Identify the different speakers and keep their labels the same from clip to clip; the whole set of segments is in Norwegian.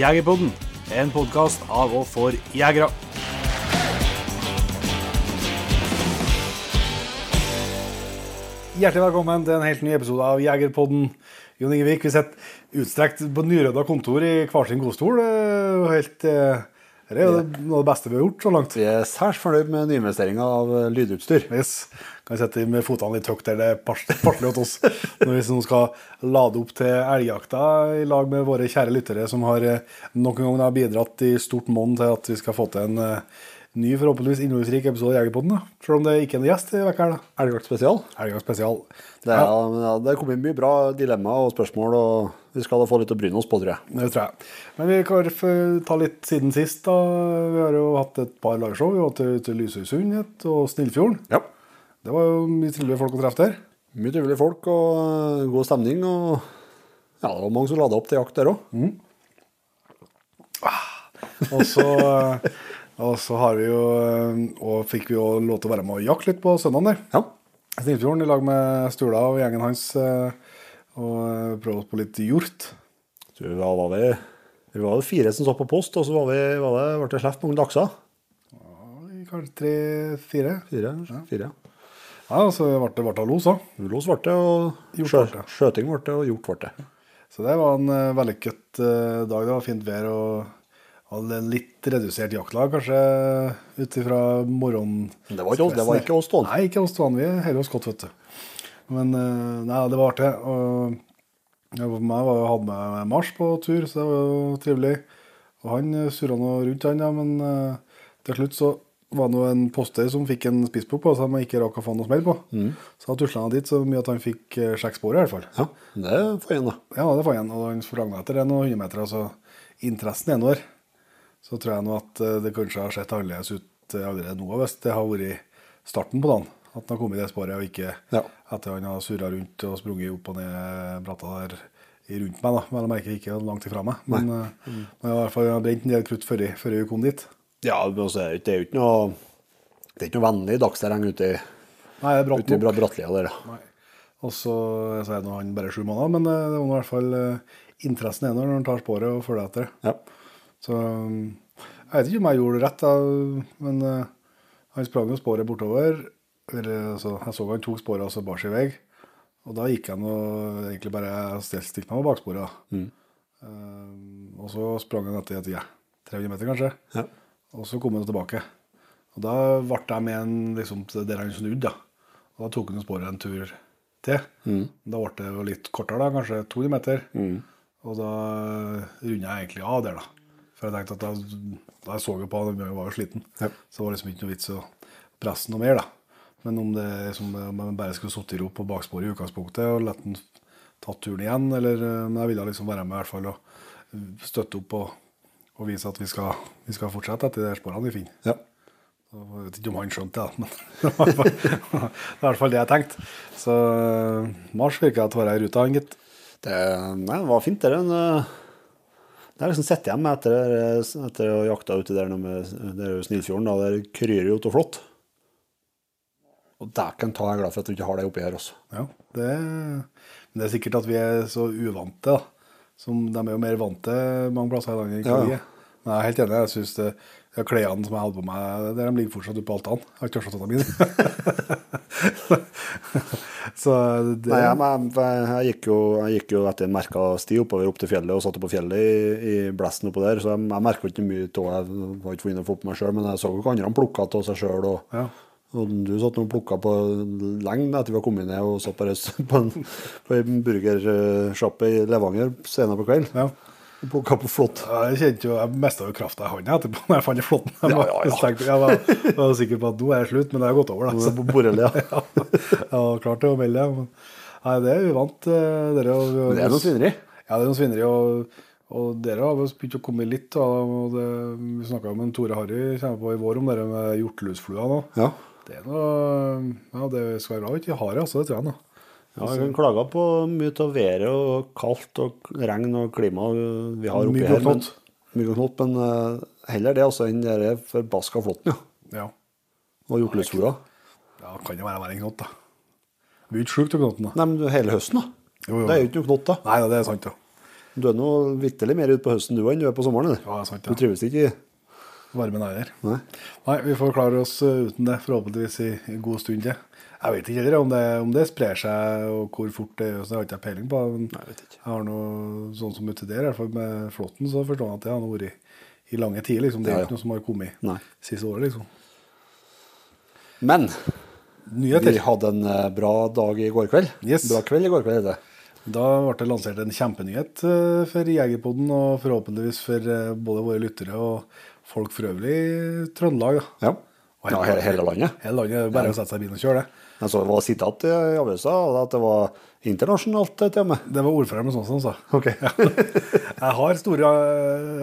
Speaker 1: Jegerpodden, en podkast av og for jegere. Hjertelig velkommen til en helt ny episode av Jegerpodden. Jon Ingevik, vi sitter utstrekt på nyrydda kontor i hver sin godstol. Er Helt, eh, det er jo noe av det beste vi har gjort så langt.
Speaker 2: Vi er særs fornøyd med nyinvesteringa av eh, lydutstyr.
Speaker 1: Yes. Kan sette med fotene litt høyt der det er pas- hos oss. Når vi nå skal lade opp til elgjakta i lag med våre kjære lyttere, som har noen nok en gang da bidratt i stort monn til at vi skal få til en eh, ny, forhåpentligvis innholdsrik episode av Jegerpodden. da. Selv om det ikke er en gjest i uka her.
Speaker 2: Elgjakt spesial.
Speaker 1: Elgjakt spesial.
Speaker 2: Det er, ja. det er kommet mye bra dilemmaer og spørsmål, og vi skal da få litt å bryne oss på, tror jeg.
Speaker 1: Det tror jeg. Men vi kan ta litt siden sist. da. Vi har jo hatt et par liveshow. Vi var til, til Lysøysund og Snillfjorden.
Speaker 2: Ja.
Speaker 1: Det var jo mye trivelige folk å treffe der.
Speaker 2: Mye trivelige folk og eh, god stemning. Og ja, det var mange som lada opp til jakt der òg.
Speaker 1: Og så, og så har vi jo Og fikk vi jo lov til å være med og jakte litt på søndagen der.
Speaker 2: Ja.
Speaker 1: Snillfjorden i lag med Stula og gjengen hans. eh, Og eh, prøve oss på litt hjort.
Speaker 2: Du, da var, vi, vi var fire som så på post, og så var vi, var det, ble det sluppet mange lakser.
Speaker 1: Kanskje tre-fire.
Speaker 2: Fire. fire.
Speaker 1: Ja, og så ble det ble det los òg.
Speaker 2: Los ble det, og sjø, skjøting ble det, og hjort ble det.
Speaker 1: Så det var en uh, vellykket uh, dag. Det var fint vær og hadde litt redusert jaktlag, kanskje ut ifra morgenen.
Speaker 2: Det var ikke det var ikke oss to.
Speaker 1: Nei, ikke oss to. Vi holder oss godt, vet du. Men eh, nei, det var artig. Og jeg var, hadde med Mars på tur, så det var jo trivelig. Og han uh, surra nå rundt, han, ja, men eh, til slutt så var det en poster som fikk en spissbok på, som han ikke rakk å få noe smell på. Så han tusla han dit så mye at han fikk uh, sporet, i hvert fall.
Speaker 2: Ja, det får han, da.
Speaker 1: Ja, det får han. Og han sprang etter det noen hundremeter, meter. Altså, interessen er nå der. Så tror jeg nå at eh, det kanskje har sett annerledes ut eh, allerede nå, hvis det har vært starten på dagen. At han har kommet i det sporet, og ikke
Speaker 2: Ja.
Speaker 1: etter han har surra rundt og sprunget opp og ned bratta der rundt meg. da. Vel å merke ikke langt ifra meg. Men men jeg har i hvert fall brent en del krutt før, jeg- før vi kom dit.
Speaker 2: Ja, men altså, det er jo ikke noe Det er ikke noe vennlig dagsterreng ute i,
Speaker 1: Nei, det er bratt
Speaker 2: ute i Brattlia der.
Speaker 1: Nei. Og så, så er nå han bare sju måneder, men eh, det var i hvert fall interessen er når han tar sporet og følger etter.
Speaker 2: Ja.
Speaker 1: Så jeg vet ikke om jeg gjorde det rett, da, men eh, han sprang jo sporet bortover. Eller, altså, jeg så han tok sporet og så bar seg i vei. Og da gikk han og egentlig bare stilte, meg på baksporet. Mm. Um, og så sprang han etter et ja, 300 meter, kanskje.
Speaker 2: Ja.
Speaker 1: Og så kom han tilbake. Og da ble jeg med en liksom, der han snudde. da. Og da tok han sporet en tur til. Da ble det jo litt kortere, da, kanskje 200 meter. Og da runda jeg egentlig av der, da. For jeg tenkte at da jeg så jo på han, jeg var jo sliten.
Speaker 2: Ja.
Speaker 1: Så det var liksom ikke noe vits å presse noe mer, da. Men om det liksom, om jeg bare skulle sittet i ro på baksporet i utgangspunktet og latt den tatt turen igjen, eller eh, Men jeg ville liksom være med i hvert fall og støtte opp og, og vise at vi skal, vi skal fortsette etter de sporene vi finner.
Speaker 2: Ja.
Speaker 1: Jeg vet ikke om han skjønte det, men det var i hvert fall- det jeg tenkte. Så eh, Mars virka å være i ruta, han gitt.
Speaker 2: Det, nei, det var fint, det. Det er liksom sett igjen etter, etter å ha jakta uti der med det Snillfjorden. Da, der kryr jo av flått. Og dæken ta, jeg er glad for at du ikke har det oppi her også.
Speaker 1: Ja, det, det er sikkert at vi er så uvante, da. Som de er jo mer vant til mange plasser i landet
Speaker 2: Ja, ja.
Speaker 1: Men jeg er helt enig. Jeg synes det, ja, Klærne som jeg hadde på meg, der de ligger fortsatt oppe på altanen. Jeg har ikke tørsta dem inn. så det,
Speaker 2: Nei, jeg, jeg, jeg, gikk jo, jeg gikk jo etter en merka sti oppover opp til fjellet og satt på fjellet i, i blesten oppå der, så jeg, jeg merka ikke mye av Jeg har ikke funnet få på meg sjøl, men jeg så jo hva andre plukka av seg sjøl. Og,
Speaker 1: Ja.
Speaker 2: og du satt og plukka på lenge etter vi var kommet ned og satt på, på en, på en burgersjappe i Levanger senere på kvelden.
Speaker 1: Ja.
Speaker 2: Plukka på flått.
Speaker 1: Jeg kjente jo, jeg mista jo krafta i hånda etterpå når jeg fant flåtten. Jeg,
Speaker 2: Ja, ja, ja.
Speaker 1: jeg jeg var, var sikker på at nå er det slutt, men det har gått over.
Speaker 2: Er
Speaker 1: da.
Speaker 2: det på borrelia.
Speaker 1: ja, jeg var klar til å melde det. Nei, det er uvant. eh, og,
Speaker 2: Men det er noe svineri.
Speaker 1: Ja, det er noe svineri. Og, og dere har begynt å komme litt. Og det, vi snakka med en Tore Harry kommer på i vår om det med hjortelusflua nå.
Speaker 2: Ja.
Speaker 1: Det er noe Ja, det skal være bra å ikke ha det, altså. Det tror jeg nå.
Speaker 2: Ja, vi kan klage på mye av været og kaldt og regn og klima vi har oppi her. men-. Og knott, men eh, heller det også enn den forbaska flåtten, ja.
Speaker 1: Ja.
Speaker 2: Og hjortelusflua.
Speaker 1: ja, kan jo være være enn knott, da. Blir ikke sjuk av knotten, da.
Speaker 2: Nei, men hele høsten, da.
Speaker 1: Jo, jo.
Speaker 2: Det er jo ikke noe knott, da.
Speaker 1: Nei, det er sant, ja.
Speaker 2: Du er nå vitterlig mer ute på høsten du enn du er på sommeren. eller?
Speaker 1: Ja, det sant,
Speaker 2: Du trives ikke i
Speaker 1: Varmen heller.
Speaker 2: Nei.
Speaker 1: Nei, vi får klare oss eh, uten det, forhåpentligvis i en god stund til. Jeg vet ikke om det, om det sprer seg, og hvor fort det gjør, seg. det har ikke jeg peiling på. Men
Speaker 2: Nei, jeg
Speaker 1: jeg har noe sånn som uti der, i hvert fall med flåtten, så forstår jeg at det har vært i, i lange tider, liksom. Det er
Speaker 2: Ja,
Speaker 1: ikke noe som har kommet
Speaker 2: Nei.
Speaker 1: siste året, liksom.
Speaker 2: Men
Speaker 1: Nyheter.
Speaker 2: vi hadde en eh, bra dag i går kveld.
Speaker 1: Yes.
Speaker 2: Bra kveld i går kveld, heter det.
Speaker 1: Da ble det lansert en kjempenyhet eh, for Jegerpodden, og forhåpentligvis for eh, både våre lyttere og folk for øvrig i Trøndelag.
Speaker 2: Ja. ja hele, hele landet.
Speaker 1: Hele landet Bare ja. å sette seg i bilen og kjøre det.
Speaker 2: Jeg så det var sitat i avisa at det var internasjonalt eh, med.
Speaker 1: Det var ordføreren sånn som sa.
Speaker 2: Ok.
Speaker 1: Jeg har store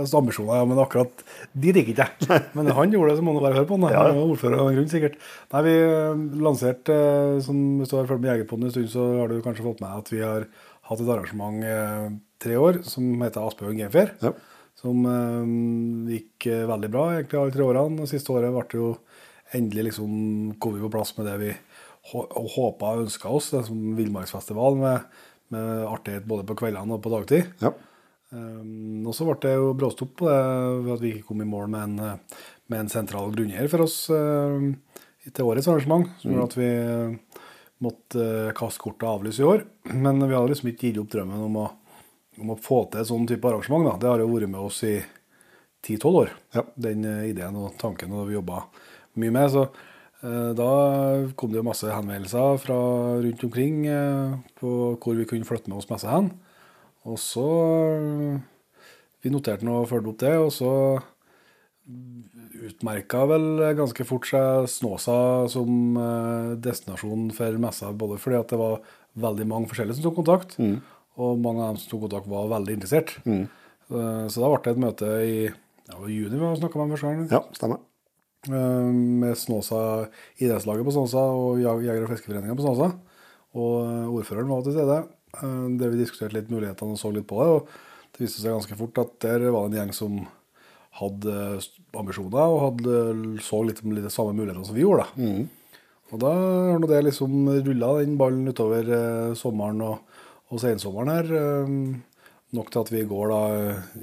Speaker 1: eh, ambisjoner, ja, men akkurat de liker ikke jeg. Men han gjorde det, så må du bare høre på han.
Speaker 2: Ja.
Speaker 1: Han ordfører av en grunn, sikkert. Nei, vi eh, lanserte, som hvis du har fulgt med Jegerpoden en stund, så har du kanskje fått med at vi har hatt et arrangement tre år som heter Aspehaugen Gamefair.
Speaker 2: Ja.
Speaker 1: Som gikk veldig bra egentlig alle tre årene. Og siste året ble det jo endelig liksom kom vi på plass med det vi håpa og ønska oss. Det som villmarksfestival med, med artighet både på kveldene og på dagtid.
Speaker 2: Ja.
Speaker 1: Um, og så ble det jo bråstopp på det ved at vi ikke kom i mål med en, med en sentral grunneier for oss uh, til årets arrangement. Som gjorde at vi eh, måtte uh, kaste kortet og avlyse i år. Men vi hadde liksom ikke gitt opp drømmen om å, om å få til et sånn type arrangement. Da. Det har jo vært med oss i 10-12 år,
Speaker 2: Ja.
Speaker 1: den eh, ideen og tanken, og vi jobba mye med. Så da kom det jo masse henvendelser fra rundt omkring eh, på hvor vi kunne flytte med oss messa hen. Og så øh, Vi noterte nå og fulgte opp det, og så utmerka vel ganske fort seg Snåsa som destinasjon for messa. Både fordi at det var veldig mange forskjellige som tok kontakt, og mange av dem som tok kontakt, var veldig interessert. Mm. Så da ble det et møte i ja, juni vi snakka med første gang.
Speaker 2: ja, stemmer.
Speaker 1: Eh, med Snåsa idrettslaget på Snåsa og Jeger- og Fiskeforeninga på Snåsa. Og eh, ordføreren var til stede. eh, Der vi diskuterte litt mulighetene og så litt på det. Og det viste seg ganske fort at der var det en gjeng som hadde ambisjoner og hadde, så litt, litt de samme mulighetene som vi gjorde. da. Og da har nå det liksom rulla den ballen utover sommeren og, og sensommeren her. nok til at vi i går da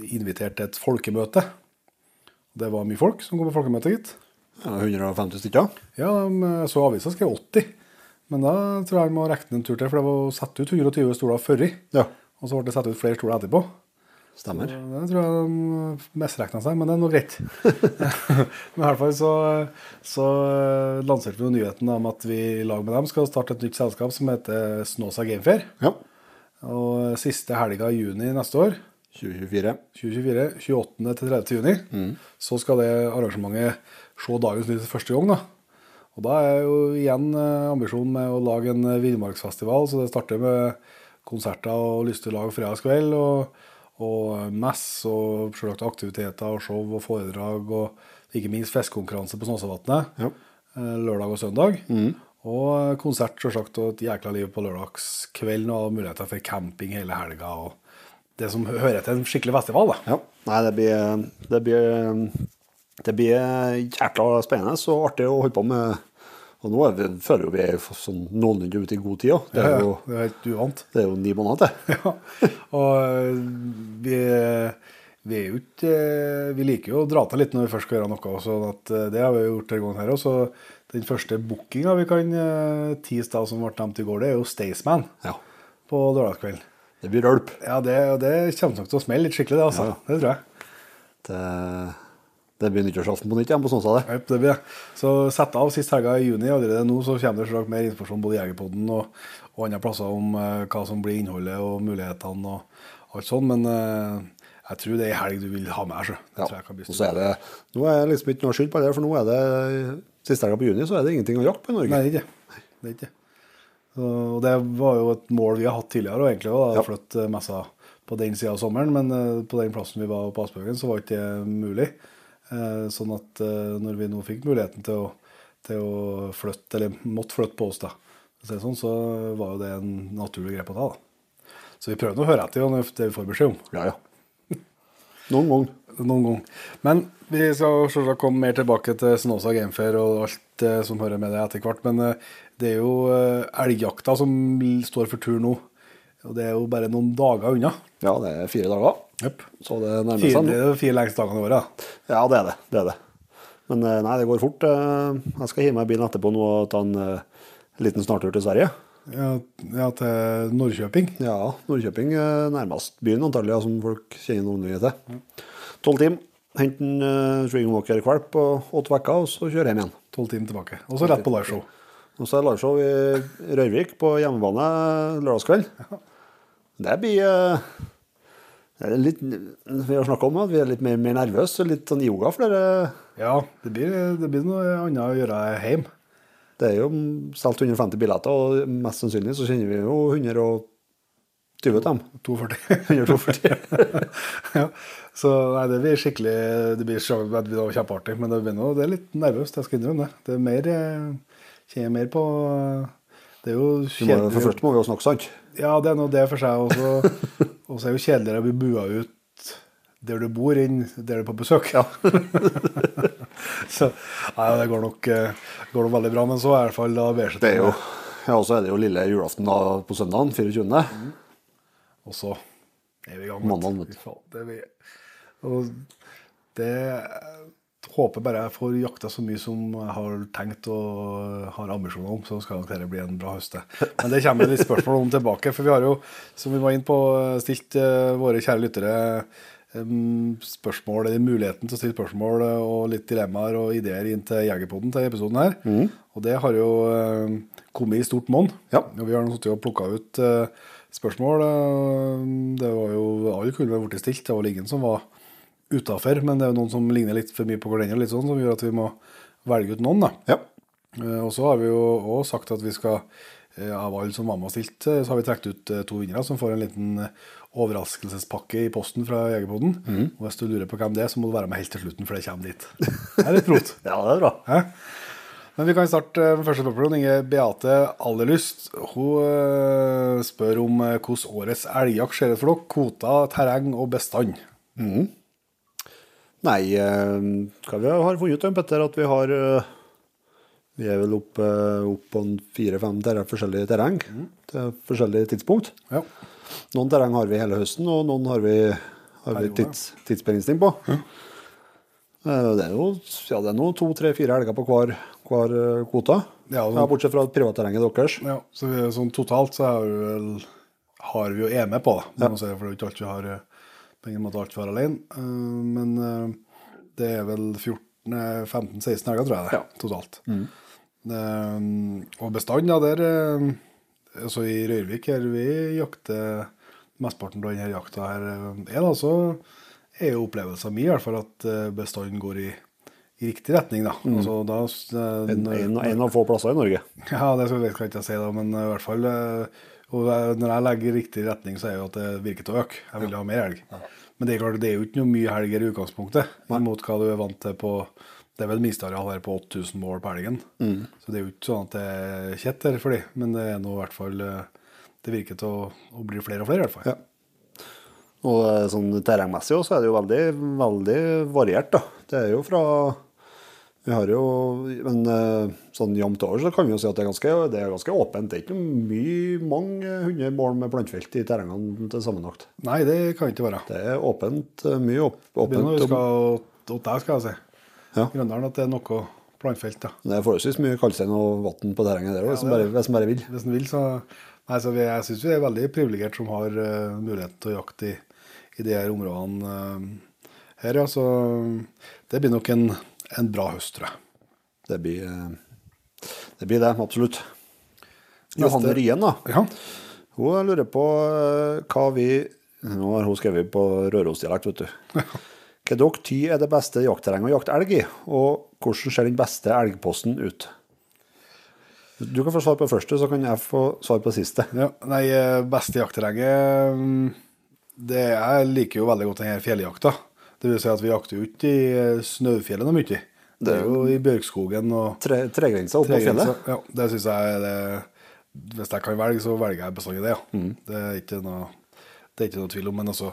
Speaker 1: inviterte til et folkemøte. Det var mye folk som kom på folkemøtet, gitt.
Speaker 2: Ja, 150 stykker.
Speaker 1: Ja, så avisa skrev 80. Men da tror jeg de må regne en tur til, for det var satt ut 120 stoler før.
Speaker 2: Ja,
Speaker 1: Og så ble det satt ut flere stoler etterpå.
Speaker 2: stemmer.
Speaker 1: Det tror jeg de misregna seg, men det er nå greit. men i hvert fall så, så lanserte vi nyheten om at vi i lag med dem skal starte et nytt selskap som heter Snåsa Gamefair.
Speaker 2: Ja.
Speaker 1: Og siste helga i juni neste år,
Speaker 2: 2024.
Speaker 1: 2024, 28. til 30. juni, så skal det arrangementet se dagens lys første gang. da. Og da er jo igjen eh, ambisjonen med å lage en eh, villmarksfestival, så det starter med konserter og lystig lag fredagskveld, og, og mess og selvsagt aktiviteter og show og foredrag, og ikke minst fiskekonkurranse på Snåsavatnet
Speaker 2: Ja.
Speaker 1: eh, lørdag og søndag. Og eh, konsert selvsagt, og et jækla liv på lørdagskvelden, og muligheter for camping hele helga. og det som hører til en skikkelig festival. da.
Speaker 2: Ja. Nei, det blir, det blir Det blir jækla spennende og artig å holde på med. Og nå er vi, føler jo vi er sånn noenlunde ute i god tid òg. Det,
Speaker 1: er
Speaker 2: er
Speaker 1: ja,
Speaker 2: jo-
Speaker 1: det er
Speaker 2: det er jo ni måneder til.
Speaker 1: Ja. Og øh, vi, vi er jo ikke øh, Vi liker jo å dra til litt når vi først skal gjøre noe. sånn at øh, Det har vi gjort denne gangen her òg. Så den første bookinga vi kan tease da, som ble nevnt i går, det er jo Staysman
Speaker 2: Ja.
Speaker 1: på lørdagskvelden.
Speaker 2: Det blir rølp.
Speaker 1: Ja, det, det kommer nok til å smelle litt skikkelig, det. altså.
Speaker 2: Ja.
Speaker 1: Det tror jeg.
Speaker 2: Det, det blir nyttårsaften på nytt igjen på Snåsa, det.
Speaker 1: Jep, det blir. Så sett av sist helga i juni. Allerede nå så kommer det mer informasjon både i Jegerpodden og, og andre plasser om uh, hva som blir innholdet og mulighetene og alt sånt. Men uh, jeg tror det er ei helg du vil ha med deg. så. Det
Speaker 2: Ja.
Speaker 1: tror jeg kan bli
Speaker 2: Og så er det Nå er det liksom ikke noe skyld på det, for nå er det siste helga på juni, så er det ingenting å jakte på i Norge.
Speaker 1: Nei, det er ikke. Det er ikke. Så, og det var jo et mål vi har hatt tidligere, og egentlig da,
Speaker 2: Ja.
Speaker 1: flytte messa på den sida av sommeren. Men uh, på den plassen vi var på Aspbøgen, så var ikke det mulig. Eh, sånn at eh, når vi nå fikk muligheten til å, til å flytte, eller måtte flytte på oss, da, sånn, så var jo det en naturlig grep å ta. da. Så vi prøver nå å høre etter når det vi får beskjed om.
Speaker 2: Ja, ja. Noen gang.
Speaker 1: Noen gang. Men vi skal selvsagt komme mer tilbake til Snåsa Gamefair og alt eh, som hører med det etter hvert. Men det er jo elgjakta som står for tur nå. Og det er jo bare noen dager unna.
Speaker 2: Ja, det er fire dager.
Speaker 1: Yep.
Speaker 2: Så det nærmer seg
Speaker 1: det
Speaker 2: nå.
Speaker 1: fire lengste dagene i året.
Speaker 2: Ja, det er det. det er det. Men eh, nei, det går fort. Eh, Jeg skal hive meg i bilen etterpå nå og ta en eh, liten snartur til Sverige.
Speaker 1: Ja, ja, til Nordkjøping?
Speaker 2: Ja, Nordkjøping er nærmest byen antagelig, som folk kjenner noen nye til. Tolv timer. Hente en uh, Stringwalker-valp på åtte uker, og så kjøre hjem igjen.
Speaker 1: Tolv timer tilbake. Og så rett på liveshow.
Speaker 2: Og så er det liveshow i Rørvik på hjemmebane lørdagskveld. Det blir eh, det er litt, Vi har snakka om at vi er litt mer, mer nervøse, litt sånn yoga for dere.
Speaker 1: Ja, det blir, det blir noe annet å gjøre hjemme.
Speaker 2: Det er jo solgt 150 billetter, og mest sannsynlig så kjenner vi jo 120 av dem.
Speaker 1: 42.
Speaker 2: 142.
Speaker 1: ja. Så nei, det blir skikkelig Det blir kjempeartig, men det, blir noe, det er litt nervøst, jeg skal innrømme det. Det er mer eh, Kjenner mer på Det er jo kjedelig.
Speaker 2: først må vi jo snakke sant.
Speaker 1: Ja, det er nå det for seg også. Og så er det jo kjedeligere å bli bua ut der du bor, enn der du er på besøk. så nei, det går nok, eh, går nok veldig bra. Men så er i hvert fall da
Speaker 2: Det er jo Ja, og så er det jo lille julaften da på søndagen, 24.
Speaker 1: Og så er vi i gang.
Speaker 2: Mandagen, vet du.
Speaker 1: Det det håper bare jeg får jakta så mye som jeg har tenkt og har ambisjoner om, så skal nok dette bli en bra høst. Men det kommer litt spørsmål om tilbake. For vi har jo, som vi var inne på, stilt eh, våre kjære lyttere spørsmål, eller muligheten til å stille spørsmål eh, og litt dilemmaer og ideer inn til Jegerpoden til episoden her. Og det har jo eh, kommet i stort monn.
Speaker 2: Ja.
Speaker 1: Og vi har sittet og plukka ut eh, spørsmål. eh, Det var jo Alle kunne vært stilt. Det var ingen som var utafor, men det er jo noen som ligner litt for mye på hverandre, litt sånn, som gjør at vi må velge ut noen. da.
Speaker 2: Ja.
Speaker 1: Eh, Og så har vi jo òg sagt at vi skal, eh, av alle som var med og stilte, eh, så har vi trukket ut to vinnere som får en liten overraskelsespakke i posten fra Jegerpoden. Og hvis du lurer på hvem det er, så må du være med helt til slutten, for det kommer dit. Det er litt prot.
Speaker 2: ja, det er bra.
Speaker 1: Hæ? Men vi kan starte med første spørsmål. Inge Beate Allerlyst hun spør om hvordan årets elgjakt ser ut for dere. Kvoter, terreng og bestand.
Speaker 2: Nei, eh, hva vi har funnet ut, Petter, at vi har eh, Vi er vel oppe opp på fire-fem forskjellige terreng til forskjellige tidspunkt.
Speaker 1: Ja.
Speaker 2: Noen terreng har vi hele høsten, og noen har vi, har vi tids, tidsbegrensning på. Ja. Det er jo ja, det er nå to, tre, fire helger på hver, hver eh, kvote.
Speaker 1: Ja,
Speaker 2: Ja, bortsett fra privatterrenget deres.
Speaker 1: ja, så vi, sånn totalt så har vi vel har vi jo er med på, det. Ja. si, For det er jo ikke alt vi har eh, på ingen måte alt vi alene. Eh, Men eh, det er vel 14-15-16 helger, tror jeg det,
Speaker 2: Ja.
Speaker 1: totalt. Mm. og bestanden, ja, der eh, Altså i Røyrvik her vi jakter mesteparten av denne jakta her eh, er da, så er jo opplevelsen min i hvert fall at eh, bestanden går i, i riktig retning, da. Altså, da eh,
Speaker 2: En, en, en av få plasser i Norge.
Speaker 1: ja, det skal jeg ikke si, da, men i hvert fall eh, og Når jeg legger i riktig retning, så er jo at det virker til å øke. Jeg vil ha mer elg. Men det er klart, det er jo ikke noe mye helger i utgangspunktet, mot hva du er vant til på Det er vel minsteareal her på 8000 mål på elgen. Så det er jo ikke sånn at det er kjett her for de, men det er nå i hvert fall eh, Det virker til å, å bli flere og flere, i hvert fall.
Speaker 2: Ja. Og eh, sånn terrengmessig også, så er det jo veldig, veldig variert, da. Det er jo fra Vi har jo Men eh, sånn jevnt over så kan vi jo si at det er ganske, det er ganske åpent. Det er ikke mye, mange hundre mål med plantefelt i terrengene til sammenlagt.
Speaker 1: Nei, det kan ikke være.
Speaker 2: Det er åpent, eh, mye åp,
Speaker 1: Det Begynner
Speaker 2: åpent.
Speaker 1: vi skal åt deg, skal jeg si.
Speaker 2: Ja.
Speaker 1: Grøndalen, at det er noe plantfelt, da.
Speaker 2: Det er forholdsvis mye kaldstein og vann på terrenget der òg, hvis
Speaker 1: Ja,
Speaker 2: bare, hvis en bare vil.
Speaker 1: Hvis en vil, så Nei, så vi, jeg syns vi er veldig privilegert som har uh, mulighet til å jakte i, i de her områdene uh, her, ja. Så det blir nok en, en bra høst, tror jeg.
Speaker 2: Det blir eh, det, blir det absolutt. Johanne Ryen, da.
Speaker 1: Ja.
Speaker 2: Hun lurer på eh, hva vi Nå har hun skrevet på rørosdialekt, vet du. Hva dere ty er det beste jaktterrenget å jakte elg i, og hvordan ser den beste elgposten ut? Du kan få svare på det første, så kan jeg få svare på det siste.
Speaker 1: ja. Nei, eh, beste jaktterrenget mm, det, Jeg liker jo veldig godt denne fjelljakta. Det vil si at vi jakter jo ikke i eh, Snaufjellet noe mye. Det er jo i Bjørkskogen og
Speaker 2: Tre, tregrensa opp på fjellet.
Speaker 1: Ja, det syns jeg er det Hvis jeg kan velge, så velger jeg bestandig det, ja.
Speaker 2: Mm.
Speaker 1: Det er ikke noe det er ikke noe tvil om, men altså,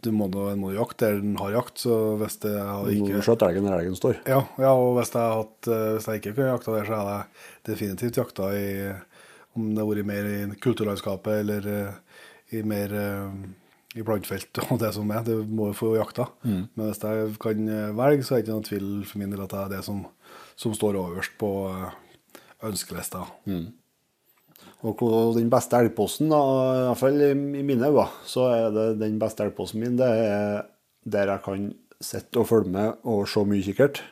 Speaker 1: du må, nå- en må jakte der den har jakt, så hvis det har ikke
Speaker 2: skjøt elgen der elgen står.
Speaker 1: ja, ja, og hvis jeg, hatt, eh, hvis jeg ikke kunne jakta der, så hadde jeg definitivt jakta i Om det hadde vært mer i kulturlandskapet eller eh, i mer i plantfelt og det som er. Det må jo få jakta. Men hvis jeg kan eh, velge, så er det ikke noen tvil for min del at det er det som, som står øverst på ønskelista.
Speaker 2: Mm. Og den beste elgposten, da, i hvert fall i i mine øyne, så er det den beste elgposten min, det er der jeg kan sitte og følge med og se mye kikkert.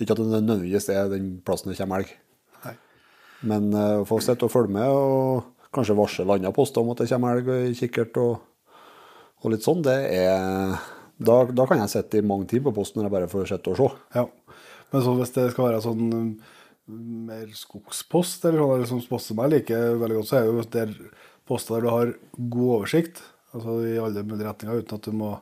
Speaker 2: Ikke at det nødvendigvis er den plassen det kommer elg. Men eh, å få sitte og følge med og kanskje varsle andre poster om at det kommer elg i kikkert og, og litt sånn, det er da, da kan jeg sitte i mange timer på posten når jeg bare får sitte og se.
Speaker 1: Ja. Men så hvis det skal være sånn um, mer skogspost, eller sånn eller som post som jeg liker veldig godt, så er jo der poster der du har god oversikt, altså i alle mulige retninger, uten at du må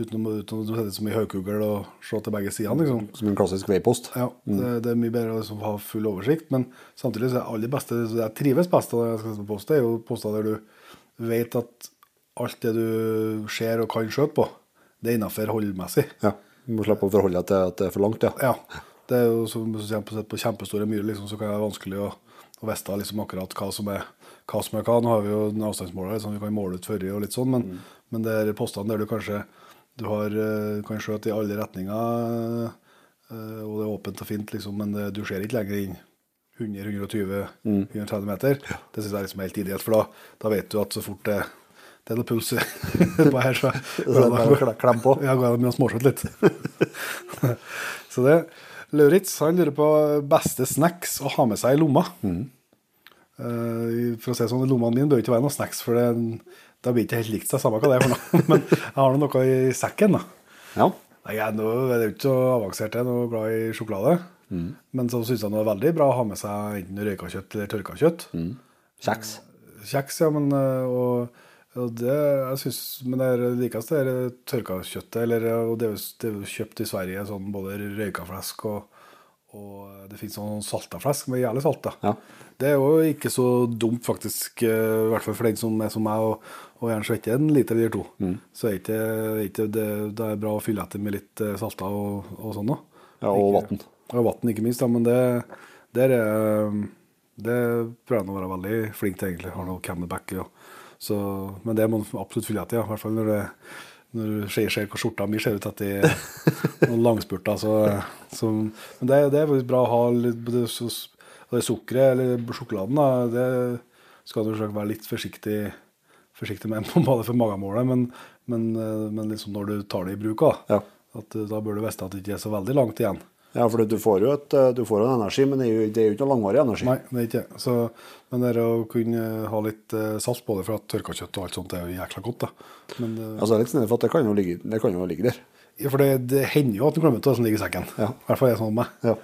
Speaker 1: uten, å- setter så mye høykugel og se til begge sidene, liksom.
Speaker 2: Som en klassisk veipost.
Speaker 1: Ja, det, det er mye bedre å liksom ha full oversikt, men samtidig så er det aller beste, det jeg trives best av det jeg skal sette på post, er jo poster der du vet at alt det du ser og kan skjøte på, det er innenfor holdmessig.
Speaker 2: Ja. Du må slippe å forholde deg til at det er for langt, ja.
Speaker 1: Ja, det er jo som du ser på- kjempestore myrer, liksom, så kan det være vanskelig å, å vite liksom akkurat hva som er hva. som er hva. Nå har vi jo en avstandsmåler liksom, vi kan måle ut førre og litt sånn, men, men det er postene der du kanskje du har, eh, kan skjøte i alle retninger, eh, og det er åpent og fint, liksom, men det, du ser ikke lenger inn 100-120-130 meter. Det syns jeg liksom er helt ideelt, for da, da vet du at så fort det, det er noe puls på her, så
Speaker 2: Så det bare å kle- klemme på.
Speaker 1: Ja, går an å småskjøte litt. så det Lauritz han lurer på beste snacks å ha med seg i lomma. Eh, for å si sånn, Lommene mine bør ikke være noen snacks, for det, da blir det ikke helt likt seg, samme hva det er for noe. Men jeg har nå noe i sekken. da.
Speaker 2: Ja.
Speaker 1: Nei, Jeg er, noe, jeg er ikke så avansert, jeg er noe glad i sjokolade. Men så syns jeg det er veldig bra å ha med seg enten røyka kjøtt eller tørka kjøtt.
Speaker 2: Kjeks.
Speaker 1: Kjeks, ja, men øh, og, og det jeg synes, Men det er likest det er tørka kjøttet. Eller, og det er jo kjøpt i Sverige, sånn både røyka flesk og, og det finnes sånn salta flesk med jævlig salt.
Speaker 2: Ja.
Speaker 1: Det er jo ikke så dumt, faktisk, øh, i hvert fall for den som er som meg og, og gjerne svetter en liter eller to. Så er ikke, ikke det, det er bra å fylle etter med litt salta og, og sånn. da.
Speaker 2: Ja, og vann.
Speaker 1: Og vann, ikke minst. Da, men det, der er, det prøver jeg å være veldig flink til, egentlig. Har noe camelback. Ja. Så, men det må man absolutt fylle etter, ja. i hvert fall når, det, når du ser, hvor skjorta mi ser ut etter noen langspurter. Så, så, men det, det er bra å ha litt det, så- det sukkeret eller sjokoladen. Da, det skal du selvsagt være litt forsiktig, forsiktig med, bare for magemålet, men, men, eh, men liksom når du tar det i bruk. Da,
Speaker 2: Ja.
Speaker 1: at, eh, da bør du vite at det ikke er så veldig langt igjen.
Speaker 2: Ja, for du får jo et, eh, du får en energi, men det er jo, det er jo ikke noe langvarig energi.
Speaker 1: Nei, det er ikke det. Så, men det å kunne ha litt eh, salt på det, for at tørka kjøtt og alt sånt er jo jækla godt. da. Men, eh,
Speaker 2: Altså, litt snedig, for at det kan jo ligge, det kan jo ligge der.
Speaker 1: ja, for det, det hender jo at du glemmer det som ligger i sekken.
Speaker 2: Ja.
Speaker 1: I hvert fall er det sånn med meg.
Speaker 2: Ja.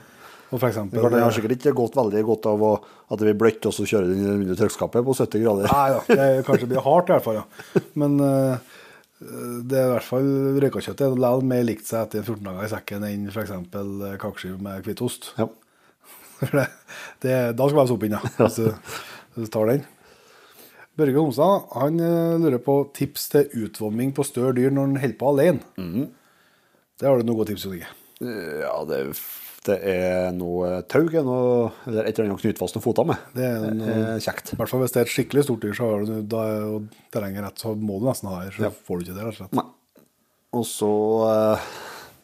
Speaker 1: Og for eksempel
Speaker 2: Det har sikkert ikke gått veldig godt av å, at det blir bløtt, og så kjører den i trykkskapet på 70 grader.
Speaker 1: Nei da, det kanskje blir hardt i hvert fall, ja. Men eh, det er i hvert fall røykakjøttet er likevel mer likt seg etter 14 dager i sekken enn f.eks. kakeskive med hvitost.
Speaker 2: Ja.
Speaker 1: Det, det, da skal være sopp inn, ja. Hvis du, hvis du tar den. Børge Homstad han eh, lurer på tips til utvomming på større dyr når han holder på alene. Det har du noen gode tips om, ikke?
Speaker 2: Ja, det, det er noe tau er eller et eller annet å knyte fast noen føtter med.
Speaker 1: Det er noe-
Speaker 2: er kjekt.
Speaker 1: I hvert fall hvis det er et skikkelig stort dyr, så har du, da er jo terrenget rett, så må du nesten ha her. Så
Speaker 2: Ja.
Speaker 1: får du ikke det, rett og slett.
Speaker 2: Nei. Og så eh,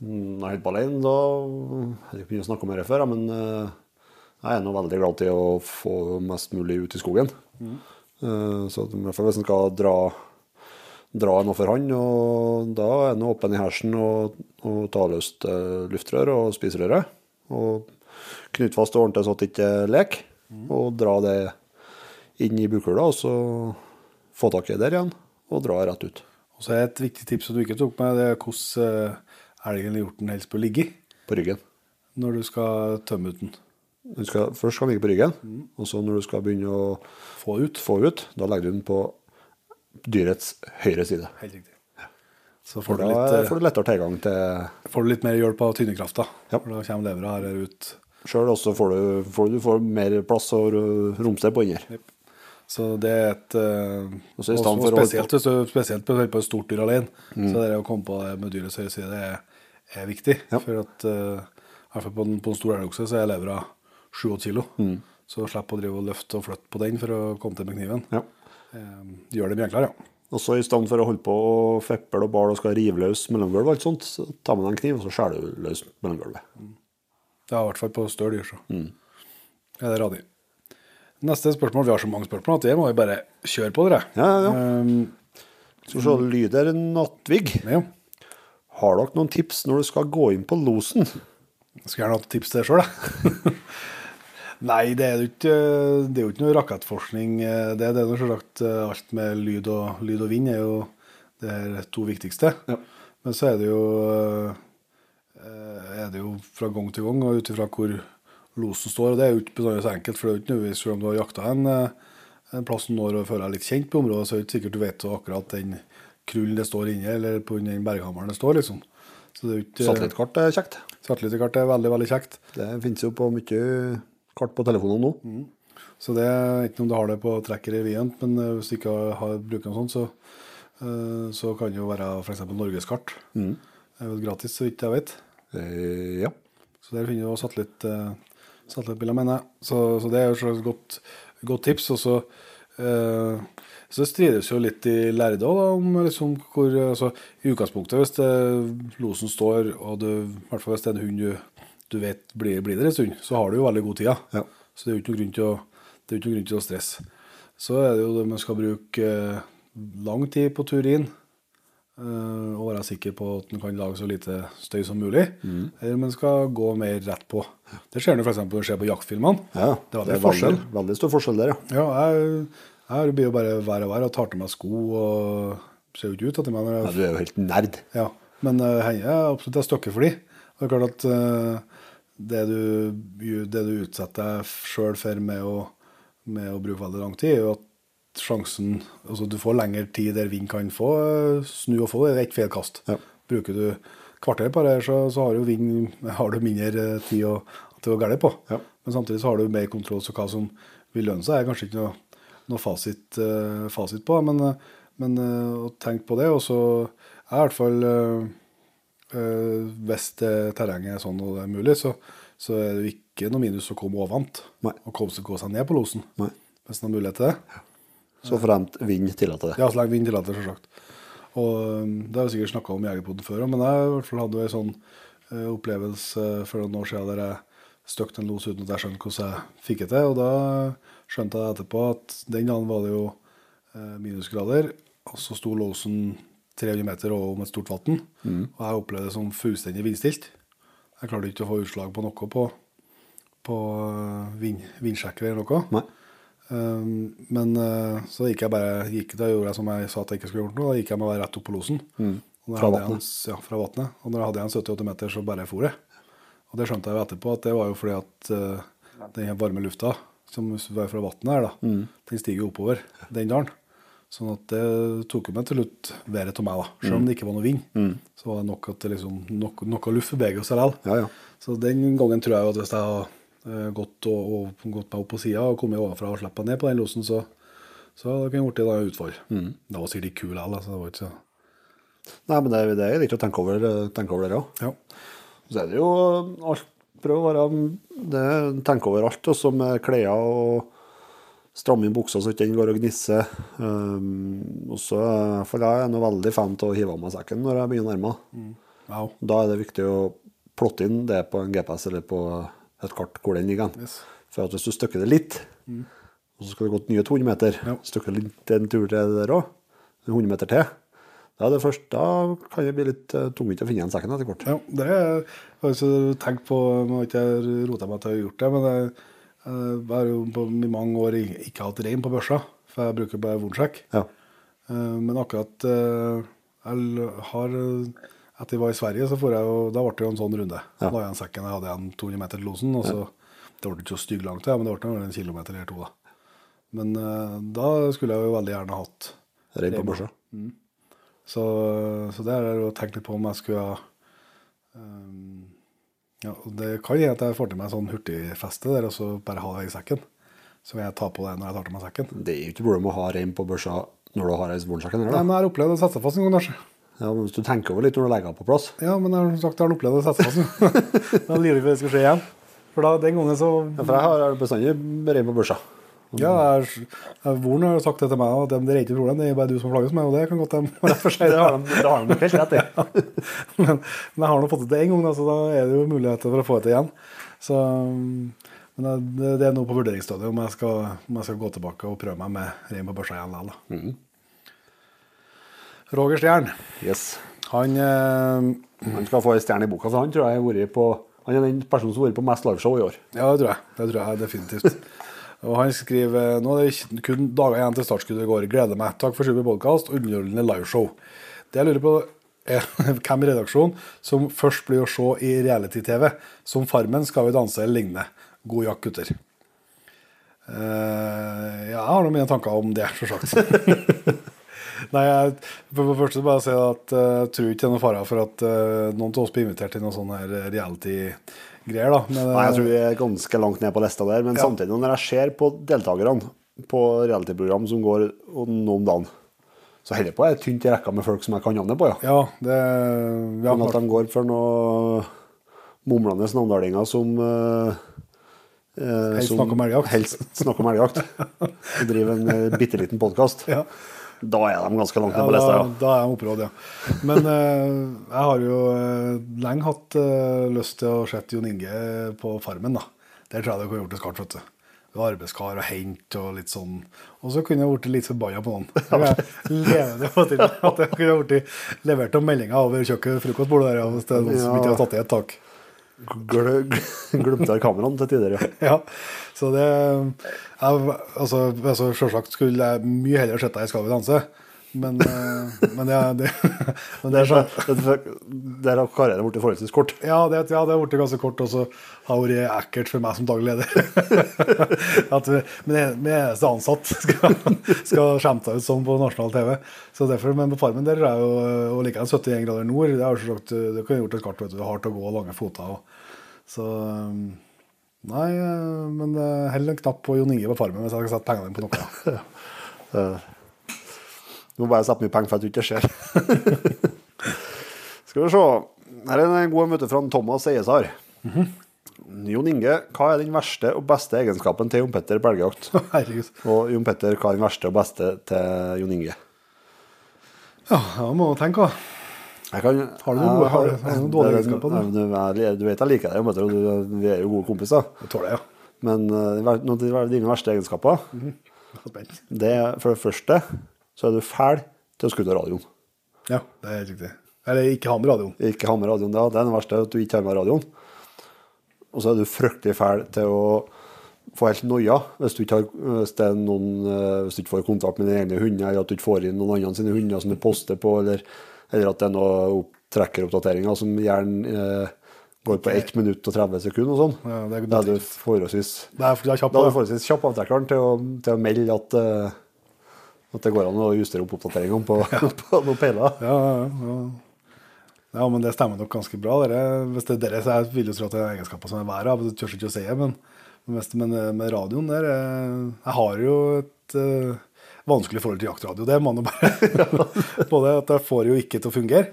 Speaker 2: Når jeg holder på alene, da Jeg har ikke begynt å snakke om det før, men eh, jeg er nå veldig glad til å få mest mulig ut i skogen. Eh, så i hvert fall hvis en skal dra dra noe for han, og da er han åpen i hersen og, og ta løst eh, luftrør og spiserøret. Og knytte fast og ordne så at det ikke leker. Og dra det inn i bukhula, og så få tak i det der igjen, og dra rett ut.
Speaker 1: Og så er et viktig tips som du ikke tok med, det er hvordan eh, elgen eller hjorten helst bør ligge
Speaker 2: På ryggen.
Speaker 1: når du skal tømme ut den.
Speaker 2: Den skal, først skal den ligge på ryggen, og så når du skal begynne å
Speaker 1: Få ut.
Speaker 2: få ut, da legger du den på dyrets høyre side.
Speaker 1: Helt riktig. Så
Speaker 2: får
Speaker 1: får du, litt, eh,
Speaker 2: får du lettere tilgang til
Speaker 1: får du litt mer hjelp av tynnekrafta.
Speaker 2: Ja.
Speaker 1: For da kommer levra her ut.
Speaker 2: Sjøl også får du, får du får mer plass og romsted på inni.
Speaker 1: Så det er et eh, også
Speaker 2: for
Speaker 1: spesielt, hvis du spesielt på et stort dyr alene, så det å komme på det med dyrets høye side det er, er viktig.
Speaker 2: Ja.
Speaker 1: For at eh, i hvert fall på en, på en stor elgokse så er levra 7-8 kilo. Så slipper å drive og løfte og flytte på den for å komme til med kniven.
Speaker 2: Ja.
Speaker 1: Gjør det mye enklere, ja.
Speaker 2: Og så i stedet for å holde på og feple og bale og skal rive løs mellomgulv, og alt sånt, så tar man en kniv og så skjærer du løs mellomgulvet.
Speaker 1: Det er i hvert fall på større dyr, så. Ja, det er radig. Neste spørsmål. Vi har så mange spørsmål at det må vi bare kjøre på, dere.
Speaker 2: Ja, ja, ja.
Speaker 1: Um,
Speaker 2: Skal vi se, Lyder Nattvig.
Speaker 1: ja.
Speaker 2: Har dere noen tips når du skal gå inn på losen?
Speaker 1: Jeg skulle gjerne hatt tips til det sjøl, jeg. Nei, det er jo ikke, det er jo ikke noe rakettforskning. Det, det er noe selvsagt eh, alt med lyd og, lyd og vind er jo det her to viktigste.
Speaker 2: Ja.
Speaker 1: Men så er det jo eh, er det jo fra gang til gang, og ut ifra hvor losen står. Og det er jo ikke bestandig så enkelt, for det er jo ikke nødvendigvis selv om du har jakta en, eh, en plass noen når og føler deg litt kjent på området, så er det ikke sikkert du vet akkurat den krullen det står inni, eller på den berghammeren det står, liksom. Så er
Speaker 2: Satellittkart er kjekt.
Speaker 1: Satellittkart er veldig, veldig kjekt.
Speaker 2: Det finnes jo på mye kart på telefonene nå.
Speaker 1: Så det er ikke om du har det på tracker i Vient, men eh, hvis du ikke har, bruker noe sånt, så, eh, så kan det jo være f.eks. norgeskart. Det er vel gratis, så vidt jeg vet.
Speaker 2: Eh, ja.
Speaker 1: Så der finner du også satellitt, eh, satellittbilder, mener jeg. Så, så det er jo et godt, godt tips. Og så, eh, så strides jo litt i lærde om liksom hvor altså, I utgangspunktet, hvis det, losen står, og du, i hvert fall hvis det er en hund du, du vet blir, blir der en stund, så har du jo veldig god tid.
Speaker 2: Ja.
Speaker 1: Så det er jo ikke noen grunn til å, det er jo ikke grunn til å stresse. Så er det jo det man skal bruke eh, lang tid på tur inn. eh, og være sikker på at man kan lage så lite støy som mulig. Eller man skal gå mer rett på. Det ser du f.eks. når du ser på jaktfilmene.
Speaker 2: ja.
Speaker 1: Det er det forskjell.
Speaker 2: Veldig, veldig stor forskjell der, ja.
Speaker 1: Ja, jeg, jeg blir jo bare vær og vær og tar til meg sko og ser jo ikke ut etter meg når
Speaker 2: ja. Du er jo helt nerd.
Speaker 1: ja, men uh, jeg er absolutt jeg stokker for de. Og det er klart at eh, det, du, det du utsetter deg sjøl for med å, med å bruke veldig lang tid, er jo at sjansen Altså du får lengre tid der vind kan få eh, snu og få ett feil kast.
Speaker 2: Ja.
Speaker 1: Bruker du kvarter på det, så, så har, jo vind, har du mindre eh, tid å, til å gærne på.
Speaker 2: Ja.
Speaker 1: Men samtidig så har du mer kontroll, så hva som vil lønne seg, er kanskje ikke noe, noe fasit, uh, fasit på. Men, uh, men uh, tenk på det. Og så er i hvert fall eh, eh, Hvis terrenget er sånn og det er mulig, så, så er det jo ikke noe minus å komme ovant.
Speaker 2: Nei.
Speaker 1: Og komme seg gå seg ned på losen.
Speaker 2: Nei.
Speaker 1: Hvis en har mulighet til det.
Speaker 2: Så fremt vind tillater det.
Speaker 1: Ja, så lenge vind tillater, selvsagt. Og um, Det har vi sikkert snakka om i Jegerpoden før, men jeg i hvert fall hadde jo en sånn eh, opplevelse for noen år siden der jeg støkte en los uten at jeg skjønte hvordan jeg fikk det til. Og da skjønte jeg etterpå at den dagen var det jo eh, minusgrader, og så sto losen 300 meter over om et stort vann. Og jeg opplevde det som fullstendig vindstilt. Jeg klarte ikke å få utslag på noe på, på eh, vind, vindsjekker eller noe.
Speaker 2: Nei.
Speaker 1: Um, men uh, så gikk jeg bare gikk, Da gjorde jeg som jeg sa at jeg ikke skulle gjort noe. Da gikk jeg bare rett opp på losen. Mm.
Speaker 2: Fra
Speaker 1: en- Ja, fra vannet. Og når jeg hadde igjen 78 meter, så bare for jeg. Og det skjønte jeg jo etterpå, at det var jo fordi at uh, den varme lufta som var fra vannet her, da, den stiger jo oppover den dalen. Sånn at det tok meg til slutt været av meg, da. Selv om det ikke var noe vind, så var det nok at det liksom, nok, noe luft begge seg likevel.
Speaker 2: Ja, ja.
Speaker 1: Så den gangen tror jeg jo at hvis jeg hadde eh, gått, og, og, gått meg opp på sida og kommet ovenfra og sluppet ned på den losen, så, så det kunne blitt et utfall. Det var sikkert ikke kul likevel, så det var ikke så
Speaker 2: Nei, men det, det er litt å tenke over, tenke over det òg.
Speaker 1: Ja.
Speaker 2: Så er det jo alt Prøv å være det, tenke over alt, også med klær og stramme inn buksa så ikke den går og gnisser. Um, og så For jeg er nå veldig fan av å hive av meg sekken når jeg begynner å nærme meg.
Speaker 1: ja.
Speaker 2: Da er det viktig å plotte inn det på en GPS eller på et kart hvor den ligger.
Speaker 1: Yes.
Speaker 2: For hvis du støkker det litt, og så skal det gått nye 200 meter,
Speaker 1: Ja.
Speaker 2: støkker litt en tur til det der òg, 100 meter til, da, det først, da kan det bli litt uh, tungvint å finne igjen sekken etter hvert.
Speaker 1: Ja, det har jeg altså tenkt på Nå har ikke rota meg til å ha gjort det, men jeg, jeg har jo på, i mange år ikke hatt rein på børsa, for jeg bruker bare vornsjekk.
Speaker 2: Ja.
Speaker 1: Eh, Men akkurat eh, jeg har Etter jeg var i Sverige, så får jeg jo, da ble det jo en sånn runde.
Speaker 2: Ja.
Speaker 1: Da igjen sekken, jeg hadde igjen 200 meter til losen. og så, Det ble ikke så stygg langt, ja, men det ble en kilometer eller to. da. Men eh, da skulle jeg jo veldig gjerne hatt
Speaker 2: Rein på børsa.
Speaker 1: Så, så det har jeg jo tenkt litt på om jeg skulle ha ehm, ja, Det kan hende at jeg får til meg sånn hurtigfeste der, og så bare ha det i sekken. Så vil jeg ta på det når jeg tar til meg sekken.
Speaker 2: Det er jo ikke problem å ha reim på børsa når du har ei vornsjekken.
Speaker 1: Nei, men jeg har opplevd å sette seg fast en gang, kanskje.
Speaker 2: Ja, men hvis du tenker over litt når du legger den på plass
Speaker 1: Ja, men jeg har sagt jeg har opplevd å sette seg fast. da lirer ikke det skal skje igjen. For da, den gangen så
Speaker 2: ja, For jeg har bestandig reim på børsa.
Speaker 1: Ja, jeg, Voren har jo sagt det til meg, at det er ikke problem, det er bare du som flagget med, og det kan godt de rett for seg.
Speaker 2: Det har de, det har de nok helt rett i.
Speaker 1: men, men jeg har nå fått det til én gang, så da er det jo muligheter for å få det til igjen. Så, men det, det er nå på vurderingsstadiet om, om jeg skal gå tilbake og prøve meg med rein på børsa igjen. likevel.
Speaker 2: Mm.
Speaker 1: Roger Stjern,
Speaker 2: Yes.
Speaker 1: han eh,
Speaker 2: Han skal få ei stjerne i boka, så han tror jeg har vært på Han er den personen som har vært på mest liveshow i år.
Speaker 1: Ja, det tror jeg. Det tror jeg definitivt. Og han skriver nå er det kun dager igjen til startskuddet går. Gleder meg. Takk for Super Podcast og underholdende liveshow. Det jeg lurer på, er hvem i redaksjonen som først blir å se i reality-TV. Som Farmen, Skal vi danse eller lignende. God jakt, gutter. Uh, ja, jeg har nå mine tanker om det, selvsagt. Nei, jeg, for det første bare si at jeg tror ikke det er noen fare for at uh, noen av oss blir invitert til noen sånne her reality-greier. da. Men,
Speaker 2: Nei, jeg
Speaker 1: eh,
Speaker 2: tror vi er ganske langt ned på lista der, men
Speaker 1: Ja.
Speaker 2: samtidig, når jeg ser på deltakerne på reality-program som går nå om dagen, så holder jeg på være tynt i rekka med folk som jeg kan navnet på, ja.
Speaker 1: Ja, det ja,
Speaker 2: Men at de går for noe mumlende namdalinger som eh, eh,
Speaker 1: Helst snakker om elgjakt.
Speaker 2: Helst snakker om elgjakt. Driver en uh, bitte liten podkast.
Speaker 1: ja,
Speaker 2: Da er de ganske langt
Speaker 1: ja,
Speaker 2: ned på lista, ja.
Speaker 1: da er de opprådd, ja. Men eh, jeg har jo eh, lenge hatt eh, lyst til å se Jon Inge på Farmen. da. Der tror jeg det kunne gjort det skart, vet du. Det var Arbeidskar og hent og litt sånn. Og så kunne jeg blitt litt forbanna på noen. Levende på til at jeg kunne blitt levert noen meldinger over kjøkkenfrokostbordet der hvis det er noen som ikke har tatt i et tak.
Speaker 2: Gle- Glemte kameraene til tider, ja.
Speaker 1: Ja, så det jeg, altså, altså, Selvsagt skulle jeg mye heller sett deg i Skal vi danse, men, eh, men det, det, men det er sånn
Speaker 2: Der har karrieren blitt forholdsvis kort.
Speaker 1: Ja, det, ja, det har blitt ganske kort, og så har det vært ekkelt for meg som daglig leder. At min eneste ansatt skal, skal skjemme seg ut sånn på nasjonal TV. Så derfor, Men på Farmen der er jo og likeens 71 grader nord. Det, har jo selvsagt, det kan gjort et kart. vet du, er hardt å gå lange foter. Og, så um, Nei, eh, men eh, heller en knapp på Jon Inge på Farmen hvis jeg skal sette pengene på noe.
Speaker 2: Eh, Nå må bare sette mye penger for at du ikke ser. Skal vi se. Her er en god møte fra Thomas Eiesar. Jon Inge, hva er den verste og beste egenskapen til Jon Petter på elgjakt? Og Jon Petter, hva er den verste og beste til Jon Inge?
Speaker 1: Ja, da må du tenke, da.
Speaker 2: Kan,
Speaker 1: Har du noen gode- har har noen dårlige egenskaper.
Speaker 2: Du, du, du vet jeg liker deg, Petter, og du, vi er jo gode kompiser.
Speaker 1: Jeg tåler det, ja.
Speaker 2: Men uh, noen av dine verste egenskaper,
Speaker 1: mm -hmm.
Speaker 2: det er for det første så er du fæl til å skru av radioen.
Speaker 1: Ja, det er helt riktig. Eller ikke ha med radioen.
Speaker 2: Ikke ha med radioen, ja. det er det verste, at du ikke har med radioen. Og så er du fryktelig fæl til å få helt noia hvis du ikke, har, hvis er noen, eh, hvis du ikke får kontakt med dine egne hunder, eller at du ikke får inn noen andre sine hunder som du poster på, eller, eller at det er noen opp, trekkeroppdateringer som gjerne eh, går på 1 minutt og 30 sekunder og sånn.
Speaker 1: Ja,
Speaker 2: da er du forholdsvis forholdsvis kjapp avtrekkeren til til å melde at, eh, at det går an å justere opp oppdateringene på, på noen peiler.
Speaker 1: Ja, ja, ja. ja, men det stemmer nok ganske bra. Dere, hvis det er dere, så jeg vil jo tro at det er egenskaper som er været av, Det tør ikke å si, men, men, men eh, med radioen der eh, Jeg har jo et uh, vanskelig forhold til jaktradio. Det må man jo bare Både at jeg får jo ikke til å fungere.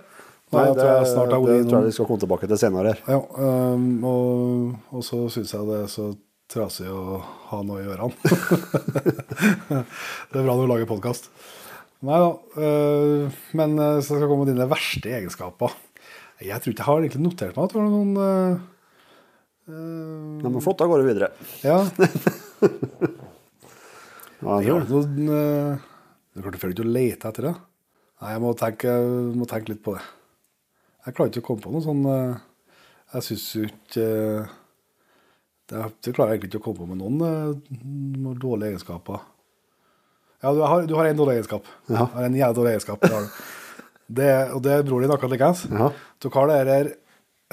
Speaker 2: Nei, det,
Speaker 1: tror jeg
Speaker 2: det
Speaker 1: vært
Speaker 2: tror jeg vi skal komme tilbake til senere
Speaker 1: ja, um, og, og så syns jeg det er så trasig å ha noe i ørene. det er bra når du lager podkast. Nei da. øh, men øh, så skal jeg komme med dine verste egenskaper. Jeg tror ikke jeg har egentlig notert meg at det var noen øh,
Speaker 2: Nei, men flott, da går vi videre.
Speaker 1: Ja.
Speaker 2: Ja,
Speaker 1: Det
Speaker 2: tror
Speaker 1: noen øh, Det er klart føler ikke å lete etter det. Nei, jeg må tenke, må tenke litt på det. Jeg klarer ikke å komme på noe sånn Jeg syns jo ikke det, det klarer jeg egentlig ikke å komme på med noen, øh, noen dårlige egenskaper. Ja, du har, du har en dårlig egenskap.
Speaker 2: Ja.
Speaker 1: Du har en jævlig dårlig egenskap. Det og det er bror din akkurat likeens.
Speaker 2: Ja.
Speaker 1: Dere har det her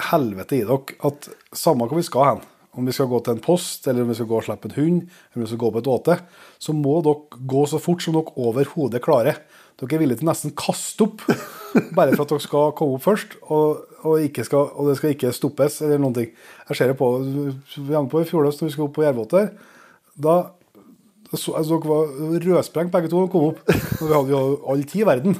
Speaker 1: helvete i dere at samme hvor vi skal hen, om vi skal gå til en post, eller om vi skal gå og slippe en hund, eller om vi skal gå på et åte, så må dere gå så fort som dere overhodet klarer. Dere er villige til nesten kaste opp, bare for at dere skal komme opp først, og, og, skal, og det skal ikke stoppes, eller noen ting. Jeg ser det på, hang på i fjordøst når vi skulle opp på Jervåter, da så, altså, dere var rødsprengt begge to og kom opp. Og vi hadde jo all tid i verden.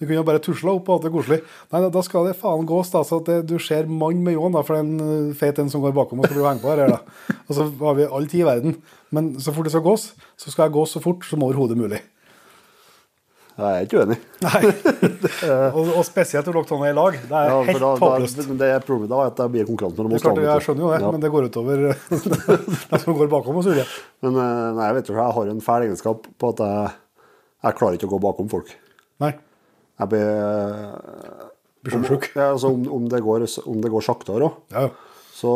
Speaker 1: Du kunne jo bare tusla opp og hatt det koselig. Nei, da- skal det faen gås, da, så at det, du ser mann med ljåen, for det er en eh, feit en som går bakom og skal bli hengt på her, da. Og så har vi all tid i verden. Men så fort det skal gås, så skal jeg gå så fort som overhodet mulig.
Speaker 2: Jeg er ikke uenig.
Speaker 1: Nei. og, og spesielt når dere to er i lag. Det er
Speaker 2: Ja,
Speaker 1: helt håpløst.
Speaker 2: det er problemet da at det blir konkurranse mellom oss.
Speaker 1: jeg skjønner jo det,
Speaker 2: Ja.
Speaker 1: men det går utover de som går bakom og Ulike.
Speaker 2: Men eh, nei, vet du, jeg har en fæl egenskap på at jeg, jeg klarer ikke å gå bakom folk.
Speaker 1: Nei.
Speaker 2: Jeg blir
Speaker 1: Blir sjøsjuk.
Speaker 2: Ja, altså, om, om, det går, om det går saktere òg,
Speaker 1: Ja,
Speaker 2: så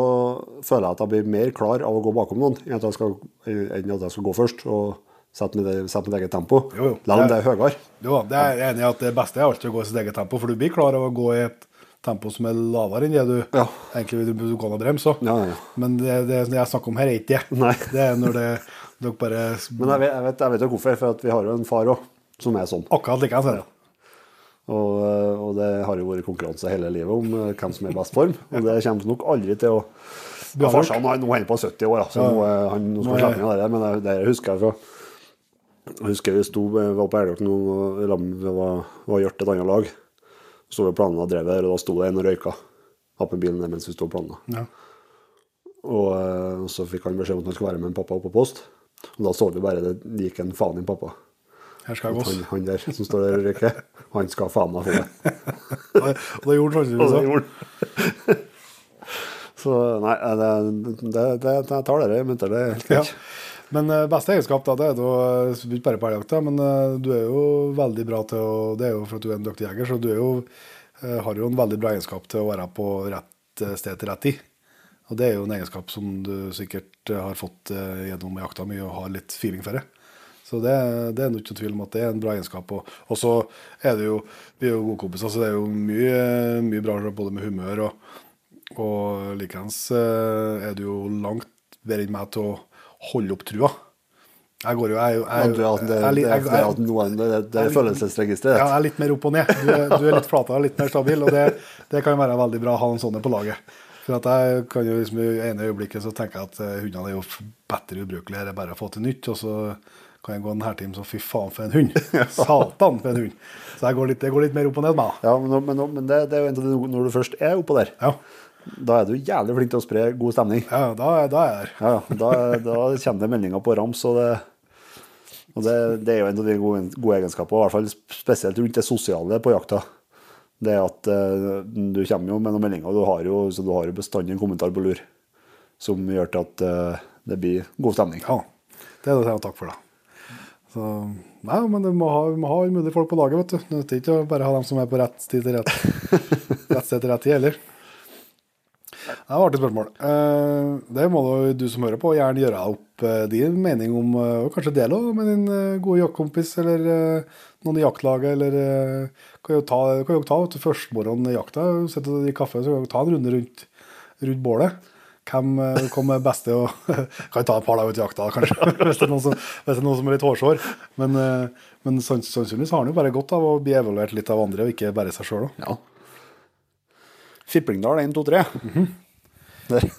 Speaker 2: føler jeg at jeg blir mer klar av å gå bakom noen enn at jeg skal, enn at jeg skal gå først og sette mitt, mitt eget tempo.
Speaker 1: Jo, jo.
Speaker 2: La dem det er høyere.
Speaker 1: jo, det er jeg enig i at det beste er alltid å gå i sitt eget tempo, for du blir klar av å gå i et tempo som er lavere enn det du
Speaker 2: Ja.
Speaker 1: egentlig vil du kan ha bremse.
Speaker 2: Ja, ja.
Speaker 1: Men det, det, det jeg snakker om her, er ikke det.
Speaker 2: Nei.
Speaker 1: Det er når det, dere bare
Speaker 2: Men jeg vet, jeg, vet, jeg vet jo hvorfor, for vi har jo en far òg som er sånn.
Speaker 1: Akkurat likeens er det.
Speaker 2: Og, og det har jo vært konkurranse hele livet om eh, hvem som er i best form. Og det kommer nok aldri til å ja. Farsan nå er på 70 år, så nå, han, nå skal han slippe unna det. Men det, det husker jeg fra Jeg husker vi sto, var på Elgård nå, og lam- vi var, var gjort et annet lag. Så vi og planla og drev der, og da sto det en og røyka. Hadde med bilen der mens vi sto og planla.
Speaker 1: Ja.
Speaker 2: Og eh, så fikk han beskjed om at han skulle være med en pappa opp på post. Og da så vi bare det gikk en faen i pappa.
Speaker 1: Her skal jeg
Speaker 2: Han, han der som står der og røyker, han skal faen meg få det.
Speaker 1: Og det gjorde han
Speaker 2: Og det. Så nei, det, det, det, jeg tar det i mynter, det er helt
Speaker 1: Ja. Men eh, beste egenskap, da, det er da, bare på elgjakta, men eh, du er jo veldig bra til å Det er jo for at du er en dyktig jeger, så du jo, eh, har jo en veldig bra egenskap til å være på rett sted til rett tid. Og det er jo en egenskap som du sikkert har fått gjennom jakta mye og har litt feeling for det. Så det, det er ikke tvil om at det er en bra egenskap. Og, så er det jo Vi er jo gode kompiser, så det er jo mye, mye bra både med humør og, og likeens er du jo langt bedre enn meg til å holde opp trua. Jeg går jo jeg, jeg,
Speaker 2: det, er er følelsesregisteret.
Speaker 1: ja, jeg er litt mer opp og ned. Du du er litt flatere, litt mer stabil, og det, det kan være veldig bra å ha en sånn på laget. For at jeg kan jo liksom I ene øyeblikket så tenker jeg at eh, hundene er jo bedre ubrukelige, det er bare å få til nytt. Og så kan jeg gå en hærtime så fy faen for en hund. Satan for en hund. Så jeg går litt, jeg går litt mer opp og ned med.
Speaker 2: Ja, men, men, men det, det er jo en av de når du først er oppå der,
Speaker 1: Ja,
Speaker 2: da er du jævlig flink til å spre god stemning.
Speaker 1: ja da, er- da er jeg der.
Speaker 2: Ja, da, da kommer det meldinger på rams, og det, og det, det er jo en av de gode, gode egenskapene, i hvert fall spesielt rundt det sosiale på jakta. Det er at uh, du kommer jo med noen meldinger, og du har jo, så du har jo bestandig en kommentar på lur som gjør til at uh, det blir god stemning.
Speaker 1: Ja, det er det jeg har takk for, da. Så, nei, men du må ha, vi må ha alle mulige folk på laget, vet du. Det nytter ikke å bare ha dem som er på rett tid til rett, rett sted til rett tid heller. Det var et artig spørsmål. Eh, det må du, som hører på, gjerne gjøre opp eh, din mening om, eh, og kanskje dele med din gode jaktkompis eller noen i jaktlaget, eller kan jo ta, kan jo ta vet du, førstmorgen i jakta, sitte drikke kaffe, så kan du ta en runde rundt, rundt bålet. Hvem kommer best til å Kan ta et par dager ut i jakta, kanskje, hvis det er noen som, det er noen som er litt hårsår. Men, men sannsynligvis har han jo bare godt av å bli evaluert litt av andre, og ikke bare seg sjøl.
Speaker 2: Ja. Fiplingdal 1, 2, 3. Der.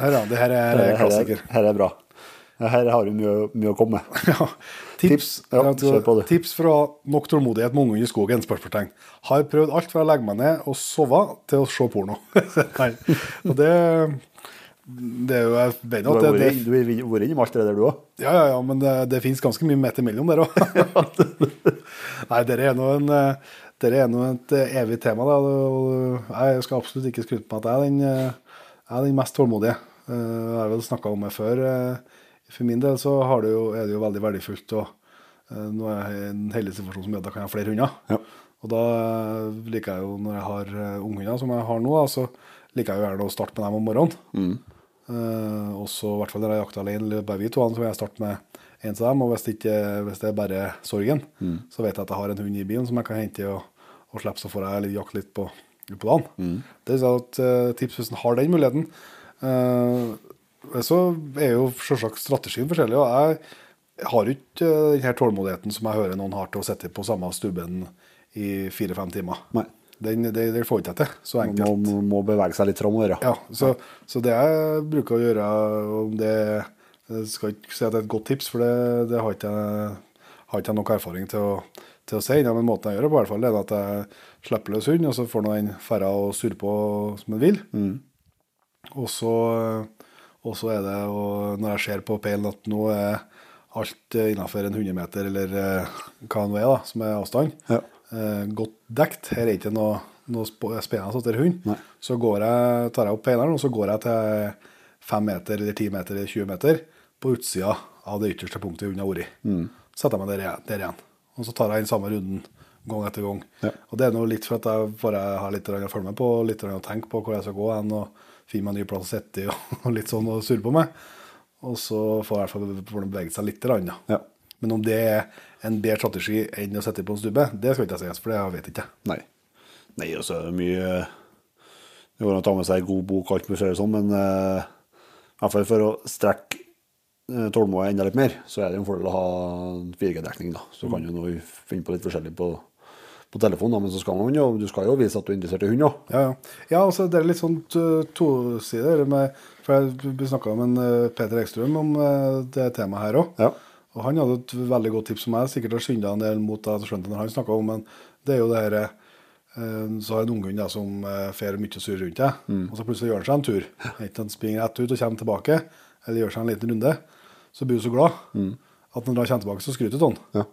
Speaker 1: Her, ja, det her er
Speaker 2: Her, her,
Speaker 1: klassiker.
Speaker 2: er- her er bra. Her har du mye, mye å komme med.
Speaker 1: Ja. Tips,
Speaker 2: Tips, ja,
Speaker 1: altså, tips fra nok tålmodighet med ungen i skogen? spørsmålstegn. Har prøvd alt fra å legge meg ned og sove til å se porno. Nei. Og det, det er jo Jeg vet at det,
Speaker 2: du har vært innom alt det der, du òg.
Speaker 1: ja, ja, ja, men det, det finnes ganske mye midt imellom der òg. Nei, det er nå en eh, er nå et eh, evig tema. Da. Jeg skal absolutt ikke skryte på at jeg er den, eh, jeg er den mest tålmodige. Eh, Jeg har vel snakka om det før. For min del så har det jo, er det jo veldig verdifullt. Og nå er jeg i en heldig situasjon som gjør at jeg kan ha flere hunder.
Speaker 2: Ja.
Speaker 1: Og da liker jeg jo, når jeg har unghunder, som jeg har nå, da, så liker jeg jo gjerne å starte med dem om morgenen. Eh, også i hvert fall når jeg jakter alene, eller bare vi to, så vil jeg starte med en av dem. Og hvis det, ikke, hvis det er bare sorgen, så vet jeg at jeg har en hund i bilen som jeg kan hente og, og slippe, så får jeg litt jakt litt på, på dagen. Det er sånn at uh, tips hvis en har den muligheten. Uh, så er jo selvsagt strategien forskjellig. og jeg har jo ikke eh, den her tålmodigheten som jeg hører noen har til å sitte på samme stubben i fire-fem timer.
Speaker 2: Nei.
Speaker 1: Den, det, det får ikke jeg til, så
Speaker 2: Man
Speaker 1: enkelt.
Speaker 2: må, må bevege seg litt framover. Ja.
Speaker 1: Så, så det jeg bruker å gjøre, om det jeg skal ikke si at det er et godt tips, for det, det har ikke jeg har ikke jeg nok erfaring til å, til å si. Ja, men måten jeg gjør det på, hvert fall, er at jeg slipper løs hunden, og så får nå den ferda å surre på som den vil. Og så, og så er det og når jeg ser på peilen at nå er alt innafor en 100 meter, eller eh, hva det nå er, da, som er avstand,
Speaker 2: Ja.
Speaker 1: eh, godt dekt. Her er ikke noe, noe spennende etter hund.
Speaker 2: Nei.
Speaker 1: Så går jeg, tar jeg opp peileren, og så går jeg til 5 meter, eller 10 meter, eller 20 meter på utsida av det ytterste punktet hunden har vært.
Speaker 2: Mm.
Speaker 1: Setter jeg meg der, der igjen. Og så tar jeg inn samme runden gang etter gang.
Speaker 2: Ja.
Speaker 1: Og det er noe litt for at jeg bare har litt å følge med på, litt å tenke på hvor jeg skal gå hen, og finne meg en ny plass å sitte i, og litt sånn og surre på meg. Og så får jeg i hvert fall får den beveget seg litt. grann, Da.
Speaker 2: Ja.
Speaker 1: Men om det er en bedre strategi enn å sitte på en stubbe, det skal ikke jeg si, for det vet jeg ikke.
Speaker 2: Nei. Nei, altså det er mye Det går an å ta med seg en god bok alt mulig sånn, men eh, i hvert fall for å strekke uh, tålmodigheten enda litt mer, så er det en fordel å ha 4G-dekning. da. Så kan du nå finne på litt forskjellig på, på telefonen, men så skal man jo, du skal jo vise at du er interessert i hund òg.
Speaker 1: Ja, ja. ja altså, det er litt sånn tosider. vi For jeg snakka med eh, Peter Ekstrøm om eh, det temaet her òg.
Speaker 2: Ja.
Speaker 1: Og han hadde et veldig godt tips som jeg sikkert har skynda en del mot det skjønte når han snakka om, men det er jo det her eh, Så har en unghund som eh, fer mye og surrer rundt deg,
Speaker 2: Mm.
Speaker 1: og så plutselig gjør han seg en tur. Enten han springer rett ut og kommer tilbake, eller gjør seg en liten runde. Så blir du så glad at når han kommer tilbake, så skryter du av han.
Speaker 2: Mm. Ja.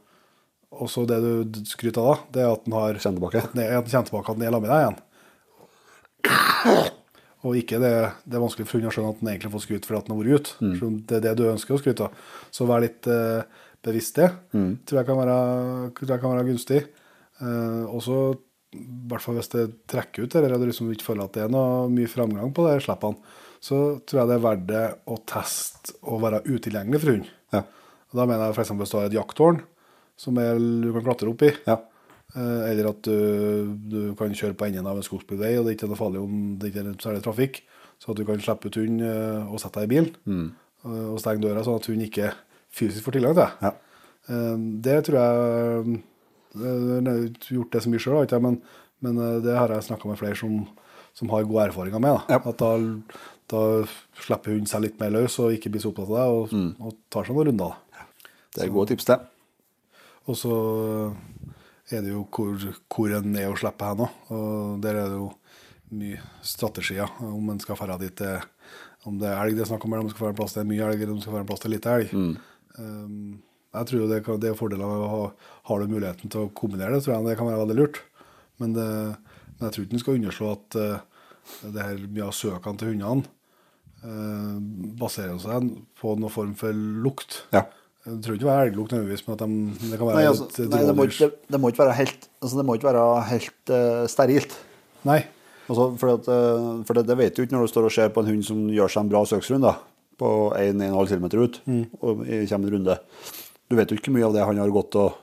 Speaker 1: Og så det du skryter av da, det er at han har
Speaker 2: Kjenner tilbake.
Speaker 1: At han er- han den er sammen med deg igjen. Og ikke det, det er vanskelig for hunden å skjønne at han egentlig får skryt fordi at han har vært ute. Mm. Det er det du ønsker å skryte av. Så vær litt eh, bevisst det. Tror, jeg kan være, tror jeg kan være gunstig. Eh, og så, i hvert fall hvis det trekker ut, eller du liksom ikke føler at det er noe mye framgang på det, slipper slippene, så tror jeg det er verdt det å teste å være utilgjengelig for hund.
Speaker 2: Ja.
Speaker 1: Og Da mener jeg f.eks. hvis du har et jakttårn som er, du kan klatre opp i.
Speaker 2: Ja.
Speaker 1: Eh, Eller at du, du kan kjøre på enden av en skogsbilvei, og det er ikke noe farlig om det ikke er særlig trafikk. Så at du kan slippe ut hund eh, og sette deg i bilen mm. og stenge døra, sånn at hund ikke fysisk får tilgang til deg.
Speaker 2: Ja.
Speaker 1: Eh, Det tror jeg eh, Jeg har gjort det så mye sjøl, men, men eh, det har jeg snakka med flere som, som har gode erfaringer med. Da.
Speaker 2: Ja.
Speaker 1: At da, da slipper hunden seg litt mer løs og ikke blir så opptatt av deg, og, og tar seg noen runder. Da.
Speaker 2: Det er gode tips, det.
Speaker 1: Og så er det jo hvor, hvor en er å slippe hen òg. Og der er det jo mye strategier. Om en skal dra dit det, Om det er elg det er snakk om, eller om det skal være plass til mye elg, eller om det skal være plass til lite elg. Um, jeg tror det, kan, det er fordeler med å ha har du muligheten til å kombinere det, tror jeg det kan være veldig lurt. Men, det, men jeg tror ikke en skal underslå at uh, det her mye av søkene til hundene baserer seg på noen form for lukt.
Speaker 2: Ja.
Speaker 1: Det tror ikke det er elglukt nødvendigvis, men at de, det kan være
Speaker 2: Nei, altså,
Speaker 1: litt
Speaker 2: nei det, må ikke, det, det må ikke være helt, altså, det må ikke være helt uh, sterilt.
Speaker 1: Nei.
Speaker 2: Altså, for at, eh, for det, det vet du ikke når du står og ser på en hund som gjør seg en bra søksrunde på 1-1,5 km ut og i- kommer en runde. Du vet jo ikke mye av det han har gått og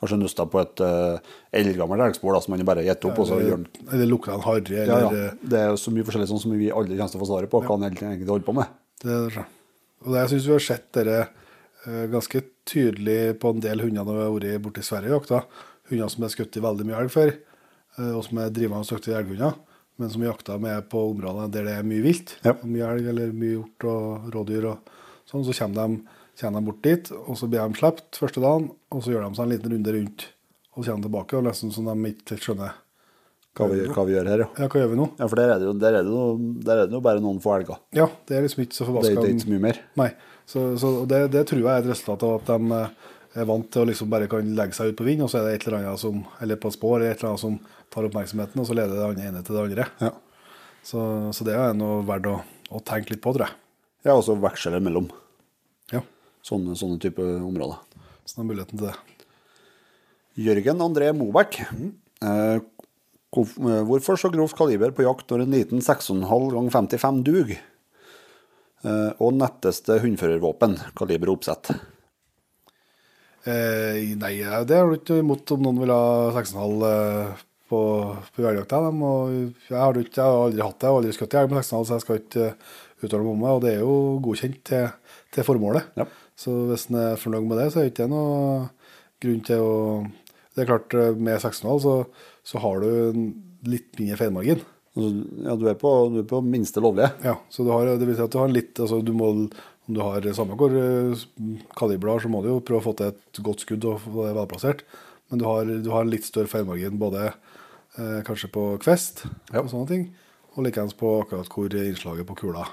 Speaker 2: kanskje nøsta på et uh, eldgammelt elgspor som han bare gitt opp. og så gjør han
Speaker 1: Eller, lukker en harry,
Speaker 2: ja,
Speaker 1: eller
Speaker 2: ja. Det er så mye forskjellig sånn som vi aldri kommer til å få svaret på hva han egentlig holder på med.
Speaker 1: Det er det. Og det, jeg syns vi har sett dette uh, ganske tydelig på en del hunder når vi har vært borte i Sverige og jakta. Hunder som er skutt i veldig mye elg før, uh, og som er drivende dyktige elghunder, men som jakta med på områder der det er mye vilt.
Speaker 2: Ja.
Speaker 1: Mye elg eller mye hjort og rådyr og sånn. Så kommer de, kommer de bort dit, og så blir de sluppet første dagen, og så gjør de seg en liten runde rundt og så kommer de tilbake, og nesten som de ikke helt skjønner
Speaker 2: Hva vi, hva vi gjør her, ja.
Speaker 1: Ja, hva gjør vi nå?
Speaker 2: Ja, For der er det jo, der er det jo, der er det jo bare noen få elger.
Speaker 1: Ja, det er liksom ikke så
Speaker 2: Det
Speaker 1: forbaska
Speaker 2: det er ikke så mye mer.
Speaker 1: Nei. Så, så det, det tror jeg er et resultat av at de eh, er vant til å liksom bare kan legge seg ut på vind, og så er det et eller annet som, eller på et spor eller et eller annet som tar oppmerksomheten, og så leder det andre ene til det andre.
Speaker 2: Ja.
Speaker 1: Så, så det er noe verdt å, å tenke litt på, tror jeg.
Speaker 2: Ja, og så veksler mellom
Speaker 1: Ja,
Speaker 2: sånne, sånne type områder.
Speaker 1: så det er muligheten til det.
Speaker 2: Jørgen André Mobæk. Eh, eh, hvorfor så grovt kaliber på jakt når en liten 6,5 gang 55 dug? Eh, og netteste hundførervåpen, kaliber og oppsett.
Speaker 1: Eh, nei, det har du ikke imot om noen vil ha 6,5 eh, på, på jegerjakta. Jeg har ikke, jeg har aldri hatt det, jeg har aldri skutt elg med 6,5, så jeg skal ikke eh, uttale meg om det. Og det er jo godkjent til, til formålet.
Speaker 2: Ja.
Speaker 1: Så hvis en er fornøyd med det, så er det ikke noe grunn til å Det er klart, eh, med 16,5 så, så har du en litt mindre feilmargin.
Speaker 2: Ja, du er på, du er på minste lovlige.
Speaker 1: Ja, så du har, det vil si at du har en litt altså du må, Om du har samme hvor eh, kaliber så må du jo prøve å få til et godt skudd og få det velplassert. men du har, du har litt større feilmargin både eh, kanskje på kvest
Speaker 2: Ja.
Speaker 1: og sånne ting, og likeens på akkurat hvor innslaget på kula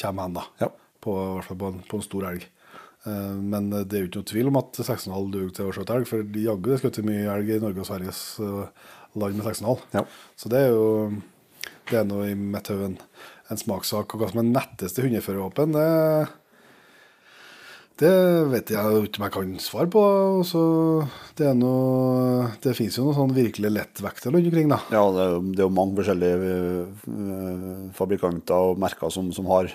Speaker 1: kommer hen, da.
Speaker 2: Ja.
Speaker 1: På, I hvert fall på en, på en stor elg. Eh, men det er jo ikke noe tvil om at 6,5 duger til å skjøte elg, for jaggu det er skutt mye elg i Norge og Sveriges eh, land med 6,5.
Speaker 2: Ja.
Speaker 1: Så det er jo det er noe i mitt hode en, en smakssak. Og hva som er netteste hundeførervåpen, det, det vet jeg ikke om jeg kan svare på. Så det er noe Det finnes jo noen sånn virkelig lettvekter rundt omkring, da.
Speaker 2: Ja, det er, jo, det er jo mange forskjellige øh, fabrikanter og merker som, som har.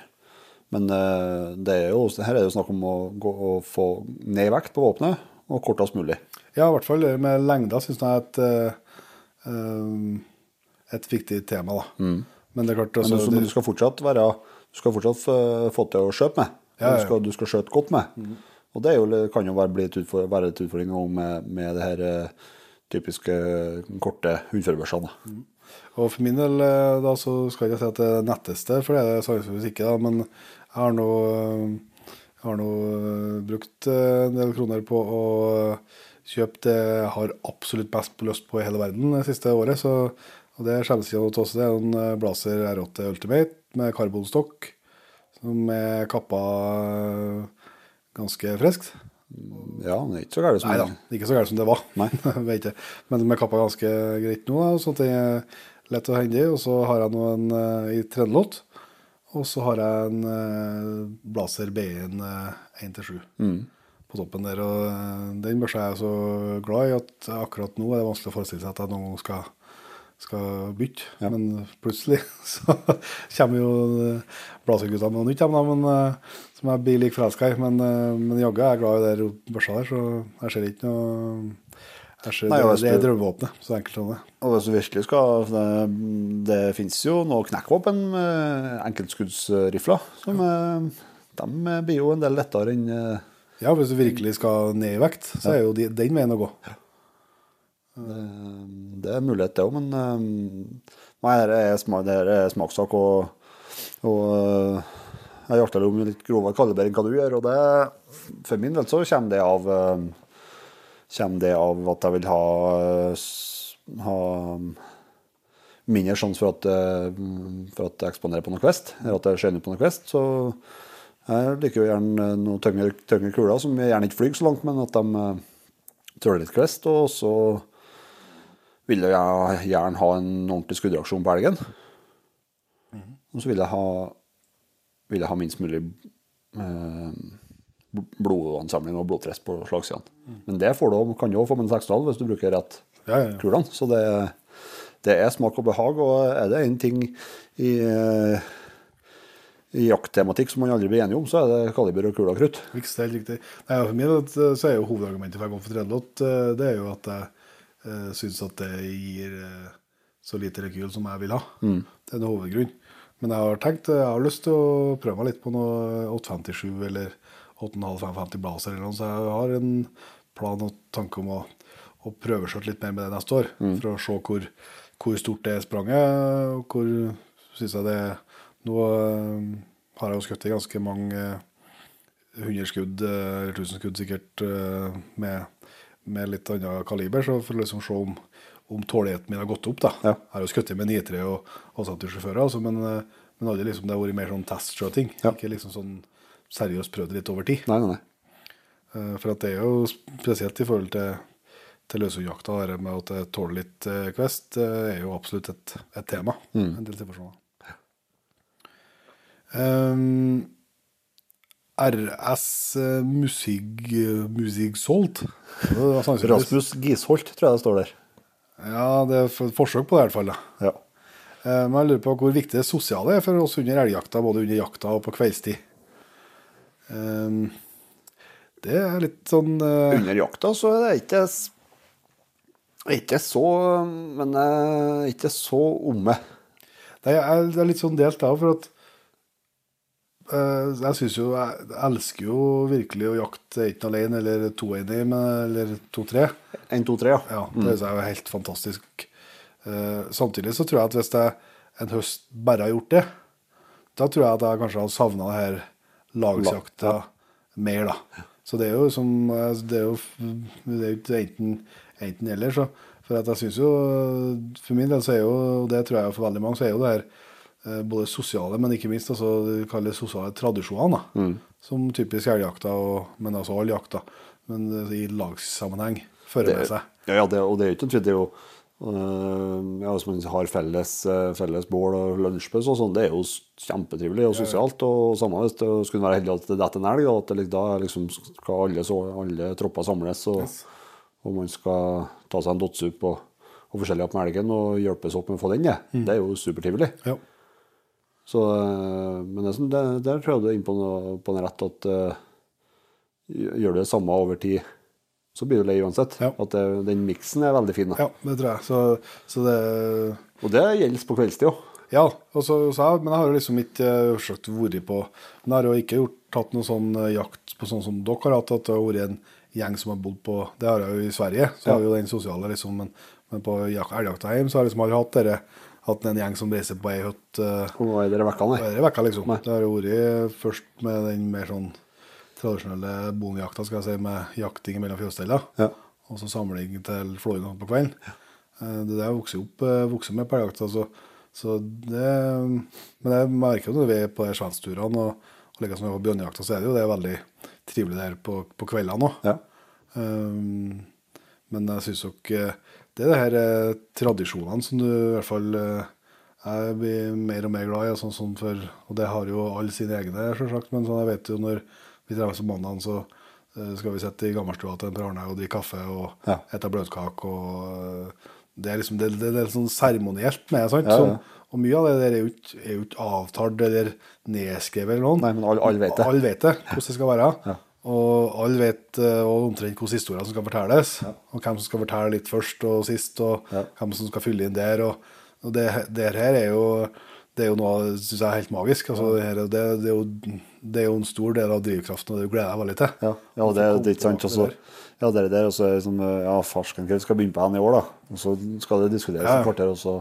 Speaker 2: Men øh, det er jo, her er det jo snakk om å, gå, å få ned vekt på våpenet, og kortest mulig.
Speaker 1: Ja, i hvert fall med lengda syns jeg er et, eh, eh, et viktig tema, da. Men det er klart
Speaker 2: Mm. Men
Speaker 1: altså,
Speaker 2: du, men du skal fortsatt være Du skal fortsatt få- til å skjøte med.
Speaker 1: Ja, ja.
Speaker 2: Du, skal, du skal skjøte godt med. Og det jo, kan jo være, et utfordring, være et utfordring også med, med det her typiske korte hundførerbørsene.
Speaker 1: Og for min del eh, da, så skal jeg ikke si at det er netteste, for det er sannsynligvis ikke. da, Men jeg har nå, eh, jeg har nå eh, brukt eh, en del kroner på å eh, kjøpe det jeg har absolutt mest lyst på i hele verden det siste året. Så, og det skjemmes ikke av oss. Det er en eh, Blazer R8 Ultimate med karbonstokk som er kappa eh, ganske friskt.
Speaker 2: Ja, det er ikke så gærent som
Speaker 1: Nei da, ikke så gærent som det var.
Speaker 2: Nei.
Speaker 1: Vet ikke. Men de er kappa ganske greit nå, da, at det er lett og hendig. Og så har jeg nå en eh, i trenlott. Og så har jeg en eh, Blazer B1 uh, 1-7 på toppen der. Og eh, den børsa er jeg så glad i at akkurat nå er det vanskelig å forestille seg at jeg noen gang skal, skal bytte. Men plutselig så kommer jo uh, Blazer-gutta med noe nytt, da, men, eh, som jeg blir like forelska i. Men, men jaggu er jeg glad i den børsa der, så jeg ser ikke noe jeg
Speaker 2: Nei,
Speaker 1: det, det er drømmevåpenet, så enkelt som det.
Speaker 2: Og hvis du virkelig skal Det, det finnes jo noe knekkvåpen med enkeltskuddsrifler. Som eh, De blir jo en del lettere enn eh,
Speaker 1: Ja, hvis du virkelig skal ned i vekt, så er jo de, den veien å gå.
Speaker 2: det, det er mulighet, det òg, men eh, Nei, det er, smak, det er smakssak. Og, og eh, jeg jakter jo med litt grovere kaliber enn hva du gjør. Og det, for min del så kommer det av eh, Kommer det av at jeg vil ha, ha mindre sjanse for eh, for at jeg eksponerer på noe kvest, eller at jeg skjønner på noe kvest. Så jeg liker jo gjerne noen tyngre, tyngre kuler som jeg gjerne ikke flyr så langt, men at de eh, tåler litt kvest. Og så vil jeg gjerne ha en ordentlig skuddreaksjon på elgen. Og så vil jeg ha, vil jeg ha minst mulig eh, blodansamling og blodtress på slagsidene. Men det får du, kan du òg få med en 6,5 hvis du bruker rett
Speaker 1: Ja, ja,
Speaker 2: kulene. Så det, det er smak og behag. Og er det én ting i, eh, i jakttematikk som man aldri blir enige om, så er det kaliber og kule og krutt.
Speaker 1: Helt riktig. Nei, for min del så er jo hovedargumentet for jeg går for tredjelott, eh, det er jo at jeg uh, syns at det gir eh, så lite rekyl som jeg vil ha. Det er en hovedgrunn. Men jeg har tenkt, jeg har lyst til å prøve meg litt på noe 857 eller 8,5-550 Blazer eller noe, så jeg har en plan og tanke om å, å prøveskjøtte litt mer med det neste år. For å se hvor, hvor stort det spranget, og hvor syns jeg det er Nå eh, har jeg jo skutt i ganske mange hundre 100 skudd, eh, eller tusen skudd sikkert, eh, med, med litt annet kaliber, så for å liksom se om, om tåligheten min har gått opp. da.
Speaker 2: Ja.
Speaker 1: Jeg har jo skutt med 9-3 og, og 70-sjåfører, altså, men, eh, men aldri liksom det har vært mer sånn testskjøting.
Speaker 2: Ja.
Speaker 1: Ikke liksom sånn seriøst prøvd det litt over tid.
Speaker 2: Nei, nei, nei.
Speaker 1: Eh, For at det er jo spesielt i forhold til, til løshundjakta, dette med at det tåler litt eh, kvest, eh, er jo absolutt et, et tema. En del situasjoner. Um, RS Musig, Musigsolt.
Speaker 2: Rasmus Gisholt, tror jeg det står der.
Speaker 1: Ja, det er et forsøk på det i hvert fall.
Speaker 2: Ja.
Speaker 1: Men jeg lurer på hvor viktig det sosiale er for oss under elgjakta, både under jakta og på kveldstid. Um, det er litt sånn eh,
Speaker 2: Under jakta så er det ikke ikke så Men eh, ikke så omme.
Speaker 1: Nei, det er litt sånn delt, da, for at eh, Jeg syns jo Jeg elsker jo virkelig å jakte enten alene eller to men- eller to-tre.
Speaker 2: 1, 2, 3, ja.
Speaker 1: Ja, det er jo helt fantastisk. Samtidig så tror jeg at hvis jeg en høst bare har gjort det, da tror jeg at jeg kanskje har savna det her lagsjakta mer, da. Så det er jo som eh, Det er jo, det er jo enten enten eller. Så, for at jeg synes jo, for min del så er jo, og det tror jeg for veldig mange, så er jo det her eh, både sosiale, men ikke minst altså, det vi kaller sosiale tradisjoner. da. Som typisk elgjakta, og, men altså all jakta. Men eh, i lagssammenheng fører med seg.
Speaker 2: Ja, ja det, og det er jo ikke en tvil. Det er jo ja, Hvis man har felles, øh, felles bål og lunsjpause og sånn, det er jo kjempetrivelig og sosialt. Og samme hvis det skulle være heldig at det detter en elg, da, at det, da liksom skal alle, alle tropper samles, og, og man skal ta seg en dotsup og, og forskjellig opp med elgen og hjelpes opp med å få den ned. Det er jo supertrivelig.
Speaker 1: Ja.
Speaker 2: Så, øh, men det, sånn- det, der tror jeg du er inne på på noe rett, at uh, gjør du det samme over tid, så blir du lei uansett.
Speaker 1: Ja.
Speaker 2: At det, den miksen er veldig fin. Da.
Speaker 1: ja, det tror jeg. Så, så det
Speaker 2: Og det gjelder på kveldstid òg.
Speaker 1: Ja, og så, så jeg, men jeg har jo liksom ikke å vært på Men jeg har jo ikke gjort, tatt noe sånn eh, jakt på sånn som dere har hatt, at det har vært en gjeng som har bodd på Det har jeg jo i Sverige, så
Speaker 2: Ja.
Speaker 1: har vi jo den sosiale, liksom. Men, men på jak- elgjakta hjemme så har jeg liksom aldri hatt dere hatt en gjeng som reiser på ei hytte uh,
Speaker 2: er var dere vekka, nei?
Speaker 1: dere vekka, liksom.
Speaker 2: Nei.
Speaker 1: Det har vært først med den mer sånn tradisjonelle bondejakta, skal jeg si, med jakting mellom fjøssteller.
Speaker 2: Ja.
Speaker 1: Og så samling til flåing på kvelden. Ja. Det der vokser opp eh, vokser med på Altså. Så, så det Men jeg merker jo når vi er på svenskturene og, og like som vi er på bjørnejakta, så er det jo det veldig trivelig der på, på kveldene òg.
Speaker 2: Ja.
Speaker 1: Um, men jeg syns nok eh, det er det her eh, tradisjonene som du i hvert fall eh, jeg blir mer og mer glad i. Sånn, som for, og det har jo alle sine egne, selvsagt. Men sånn, jeg vet jo når vi treffes på mandag, så eh, skal vi sitte i gammelstua til Per Arne og drikke kaffe og
Speaker 2: Ja.
Speaker 1: ete bløtkake. og eh, Det er liksom det, det, det er sånn seremonielt med sant?
Speaker 2: Ja, ja.
Speaker 1: Som, og mye av det der er jo ikke, er jo ikke avtalt eller nedskrevet eller noen.
Speaker 2: Nei, men alle, all vet det.
Speaker 1: Alle vet det, hvordan det skal være.
Speaker 2: Ja.
Speaker 1: Og alle vet eh, og omtrent hvordan historien som skal fortelles. Og hvem som skal fortelle litt først og sist, og hvem som skal fylle inn der. Og, og det, det her er jo det er jo noe synes jeg er helt magisk. Altså, det, her, det, det, er jo, det er jo en stor del av drivkraften, og det gleder jeg veldig til.
Speaker 2: Ja, ja det, det er ikke sant. Også, ja, det der, også Og så er sånn Ja, farsken, skal begynne på henne i år, da? Og så skal det diskuteres
Speaker 1: Ja, ja.
Speaker 2: et kvarter, og så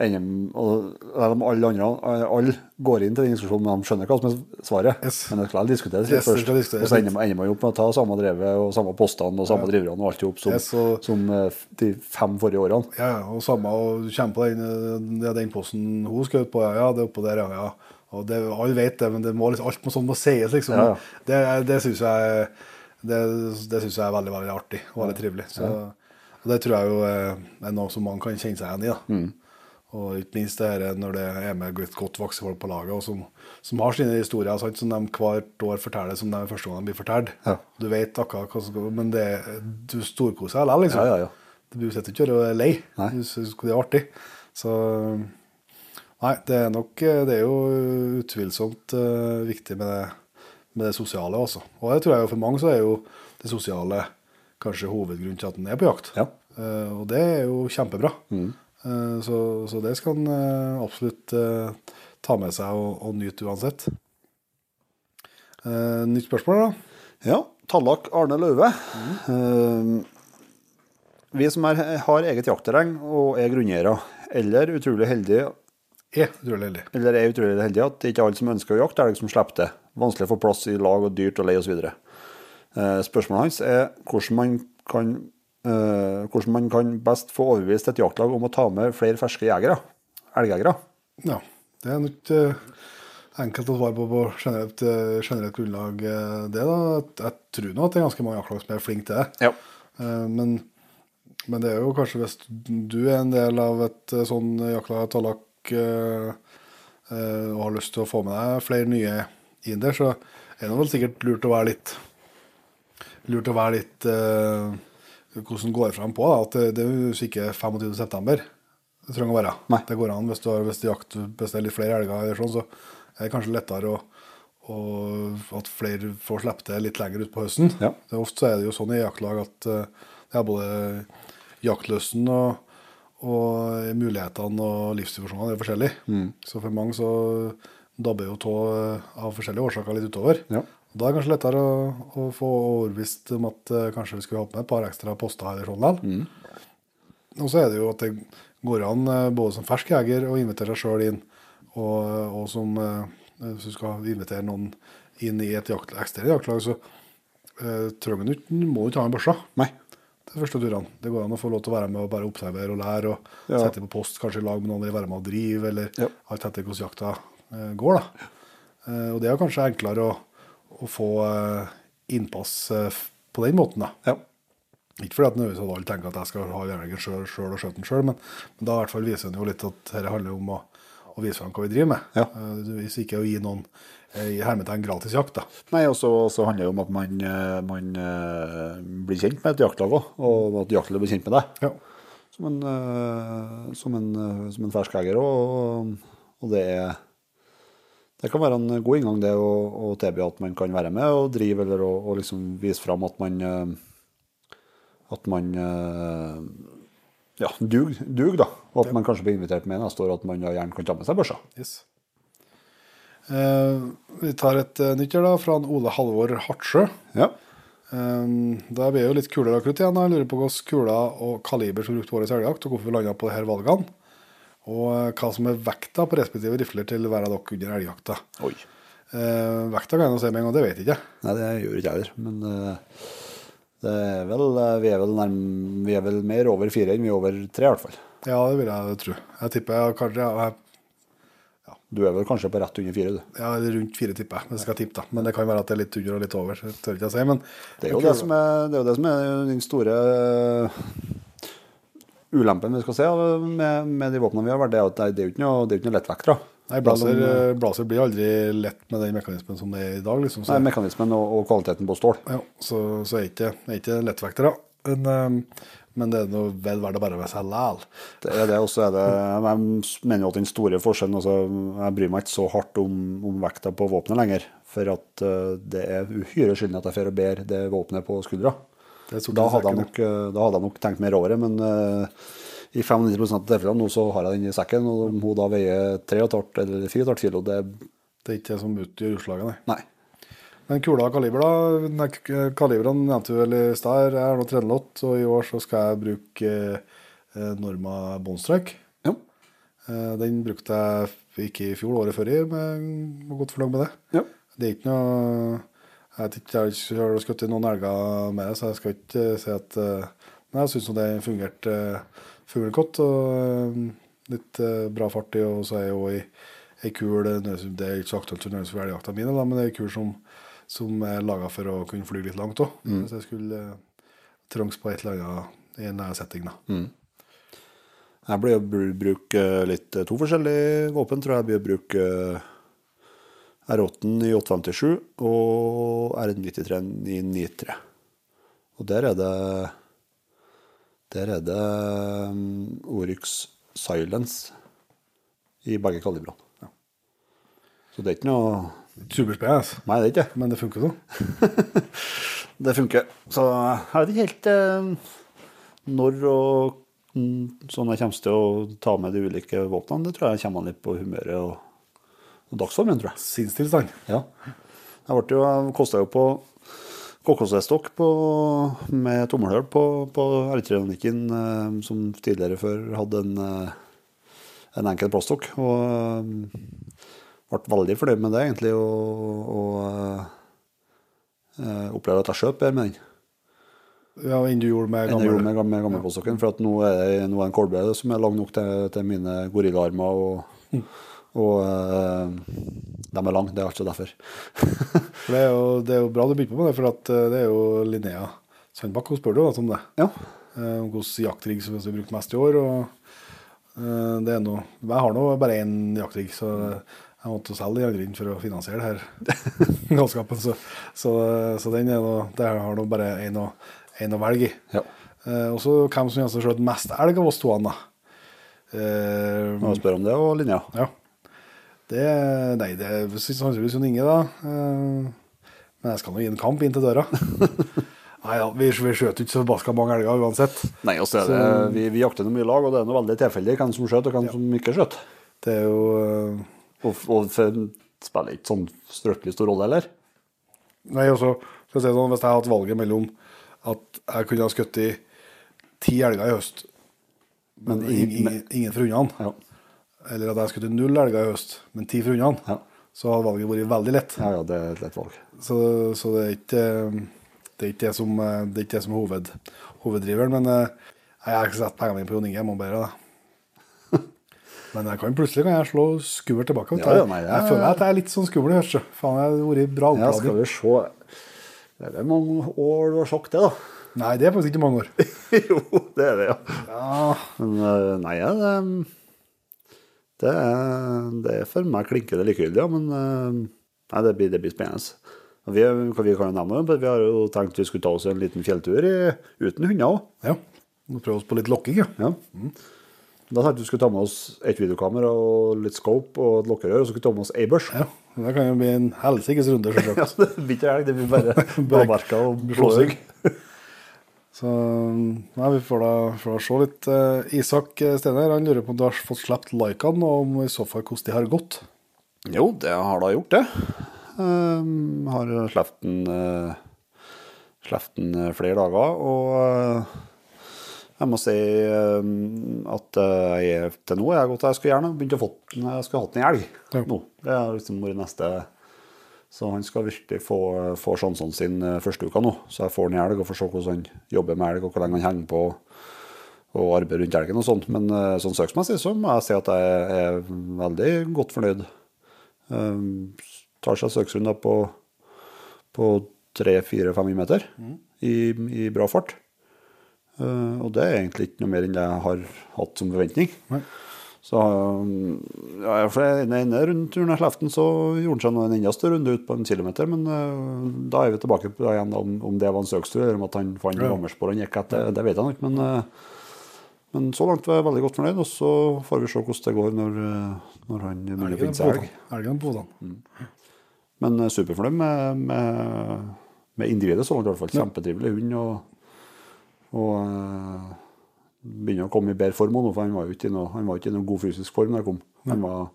Speaker 2: ender alle andre alle går inn til den diskusjonen, men de skjønner hva som er svaret.
Speaker 1: Yes.
Speaker 2: Men det skal diskuteres litt
Speaker 1: Yes, det
Speaker 2: først.
Speaker 1: skal diskuteres
Speaker 2: og så ender ender man opp med å ta samme drevet og samme postene og samme driverne og alt i som,
Speaker 1: Yes, og-
Speaker 2: som eh, de fem forrige årene.
Speaker 1: Ja, ja, og samme, og du kommer på den, ja, den posten hun skjøt på, ja, ja, det er oppå der, ja, ja. Og det, alle vet det, men det må, liksom- alt må sånn må sies, liksom.
Speaker 2: Ja.
Speaker 1: Det, det syns jeg, det, det synes jeg er veldig, veldig artig og veldig trivelig. Så, og det tror jeg jo er, er noe som mange kan kjenne seg igjen i. da.
Speaker 2: Mm.
Speaker 1: Og ikke minst det her når det er med godt voksne folk på laget, og som, som har sine historier sant, som de hvert år forteller som de første gang de blir fortalt.
Speaker 2: Ja.
Speaker 1: Du vet akkurat hva som går, Men det, du storkoser deg likevel, liksom.
Speaker 2: Ja, ja, ja.
Speaker 1: Du sitter ikke og er lei.
Speaker 2: Nei.
Speaker 1: Du syns det er artig. Så Nei, det er nok Det er jo utvilsomt uh, viktig med det, med det sosiale også. Og det tror jeg jo for mange så er jo det sosiale kanskje hovedgrunnen til at en er på jakt.
Speaker 2: Ja.
Speaker 1: Uh, og det er jo kjempebra. Eh, så, så det skal en eh, absolutt eh, ta med seg og, og nyte uansett. Eh, nytt spørsmål, da?
Speaker 2: Ja, Tallak Arne Løve. Mm. vi som er, har eget jaktterreng og er grunneiere, eller utrolig heldige
Speaker 1: Er utrolig heldig.
Speaker 2: eller er utrolig heldig at det ikke er alle som ønsker å jakte elg som slipper det. Vanskelig å få plass i lag og dyrt og lei osv. Eh, spørsmålet hans er hvordan man kan eh, hvordan man kan best få overbevist et jaktlag om å ta med flere ferske jegere, elgjegere.
Speaker 1: Ja, det er nok eh, enkelt å svare på på generelt, generelt grunnlag. det da. Jeg tror nå at det er ganske mange jaktlag som er flinke til det.
Speaker 2: Ja.
Speaker 1: Men, men det er jo kanskje hvis du er en del av et sånn jaktlag, Tallak, eh, og har lyst til å få med deg flere nye inn der, så er det vel sikkert lurt å være litt lurt å være litt uh, hvordan går det frem på. Da, at det, det er jo ikke 25. september det trenger å være.
Speaker 2: Nei.
Speaker 1: Det går an hvis du har hvis du jakt, hvis det er litt flere elger, eller sånn, så er det kanskje lettere å, og at flere får slippe til litt lenger utpå høsten.
Speaker 2: Ja.
Speaker 1: Ofte så er det jo sånn i jaktlag at eh, det er både jaktlysten og, og mulighetene og livssituasjonene er forskjellige.
Speaker 2: Mm.
Speaker 1: Så for mange så dabber jo tå av forskjellige årsaker litt utover.
Speaker 2: Ja.
Speaker 1: Da er det kanskje lettere å, å få overbevist om at uh, kanskje vi skulle hatt med et par ekstra poster her. sånn mm. Og så er det jo at det går an uh, både som fersk jeger å invitere seg sjøl inn, og, og som uh, hvis du skal invitere noen inn i et jakt, eksterne jaktlag, så uh, trenger du ikke, må du ikke ha en børse.
Speaker 2: Nei.
Speaker 1: De første turene. Det går an å få lov til å være med og bare observere og lære, og
Speaker 2: Ja.
Speaker 1: sette på post, kanskje i lag med noen eller være med og drive, eller
Speaker 2: Ja.
Speaker 1: alt etter hvordan jakta eh, går. da. Eh, og det er kanskje enklere å, å få eh, innpass på den måten, da.
Speaker 2: Ja.
Speaker 1: Ikke fordi at nødvendigvis alle tenker at jeg skal ha jerven sjøl og skjøte den sjøl, men, men da i hvert fall viser den jo litt at dette handler om å, å vise fram hva vi driver med.
Speaker 2: Ja.
Speaker 1: Hvis ikke å gi noen i hermetegn gratis jakt. da.
Speaker 2: Nei, og så handler det om at man, eh, man eh, blir kjent med et jaktlag òg, og at jaktlaget blir kjent med deg.
Speaker 1: Ja.
Speaker 2: Som en, eh, som en, som en fersk jeger. Og, det Det kan være en god inngang, det å, å tilby at man kan være med og drive, eller å, å liksom vise fram at man At man ja, dug, dug, da. Og at man kanskje blir invitert med neste år, at man gjerne kan ta med seg børsa.
Speaker 1: Yes. Eh, vi tar et uh, nytt her da, fra Ole Halvor Hartsjø.
Speaker 2: Ja.
Speaker 1: Eh, da blir jo litt kulere akkurat igjen. Jeg lurer på hvilke kuler og kaliber som brukte årets elgjakt, og hvorfor vi landa på disse valgene. Og eh, hva som er vekta på respektive rifler til hver av dere under elgjakta.
Speaker 2: Oi.
Speaker 1: Eh, vekta kan jeg nå si med en gang, det vet jeg ikke.
Speaker 2: Nei, det gjør ikke jeg heller. Men eh, det er vel, eh, vi, er vel nærm, vi er vel mer over fire enn vi er over tre, i hvert fall.
Speaker 1: Ja, det vil jeg tro. Jeg tipper jeg kanskje jeg,
Speaker 2: Du er vel kanskje på rett under fire, du.
Speaker 1: ja, rundt fire, tipper jeg. skal jeg skal tippe, da. Men det kan være at det er litt under og litt over. Det tør ikke jeg si. Men
Speaker 2: Det er jo det som er, det er, det som er den store eh, ulempen vi skal se med, med de våpnene vi har vært, det er at det er jo ikke noe, det noe lettvektere.
Speaker 1: Nei, blazer,
Speaker 2: eh,
Speaker 1: blazer blir aldri lett med den mekanismen som det er i dag. liksom. Så,
Speaker 2: Nei, mekanismen og, og kvaliteten på stål.
Speaker 1: ja, så, så er ikke, er ikke lettvektere. Men, eh, men det er noe vel verdt å bare være seg læl.
Speaker 2: Det er det, og så er det Jeg mener jo at den store forskjellen altså, Jeg bryr meg ikke så hardt om, om vekta på våpenet lenger. For at eh, det er uhyre sjelden at jeg får og bære det våpenet på skuldra. Da hadde, nok, eh, da hadde jeg nok tenkt mer over det, men uh, i 95 av tilfellene nå så har jeg den i sekken, og om hun da veier 3,5 eller 4,5 kilo, det
Speaker 1: Det er ikke det som utgjør utslaget, nei.
Speaker 2: Nei.
Speaker 1: Men kula og kaliber, da. Kalibrene nevnte du vel i stad. Jeg har nå 308, og i år så skal jeg bruke eh, Norma Bonstrike.
Speaker 2: Ja.
Speaker 1: Eh, den brukte jeg ikke i fjor, året før i, men var godt fornøyd med det.
Speaker 2: ja.
Speaker 1: Det er ikke noe Jeg har ikke skutt noen elger med det, så jeg skal ikke eh, si at Men jeg syns det fungerte uh, godt. og Litt bra fart i, og så er jeg jo i ei kul Det er ikke så aktuelt for elgjakta mine, men det er ei kul som, som er laga for å kunne fly litt langt òg. Hvis jeg skulle uh, trengs på et eller annet i en setting. da.
Speaker 2: Jeg blir å bru- bruke litt eh, to forskjellige våpen, tror jeg. Jeg blir å bruke eh, R8 i 857 og R93 i 93. Og der er det Der er det um, Oryx Silence i begge kalibrene. Så det er ikke noe
Speaker 1: Superspennende,
Speaker 2: Nei, det er ikke det.
Speaker 1: men det funker sånn.
Speaker 2: Det funker. Så jeg vet ikke helt eh, når og mm, sånn jeg kommer til å ta med de ulike våpnene. Det tror jeg kommer an litt på humøret og, og dagsformen, tror jeg.
Speaker 1: Sinnstilstand.
Speaker 2: Ja. Jeg ble jo, kosta jo på KKC-stokk med tommelhull på, på R3-nikken, eh, som tidligere før hadde en, eh, en enkel plaststokk. Og eh, ble veldig fornøyd med det, egentlig. Og, og uh, opplevde at jeg skjøt bedre med den
Speaker 1: Ja, enn du gjorde med
Speaker 2: enn gjorde
Speaker 1: med,
Speaker 2: med, med ja. For at nå er det nå er en kolbe som er lang nok til, til mine gorillaarmer. Og, og uh, de er lange, det er altså derfor.
Speaker 1: For det er, jo, det er jo bra du begynte på det, for at eh, det er jo Linnea Sandbakk hun spør jo om det.
Speaker 2: Ja.
Speaker 1: Eh, Om hvilken jaktrigg som vi har brukt mest i år. og eh, det er noe, Jeg har nå bare én jaktrigg, så jeg måtte selge de andre inn for å finansiere det her galskapen. Så, så, så den er noe, det har nå bare én å, velge i.
Speaker 2: ja.
Speaker 1: Eh, og så hvem som har skjøt mest elg av oss to, da. Eh,
Speaker 2: Må spørre om det og linja.
Speaker 1: ja. Det, nei, det er sannsynligvis Jon Inge, da. Eh, Men jeg skal nå gi en kamp inn til døra. Nei ja, vi, vi skjøt ikke så forbaska mange elger uansett.
Speaker 2: Nei, også er det, vi, vi jakter noe mye lag, og det er noe veldig tilfeldig hvem som skjøt og hvem som ikke skjøt.
Speaker 1: Det er jo eh,
Speaker 2: Og, og spiller ikke sånn strøkkelig stor rolle heller.
Speaker 1: Nei, også, skal jeg si sånn, Hvis jeg hadde hatt valget mellom at jeg kunne ha skutt i ti elger i høst, men ingen, ingen, ingen fra hundene,
Speaker 2: Ja.
Speaker 1: eller at jeg skutt i null elger i høst, men ti fra hundene,
Speaker 2: Ja.
Speaker 1: så hadde valget vært veldig lett.
Speaker 2: ja, ja, det er et lett valg.
Speaker 1: Så, så det er ikke Det er ikke det som, eh, det er ikke det som er hoved, hoveddriveren. Men eh, jeg har ikke sett pengene mine på Jon Inge. Jeg må bare det. Men jeg kan plutselig kan jeg slå skummelt tilbake.
Speaker 2: Ja, ja, nei, jeg-
Speaker 1: jeg føler at jeg er litt sånn skummel i så. Faen, jeg har vært bra
Speaker 2: Ja, skal vi se. Det er mange år du har sjokk, det, da.
Speaker 1: Nei, det er faktisk ikke mange år.
Speaker 2: jo, det er det, ja.
Speaker 1: Ja,
Speaker 2: Men eh, nei, det, det, er, det er for meg klinkende likegyldig, ja. Men eh, nei, det blir, det blir spennende. Og Vi, vi kan jo nevne, det, vi har jo tenkt vi skulle ta oss en liten fjelltur i, uten hunder òg.
Speaker 1: ja. Prøve oss på litt lokking, ja.
Speaker 2: Ja. Da tenkte vi skulle ta med oss et videokamera og litt scope og et lokkerør, og så skulle vi ta med oss ei børs.
Speaker 1: ja. Det kan jo bli en helsikes runde,
Speaker 2: Ja, det blir ikke elg, det blir bare blåmerker og blåsing.
Speaker 1: Så nei, vi får da, får da se litt. Eh, Isak Stener han lurer på om du har fått sluppet likene, og om i så fall hvordan de har gått.
Speaker 2: Jo, det har da gjort det. Um, har sluppet den, uh, den eh, flere dager, og eh, jeg må si um, at eh, jeg til nå er godt jeg skulle gjerne begynt å få jeg skulle hatt en elg
Speaker 1: Ja.
Speaker 2: nå. Det har liksom vært neste Så han skal virkelig få, få sjansene sine eh, første uka nå. Så jeg får den i elg og får se hvordan han jobber med elg, og hvor lenge han henger på og arbeider rundt elgen og sånt. Men eh, sånn søksmessig så må jeg si at jeg er veldig godt fornøyd. Um, tar seg søksrunder på, på 300-400-500 meter i, i bra fart. Uh, og det er egentlig ikke noe mer enn det jeg har hatt som forventning.
Speaker 1: Nei.
Speaker 2: Så um, ja, for den ene rundturen av Kleften den, så gjorde han seg en enda større runde ut på en kilometer. Men uh, da er vi tilbake på det igjen om, om det var en søkstur, eller om at han fant
Speaker 1: Ja.
Speaker 2: han gikk etter. Det vet jeg nok. Men, uh, men så langt var jeg veldig godt fornøyd. Og så får vi se hvordan det går når, når han begynner å finne seg elg.
Speaker 1: Elgen på hodene.
Speaker 2: Men uh, superfornøyd med, med, med individet så langt, i hvert fall. Kjempetrivelig hund. Og, og uh, begynner å komme i bedre form nå, for han var jo ikke i noe, var ikke i noe god fysisk form da jeg kom. Han var,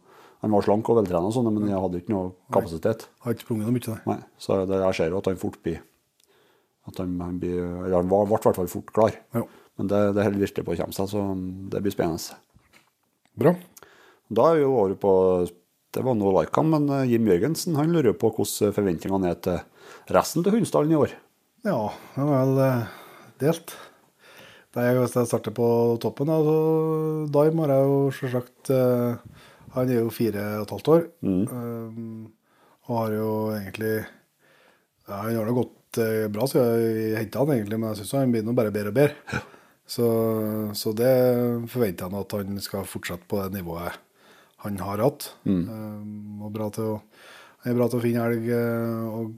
Speaker 2: han var slank og veltrena, sånn, men jeg hadde ikke noe kapasitet.
Speaker 1: Har ikke sprunget noe mye, nei.
Speaker 2: Så det, jeg ser jo at han fort blir at han, han blir, eller han ble i hvert fall fort klar.
Speaker 1: Ja.
Speaker 2: Men det, det holder virkelig på å komme seg, så det blir spennende.
Speaker 1: Bra.
Speaker 2: Da er vi jo over på Det var nå Laikan, men eh, Jim Jørgensen han lurer på hvordan forventningene er til resten til Hundsdalen i år.
Speaker 1: Ja, det er vel eh, delt. Er, hvis jeg starter på toppen, da, så Daim har jeg jo selvsagt eh, Han er jo fire og et halvt år. eh, og har jo egentlig ja, Han har det gått eh, bra så jeg henta han, egentlig, men jeg syns han blir bare bedre og bedre. Så, så det forventer jeg at han skal fortsette på det nivået han har hatt. Eh, og bra til å, han er bra til å finne elg og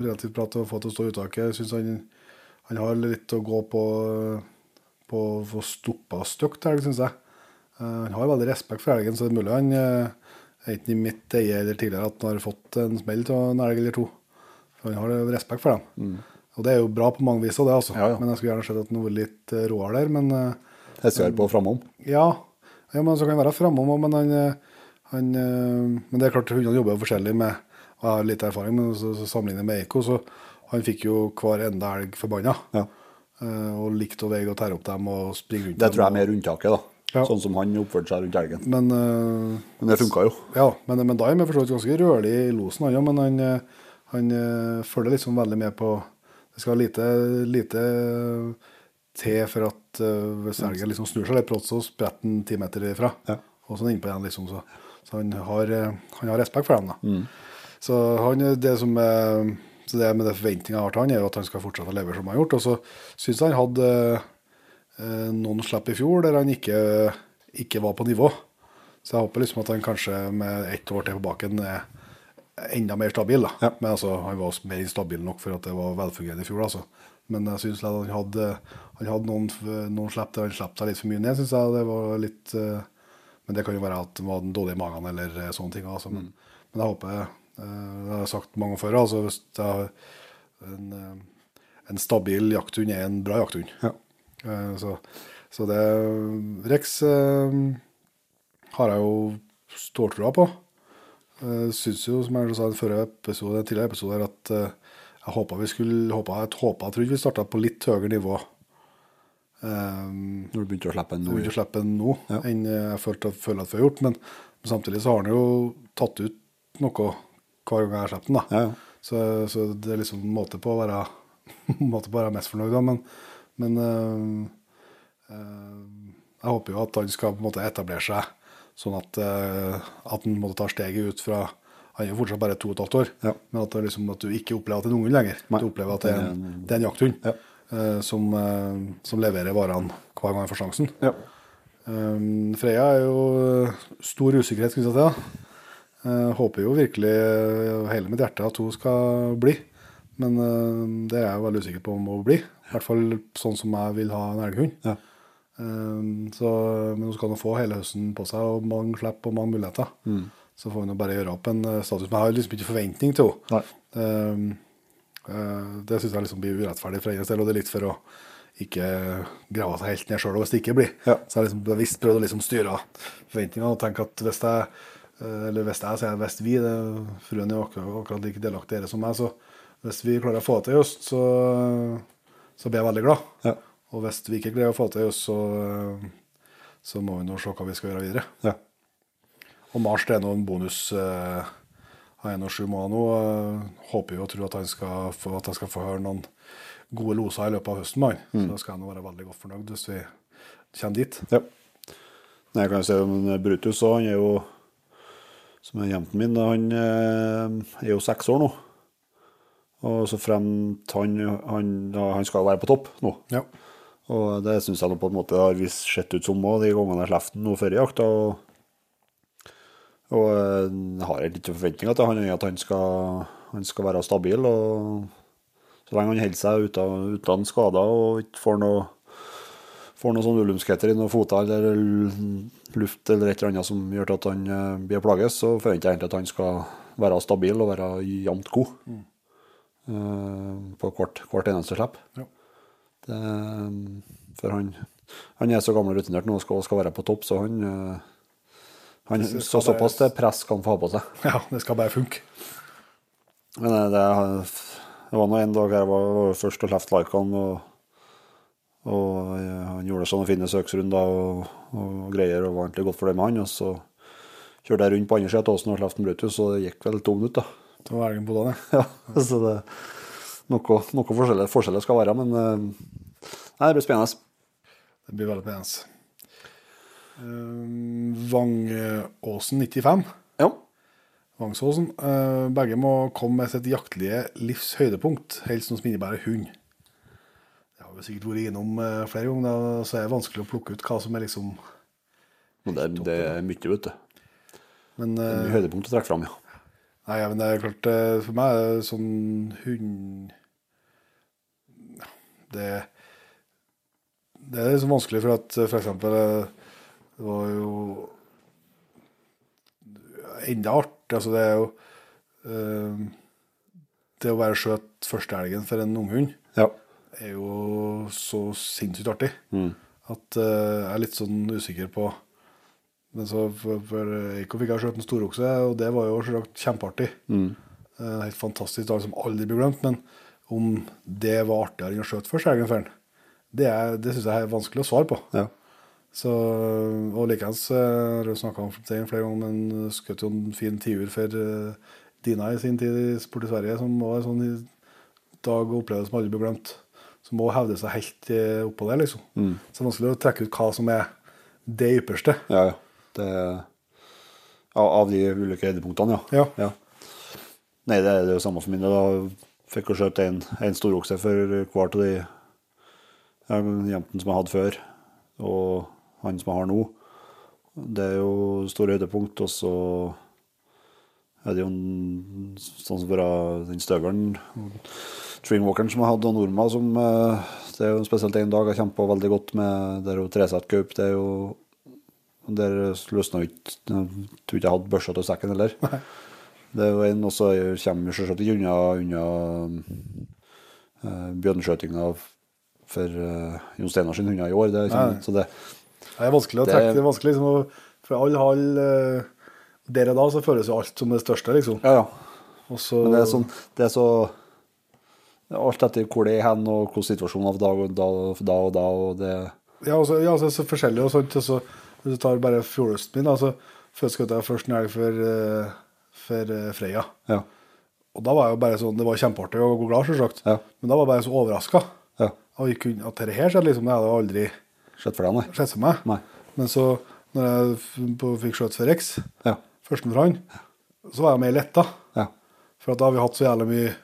Speaker 1: relativt bra til å få til å stå i uttaket. Jeg synes han, han har litt å gå på på å få stoppa stygt elg, syns jeg. Eh, han har veldig respekt for elgen, så det er mulig han eh, enten i mitt eie eller tidligere at han har fått en smell av en elg eller to. For han har respekt for dem. Og det er jo bra på mange vis, det, altså.
Speaker 2: Ja, ja.
Speaker 1: Men jeg skulle gjerne sett at han var litt eh, råere der. Men Jeg
Speaker 2: ser på framom.
Speaker 1: ja, ja men så kan han være framom òg, men han, eh, han eh, Men det er klart, hundene jobber jo forskjellig med Og jeg har litt erfaring, men så, så sammenlignet med Eiko, så han fikk jo hver enda elg forbanna.
Speaker 2: Ja.
Speaker 1: Eh, og likte å veie og tære opp dem og springe rundt
Speaker 2: Det tror jeg er mer unntaket, da.
Speaker 1: Ja.
Speaker 2: Sånn som han oppførte seg rundt elgen.
Speaker 1: Men, uh,
Speaker 2: Men det funka jo.
Speaker 1: ja, men, men da er for så vidt ganske rølig i losen, han òg. Men han, eh, han uh, følger liksom veldig med på Det skal lite, lite til for at uh, hvis elgen liksom snur seg litt brått, så spretter han ti meter ifra.
Speaker 2: Ja.
Speaker 1: Og sånn innpå igjen, liksom. Så, så han, har, han har respekt for dem, da. Så han, det som er så det med det forventninga jeg har til han, er jo at han skal fortsette å leve som han har gjort. Og så syns jeg han hadde eh, noen slipp i fjor der han ikke, ikke var på nivå. Så jeg håper liksom at han kanskje med ett år til på baken er enda mer stabil. da.
Speaker 2: Ja.
Speaker 1: Men altså, han var mer stabil nok for at det var velfungerende i fjor. altså. Men jeg syns han hadde, han hadde noen, noen slipp der han slapp seg litt for mye ned. Synes jeg det var litt... eh, Men det kan jo være at han var den dårlige i magen eller eh, sånne ting. altså. Men, men jeg håper Det har jeg sagt mange før. altså Hvis jeg har en, eh, en stabil jakthund er en bra jakthund.
Speaker 2: Ja.
Speaker 1: Eh, Så, så det Rex eh, har jeg jo ståltroa på. Jeg syns jo, som jeg sa i forrige episode, tidligere episode, at eh, jeg håpa vi skulle håpa, Jeg håpa jeg trodde vi starta på litt høyere nivå. Um,
Speaker 2: Når du begynte å slippe en
Speaker 1: nå
Speaker 2: Begynte
Speaker 1: å slippe den nå
Speaker 2: Ja.
Speaker 1: enn jeg følte, føler at vi har gjort. Men, men samtidig så har han jo tatt ut noe hver gang jeg har sluppet den. da.
Speaker 2: Ja.
Speaker 1: Så, så det er liksom måte på å være måte på å være mest fornøyd, da. Men, men øh, øh, jeg håper jo at han skal på en måte etablere seg sånn at, øh, at han måtte ta steget ut fra Han er jo fortsatt bare to og et halvt år,
Speaker 2: Ja.
Speaker 1: men at, det liksom, at du ikke opplever at det er en unghund lenger.
Speaker 2: Nei,
Speaker 1: Du opplever at det er en, det er en jakthund
Speaker 2: Ja.
Speaker 1: eh, som, eh, som leverer varene hver gang han får sjansen.
Speaker 2: Ja.
Speaker 1: Um, Freya er jo stor usikkerhet knytta til det. Uh, håper jo virkelig uh, hele mitt hjerte at hun skal bli. Men uh, det er jeg veldig usikker på om hun blir. I hvert fall sånn som jeg vil ha en elghund.
Speaker 2: Ja.
Speaker 1: Så, men hun skal nå få hele høsten på seg, og mange slipp og mange muligheter. Så får hun nå bare gjøre opp en status. Men jeg har liksom ikke forventning til henne. Det syns jeg liksom blir urettferdig for hennes del, og det er litt for å ikke grave seg helt ned sjøl hvis det ikke blir.
Speaker 2: Ja.
Speaker 1: Så jeg har liksom bevisst prøvd å liksom styre forventningene og tenke at hvis jeg, eh, eller hvis jeg sier hvis vi, fruen er akkurat, akkurat like delaktig i det som meg, så hvis vi klarer å få det til i høst, så, så blir jeg veldig glad.
Speaker 2: Ja.
Speaker 1: Og hvis vi ikke greier å få det til i høst, så, så må vi nå se hva vi skal gjøre videre.
Speaker 2: Ja.
Speaker 1: Og Mars det er nå en bonus. eh, Han er nå sju måneder nå. eh, Håper jo og tror at han skal få, at jeg skal få høre noen gode loser i løpet av høsten. med han. Så da skal jeg nå være veldig godt fornøyd hvis vi kommer dit.
Speaker 2: Ja. Jeg kan jo se om Brutus òg. Han er jo, som er jenten min, han eh, er jo seks år nå. Og så fremt han, han, han skal være på topp nå.
Speaker 1: Ja.
Speaker 2: Og det syns jeg på en måte har visst sett ut som òg, de gangene jeg slapp den nå før jakta. Og, og eh, jeg har litt ikke forventninger til han, at han skal, han skal være stabil. og Så lenge han holder seg uten, uten skader og ikke får noe får noen sånn ulumskheter i noen foter eller luft eller et eller annet som gjør at han eh, blir plages, så forventer jeg egentlig at han skal være stabil og være jevnt god mm. på hvert, hvert eneste slipp.
Speaker 1: Ja.
Speaker 2: For han, han er så gammel og rutinert nå og skal, skal være på topp, så han, eh, han
Speaker 1: Så
Speaker 2: såpass til press kan få ha på seg.
Speaker 1: ja, det skal bare funke.
Speaker 2: Men eh, det, det var nå en dag jeg var, først og left han og, og eh, han gjorde sånne fine søksrunder og, og greier, og var egentlig godt fornøyd med han. Og så kjørte jeg rundt på andre sida av Åsen og slapp Brutus, og det gikk vel to minutter.
Speaker 1: Det var elgen på dagen, ja.
Speaker 2: Ja, så det noe, noe forskjellig, forskjellig skal være, men eh, nei, det blir spennende.
Speaker 1: Det blir veldig spennende. Um, Vangåsen 95.
Speaker 2: Ja.
Speaker 1: Vangsåsen. eh, begge må komme med sitt jaktlige livs høydepunkt, helst noe som innebærer hund. Vi sikkert vært innom eh, flere ganger, så er det vanskelig å plukke ut hva som er liksom
Speaker 2: Men det, det er mye, vet du.
Speaker 1: Men,
Speaker 2: Det er
Speaker 1: eh,
Speaker 2: mye høydepunkt å trekke fram, ja.
Speaker 1: nei, ja, men det er klart eh, For meg er det sånn hund Det Det er liksom vanskelig, for at f.eks. eh, Det var jo enda artig. Altså, det er jo eh, Det å være skjøt førstehelgen for en unghund
Speaker 2: Ja.
Speaker 1: Er jo så sinnssykt artig
Speaker 2: Mm.
Speaker 1: at eh, jeg er litt sånn usikker på Men så for, for Eiko fikk jeg skjøt en storokse, og det var jo selvsagt kjempeartig.
Speaker 2: Mm.
Speaker 1: Eh, helt fantastisk dag som aldri blir glemt. Men om det var artigere enn å skjøte førsteelgen for den, det, er- det syns jeg er vanskelig å svare på.
Speaker 2: ja.
Speaker 1: Så, og likeens eh, har jeg snakka om det flere ganger, men skjøt jo en fin tiur for Dina i sin tid i Sport i Sverige, som var en sånn dag og opplevelse som aldri blir glemt. Som må hevde seg helt eh, oppå der, liksom. Så det er vanskelig å trekke ut hva som er det ypperste.
Speaker 2: Ja, ja. Det, av, de ulike høydepunktene, ja.
Speaker 1: Ja.
Speaker 2: Nei, det er det jo samme for min del. Fikk jeg skjøt en, en storokse for hver av de jentene som jeg hadde før, og han som jeg har nå. Det er jo store høydepunkt. Og så er det jo en, sånn som fra den støvelen, Tringwalkeren som jeg hadde, og Norma, som eh, Det er jo spesielt en dag jeg kjempa veldig godt med. Det er jo Tresett Gaup. Det er jo Der løsna jo ikke Jeg tror ikke jeg hadde børsa til sekken heller. Det er jo en, og så kommer vi selvsagt ikke unna, unna uh, bjørneskjøtinga for uh, Jon Steinar sin hunder i år. Det, kommer, så det,
Speaker 1: Det er vanskelig å trekke. Det er vanskelig liksom, å, For alle hall uh, Der og da så føles jo alt som det største, liksom.
Speaker 2: ja, ja.
Speaker 1: Også,
Speaker 2: Men det er, sånn, det er så Alt etter hvor det er hen, og hvordan situasjonen av dag og da, da og da. og det
Speaker 1: Ja, altså, ja, altså, så forskjellig og sånt. Og så, hvis du tar bare fjordøsten min, altså så først skjøt jeg først en elg for, eh, for eh, Freya.
Speaker 2: Ja.
Speaker 1: Og da var jeg jo bare sånn, Det var kjempeartig gå glad, selvsagt.
Speaker 2: Ja.
Speaker 1: Men da var jeg bare så overraska.
Speaker 2: Ja.
Speaker 1: At dette her skjedde, liksom, det hadde jeg aldri
Speaker 2: Sett for deg,
Speaker 1: sett for meg.
Speaker 2: Nei.
Speaker 1: Men så, når jeg fikk skjøt for Rex,
Speaker 2: Ja.
Speaker 1: førsten fra han, så var jeg mer letta.
Speaker 2: Ja.
Speaker 1: For at da har vi hatt så jævlig mye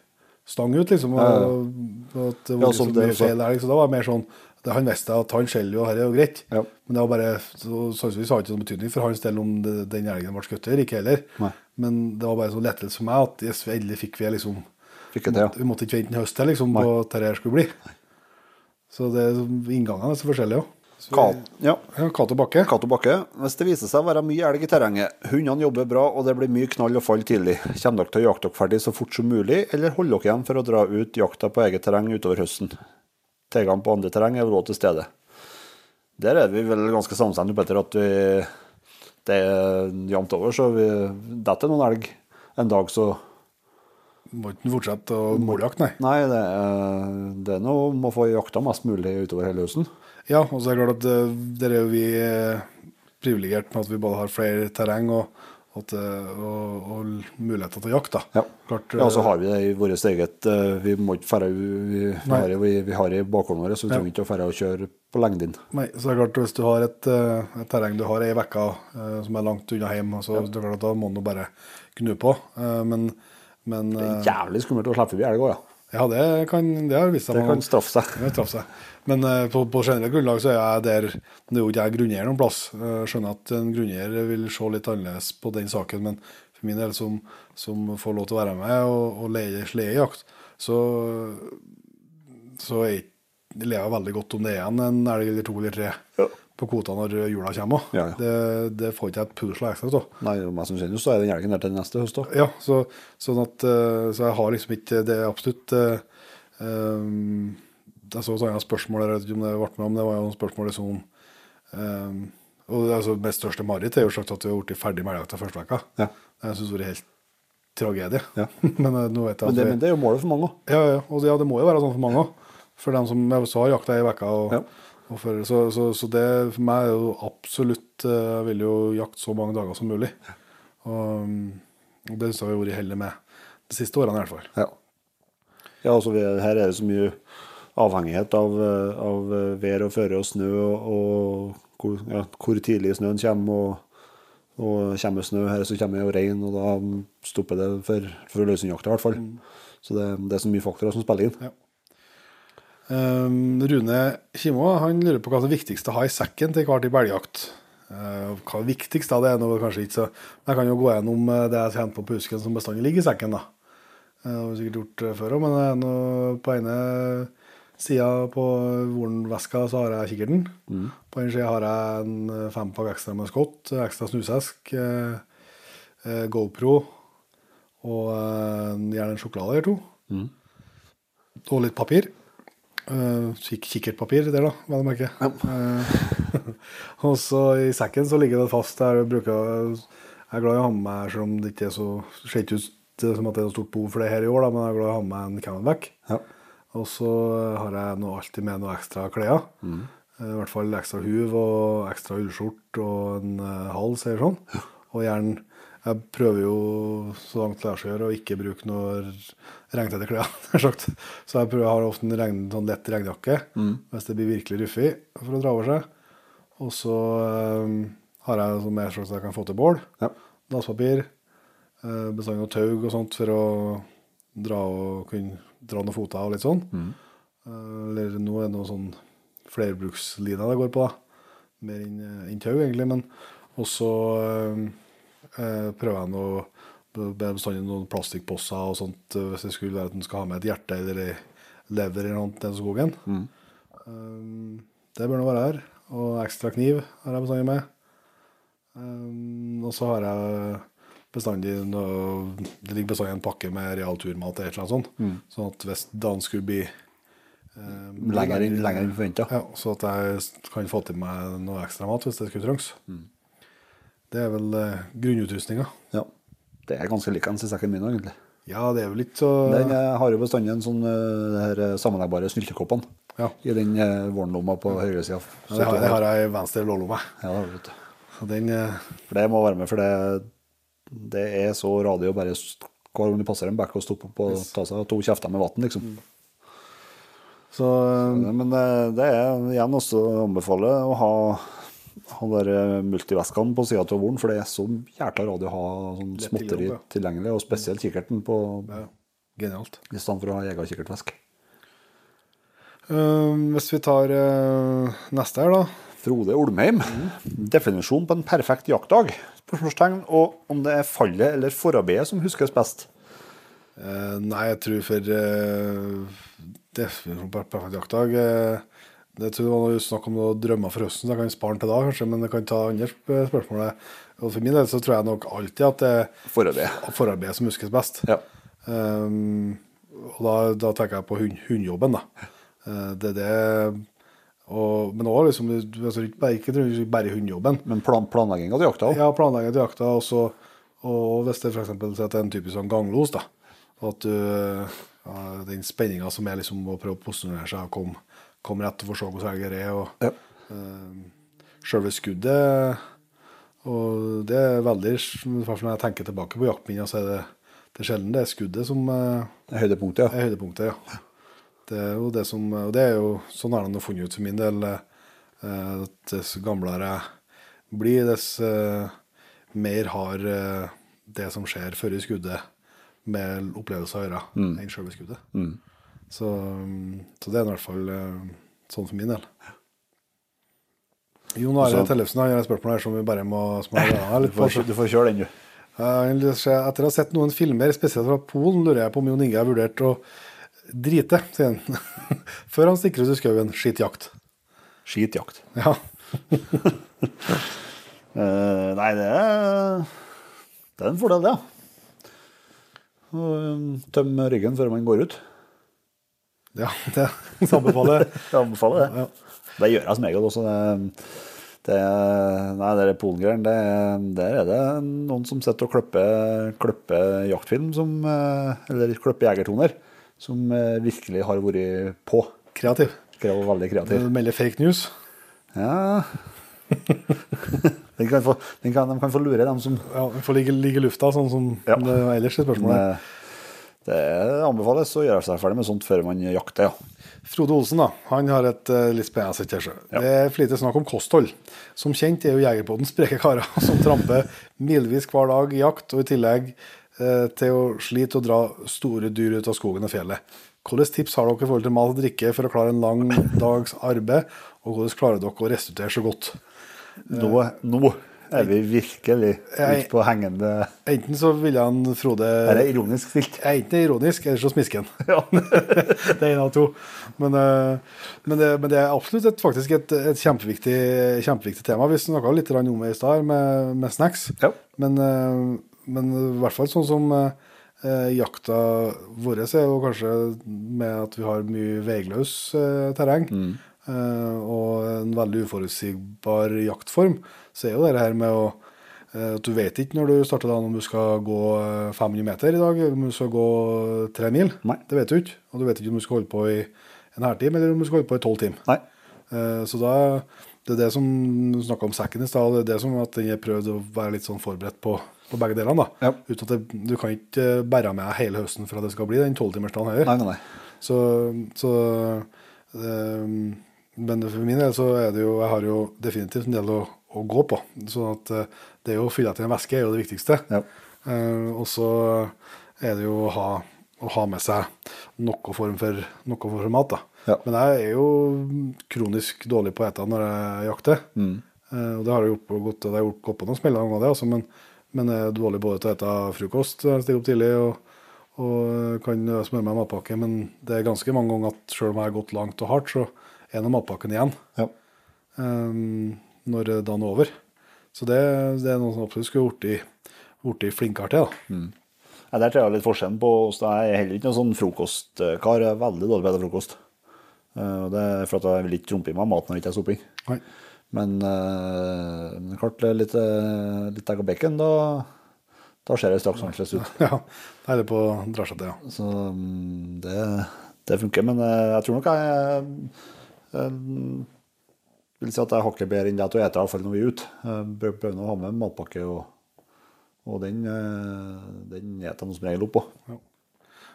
Speaker 1: stang ut, liksom. Og, og at det var
Speaker 2: ja,
Speaker 1: liksom
Speaker 2: det
Speaker 1: mye feil der. Liksom. Da var det mer sånn det, Han visste at han skjeller jo, dette er jo greit.
Speaker 2: Ja.
Speaker 1: Men det var bare sannsynligvis har det ikke noen betydning for hans del om det, den elgen ble skutt eller ikke heller.
Speaker 2: Nei.
Speaker 1: Men det var bare sånn lettelse for meg at yes, endelig fikk vi liksom
Speaker 2: Fikk det ja.
Speaker 1: måtte, Vi måtte ikke vente en høst til liksom,
Speaker 2: Nei.
Speaker 1: på at dette skulle bli. Så det, inngangene er så forskjellige òg.
Speaker 2: Ja.
Speaker 1: Kato Bakke.
Speaker 2: Kato Bakke. Hvis det viser seg å være mye elg i terrenget, hundene jobber bra og det blir mye knall og fall tidlig, kommer dere til å jakte dere ferdig så fort som mulig, eller holder dere igjen for å dra ut jakta på eget terreng utover høsten? Tilgang på andre terreng er også til stede. Der er vi vel ganske samstemte, Petter, at vi, det er jevnt over, så vi detter noen elg en dag, så
Speaker 1: Må ikke fortsette å måljakt, nei.
Speaker 2: Nei, det det er noe å få jakta mest mulig utover hele høsten.
Speaker 1: Ja, og så er det klart at eh, der er jo vi eh, privilegert med at vi både har flere terreng og, at, eh, og, og muligheter til jakt.
Speaker 2: Ja.
Speaker 1: Klart,
Speaker 2: Ja, så
Speaker 1: eh,
Speaker 2: har vi det i vårt eget Vi må ikke fære Vi, vi, har, vi, vi har det i bakgården vår, så vi
Speaker 1: Ja.
Speaker 2: trenger ikke å fære og kjøre på lengden.
Speaker 1: Nei, så det er klart hvis du har et, et terreng du har ei uke som er langt unna hjem, så det er klart at da må du bare gnu på. Men men
Speaker 2: Det er jævlig skummelt å slippe forbi elg òg, ja.
Speaker 1: ja, det kan det har vist seg.
Speaker 2: Det
Speaker 1: man-
Speaker 2: kan straffe seg.
Speaker 1: Det straffe seg. Men eh, på, på generelt grunnlag så er jeg der Det er jo ikke jeg grunneier noen plass. Jeg skjønner at en grunneier vil se litt annerledes på den saken, men for min del, som, som får lov til å være med og, og leie sledejakt, så, så jeg, jeg- lever jeg veldig godt om det er en elg eller to eller tre
Speaker 2: Ja.
Speaker 1: på kvota når jula kommer.
Speaker 2: Ja, ja.
Speaker 1: Det, det får ikke jeg et pusle ekstra av.
Speaker 2: Nei, som kjenner, så er den elgen der til neste høst òg.
Speaker 1: Ja, så, sånn at, eh, så jeg har liksom ikke Det er absolutt eh, um, Jeg så et annet spørsmål jeg vet ikke om det ble med om, det var jo spørsmål liksom om um, og altså, Mitt største mareritt er jo sagt at vi har blitt ferdig med elgjakta første uka.
Speaker 2: Ja.
Speaker 1: Jeg syns det er helt tragedie.
Speaker 2: Ja.
Speaker 1: men eh, nå vet jeg
Speaker 2: Men, det-
Speaker 1: vi,
Speaker 2: men det er jo målet for mange òg.
Speaker 1: ja, ja, og ja, det må jo være sånn for mange òg. For dem som jeg har jakta ei uke.
Speaker 2: Ja.
Speaker 1: og for, så, så, så det for meg er jo absolutt eh, Jeg vil jo jakte så mange dager som mulig. Og, um, og det syns jeg vi har vært heldige med de siste årene i hvert fall.
Speaker 2: Ja. ja, altså vi, her er det så mye avhengighet av, eh, av eh, vær og føre og snø, og, hvor, ja, hvor tidlig snøen kommer. Og, og kommer snø her, så kommer jo regn, og da stopper det for, for løshundjakta i hvert fall. Så det, det er så mye faktorer som spiller inn.
Speaker 1: Ja. Um, Rune Kimo han lurer på hva som er viktigst å ha i sekken til hver type belgjakt. Uh, hva er viktigst da, det er noe kanskje ikke så Men Jeg kan jo gå gjennom det jeg kjent på på husken som bestandig ligger i sekken. da. Det har vi sikkert gjort før òg, men er på ene sida på vorenveska så har jeg kikkerten. På den sida har jeg en uh, fempakk ekstra med skott, ekstra snusesk, uh, uh, GoPro og eh, gjerne en sjokolade eller to. Og litt papir. Uh, kik kikkertpapir der, da, vel å merke. Eh, og så i sekken så ligger det fast der. Jeg, bruker, jeg er glad i å ha med meg, selv om det ikke er så ser ut som at det er noe stort behov for det her i år, da, men jeg er glad i å ha med meg en Camelback.
Speaker 2: Ja.
Speaker 1: Og så har jeg nå alltid med noe ekstra klær. Mm. I hvert fall ekstra huv og ekstra ullskjorte og en uh, hals eller sånn. Og gjerne Jeg prøver jo så langt det lar seg gjøre å ikke bruke noe regntette klær. sagt. Så jeg prøver, jeg har ofte en regn, sånn lett regnjakke hvis det blir virkelig ruffig for å dra over seg. Og så um, har jeg så mer slags at jeg kan få til bål.
Speaker 2: Ja.
Speaker 1: Dasspapir. Bestandig noe tau og sånt for å dra og kunne dra noen foter og litt sånn. Mm. eller nå er det noe sånn flerbrukslina det går på, da. Mer enn inn tau, egentlig. Men også eh, eh, prøver jeg nå be- bestandig noen plastikkposser og sånt eh, hvis det skulle være at en skal ha med et hjerte eller lever eller noe til skogen. Eh, det bør nå være her. Og ekstra kniv har jeg bestandig med. Um, og så har jeg bestandig noe, Det ligger bestandig en pakke med realturmat eller et eller annet sånt. Sånn at hvis dagen skulle bli eh,
Speaker 2: Lenger enn lenger enn forventa.
Speaker 1: ja, Så at jeg kan få til meg noe ekstra mat hvis det skulle trengs. Det er vel eh, grunnutrustninga.
Speaker 2: Ja. Det er ganske lik i sekken min egentlig.
Speaker 1: Ja, det er vel ikke så
Speaker 2: Den eh, har jo bestandig en sånn eh, her eh, sammenleggbare snyltekoppene
Speaker 1: Ja.
Speaker 2: i den eh, vårlomma på høyresida.
Speaker 1: Ja, det har, jeg i venstre lårlomme.
Speaker 2: Ja, det har du.
Speaker 1: Den eh,
Speaker 2: For det må være med, for det, det er så radio å bare hver gang du passerer en bekk, og stopper opp og ta seg to kjefter med vann, liksom.
Speaker 1: Så eh,
Speaker 2: Men det, det er igjen også å anbefale å ha han der eh, multiveskene på sida av våren, for det er så jækla radio å ha sånn småtteri
Speaker 1: ja.
Speaker 2: tilgjengelig, og spesielt kikkerten på,
Speaker 1: ja, genialt.
Speaker 2: i stedet for å ha egen kikkertvesk.
Speaker 1: Uh, hvis vi tar uh, neste her, da.
Speaker 2: Frode Olmheim. Definisjon på en perfekt jaktdag? Spørsmålstegn. Og om det er fallet eller forarbeidet som huskes best?
Speaker 1: Uh, nei, jeg tror for uh, det, perfekt jaktdag uh, Det tror jeg var noe snakk om noe drømmer for høsten, så jeg kan spare den til da, kanskje. Men jeg kan ta andre sp- spørsmål. Og for min del så tror jeg nok alltid at det er
Speaker 2: Forarbeid.
Speaker 1: forarbeidet som huskes best.
Speaker 2: Ja.
Speaker 1: Um, og da, da tenker jeg på hund, hundjobben, da. Uh, det er det og, Men òg liksom altså, ikke ikke bare hundjobben.
Speaker 2: Men plan planlegging av jakta òg?
Speaker 1: Ja, planlegging av jakta, og så og hvis det f.eks. er en typisk sånn ganglos, da. At du ja, Den spenninga som er liksom å prøve å posisjonere seg og komme kom rett og få se hvordan elger er. Og
Speaker 2: Ja.
Speaker 1: uh, selve skuddet Og det er veldig Når jeg tenker tilbake på jaktminner, så er det, det er sjelden det er skuddet som eh,
Speaker 2: Høydepunktet, ja.
Speaker 1: er høydepunktet, ja. Det er jo det som Og det er jo sånn har de funnet ut for min del. eh, At dess gamlere jeg blir, dess eh, mer har eh, det som skjer før i skuddet, med opplevelser å gjøre, enn selve skuddet. Så, mm, så det er i hvert fall eh, sånn for min del. Jon Are Tellefsen har et spørsmål her som vi bare må smøre av
Speaker 2: Du
Speaker 1: litt på.
Speaker 2: får, du får kjøre den, du.
Speaker 1: Eh, Etter å ha sett noen filmer, spesielt fra Polen, lurer jeg på om Jon Inge har vurdert å drite, sier han. Før han stikker ut i skauen. Skitjakt.
Speaker 2: Skitjakt.
Speaker 1: Ja.
Speaker 2: uh, nei, det er, det er en fordel, det. Ja. Um, Tømme ryggen før man går ut.
Speaker 1: ja det anbefaler jeg.
Speaker 2: Anbefaler det.
Speaker 1: Ja.
Speaker 2: Det gjør jeg som regel også. Det, det, nei, det er Polen-greiene. det- Der er det noen som sitter og klipper, klipper jaktfilm, som, eh, eller klipper jegertoner, som eh, virkelig har vært på.
Speaker 1: Kreativ.
Speaker 2: Skrev veldig kreativ.
Speaker 1: Melder fake news.
Speaker 2: Ja den kan få, den kan, De kan få lure dem som
Speaker 1: Ja, de får ligge, ligge i lufta, sånn som
Speaker 2: Ja.
Speaker 1: det er ellers i spørsmålet.
Speaker 2: Det, Det anbefales å gjøre seg ferdig med sånt før man jakter, ja.
Speaker 1: Frode Olsen da, han har et uh, litt spennende sitt her.
Speaker 2: Ja.
Speaker 1: Det er for lite snakk om kosthold. Som kjent er jo Jegerpodden spreke karer som tramper milevis hver dag i jakt, og i tillegg eh, til å slite å dra store dyr ut av skogen og fjellet. Hvilke tips har dere i forhold til mat og drikke for å klare en lang dags arbeid, og hvordan klarer dere å restituere så godt?
Speaker 2: Nå, nå er vi virkelig ute på hengende
Speaker 1: Enten så ville han Frode
Speaker 2: Er er ironisk stilt.
Speaker 1: Enten det er ironisk, eller så smisker han.
Speaker 2: Ja.
Speaker 1: det er en av to. Men, eh, men, det, men det er absolutt et, faktisk et, et kjempeviktig, kjempeviktig tema. Vi snakka litt om det i stad, med, med snacks.
Speaker 2: Ja.
Speaker 1: Men, eh, men i hvert fall sånn som eh, jakta vår er jo kanskje med at vi har mye veiløs eh, terreng. eh, og en veldig uforutsigbar jaktform, så er jo det her med å eh, at Du vet ikke når du starter dagen om du skal gå eh, 500 meter i dag, eller om du skal gå tre mil.
Speaker 2: Nei.
Speaker 1: Det vet du ikke. Og du vet ikke om du skal holde på i en halvtime, eller om du skal holde på i tolv timer.
Speaker 2: Nei.
Speaker 1: Eh, Så da, det er det som du snakka om sekken i stad, det er det som at den er prøvd å være litt sånn forberedt på, på begge delene. da.
Speaker 2: Ja.
Speaker 1: Det, Du kan ikke eh, bære med hele høsten for at det skal bli den tolvtimersdagen heller.
Speaker 2: Nei, nei, nei.
Speaker 1: Så, så øh, Men for min del så er det jo Jeg har jo definitivt en del å, å gå på. sånn at eh, det å fylle etter en væske er jo det viktigste.
Speaker 2: Ja.
Speaker 1: Uh, og så er det jo å ha, å ha med seg noe form for, noe form for mat. da.
Speaker 2: Ja.
Speaker 1: Men jeg er jo kronisk dårlig på å ete når jeg jakter. Eh, og det har jeg gjort på godt, det har jeg gjort på noen smeller, det, altså, men, men jeg er dårlig både til å spise frokost jeg opp tidlig, og, og kan smøre meg matpakke. Men det er ganske mange ganger at selv om jeg har gått langt og hardt, så er nå matpakken igjen
Speaker 2: Ja.
Speaker 1: Um, når dagen er over. Så det, det er noe som absolutt skulle blitt flinkere til. da.
Speaker 2: Nei, Der tror jeg litt forskjellen på oss. Jeg er heller ikke noen sånn frokostkar. Jeg er veldig dårlig på å spise frokost. Eh, Det er for at jeg vil ikke trumpe i meg mat når jeg ikke er sopping.
Speaker 1: Nei.
Speaker 2: Men eh, men klart er litt, eh, litt egg og bacon, da, da ser det straks annerledes ut.
Speaker 1: Ja, er det på å dra seg til, ja.
Speaker 2: Så mm, det, det funker. Men eh, jeg tror nok jeg jeg vil si at jeg hakker hakket bedre enn det til å ete, i hvert fall når vi er ute. Jeg prøver å ha med matpakke og, Og den, spiser jeg som regel opp på.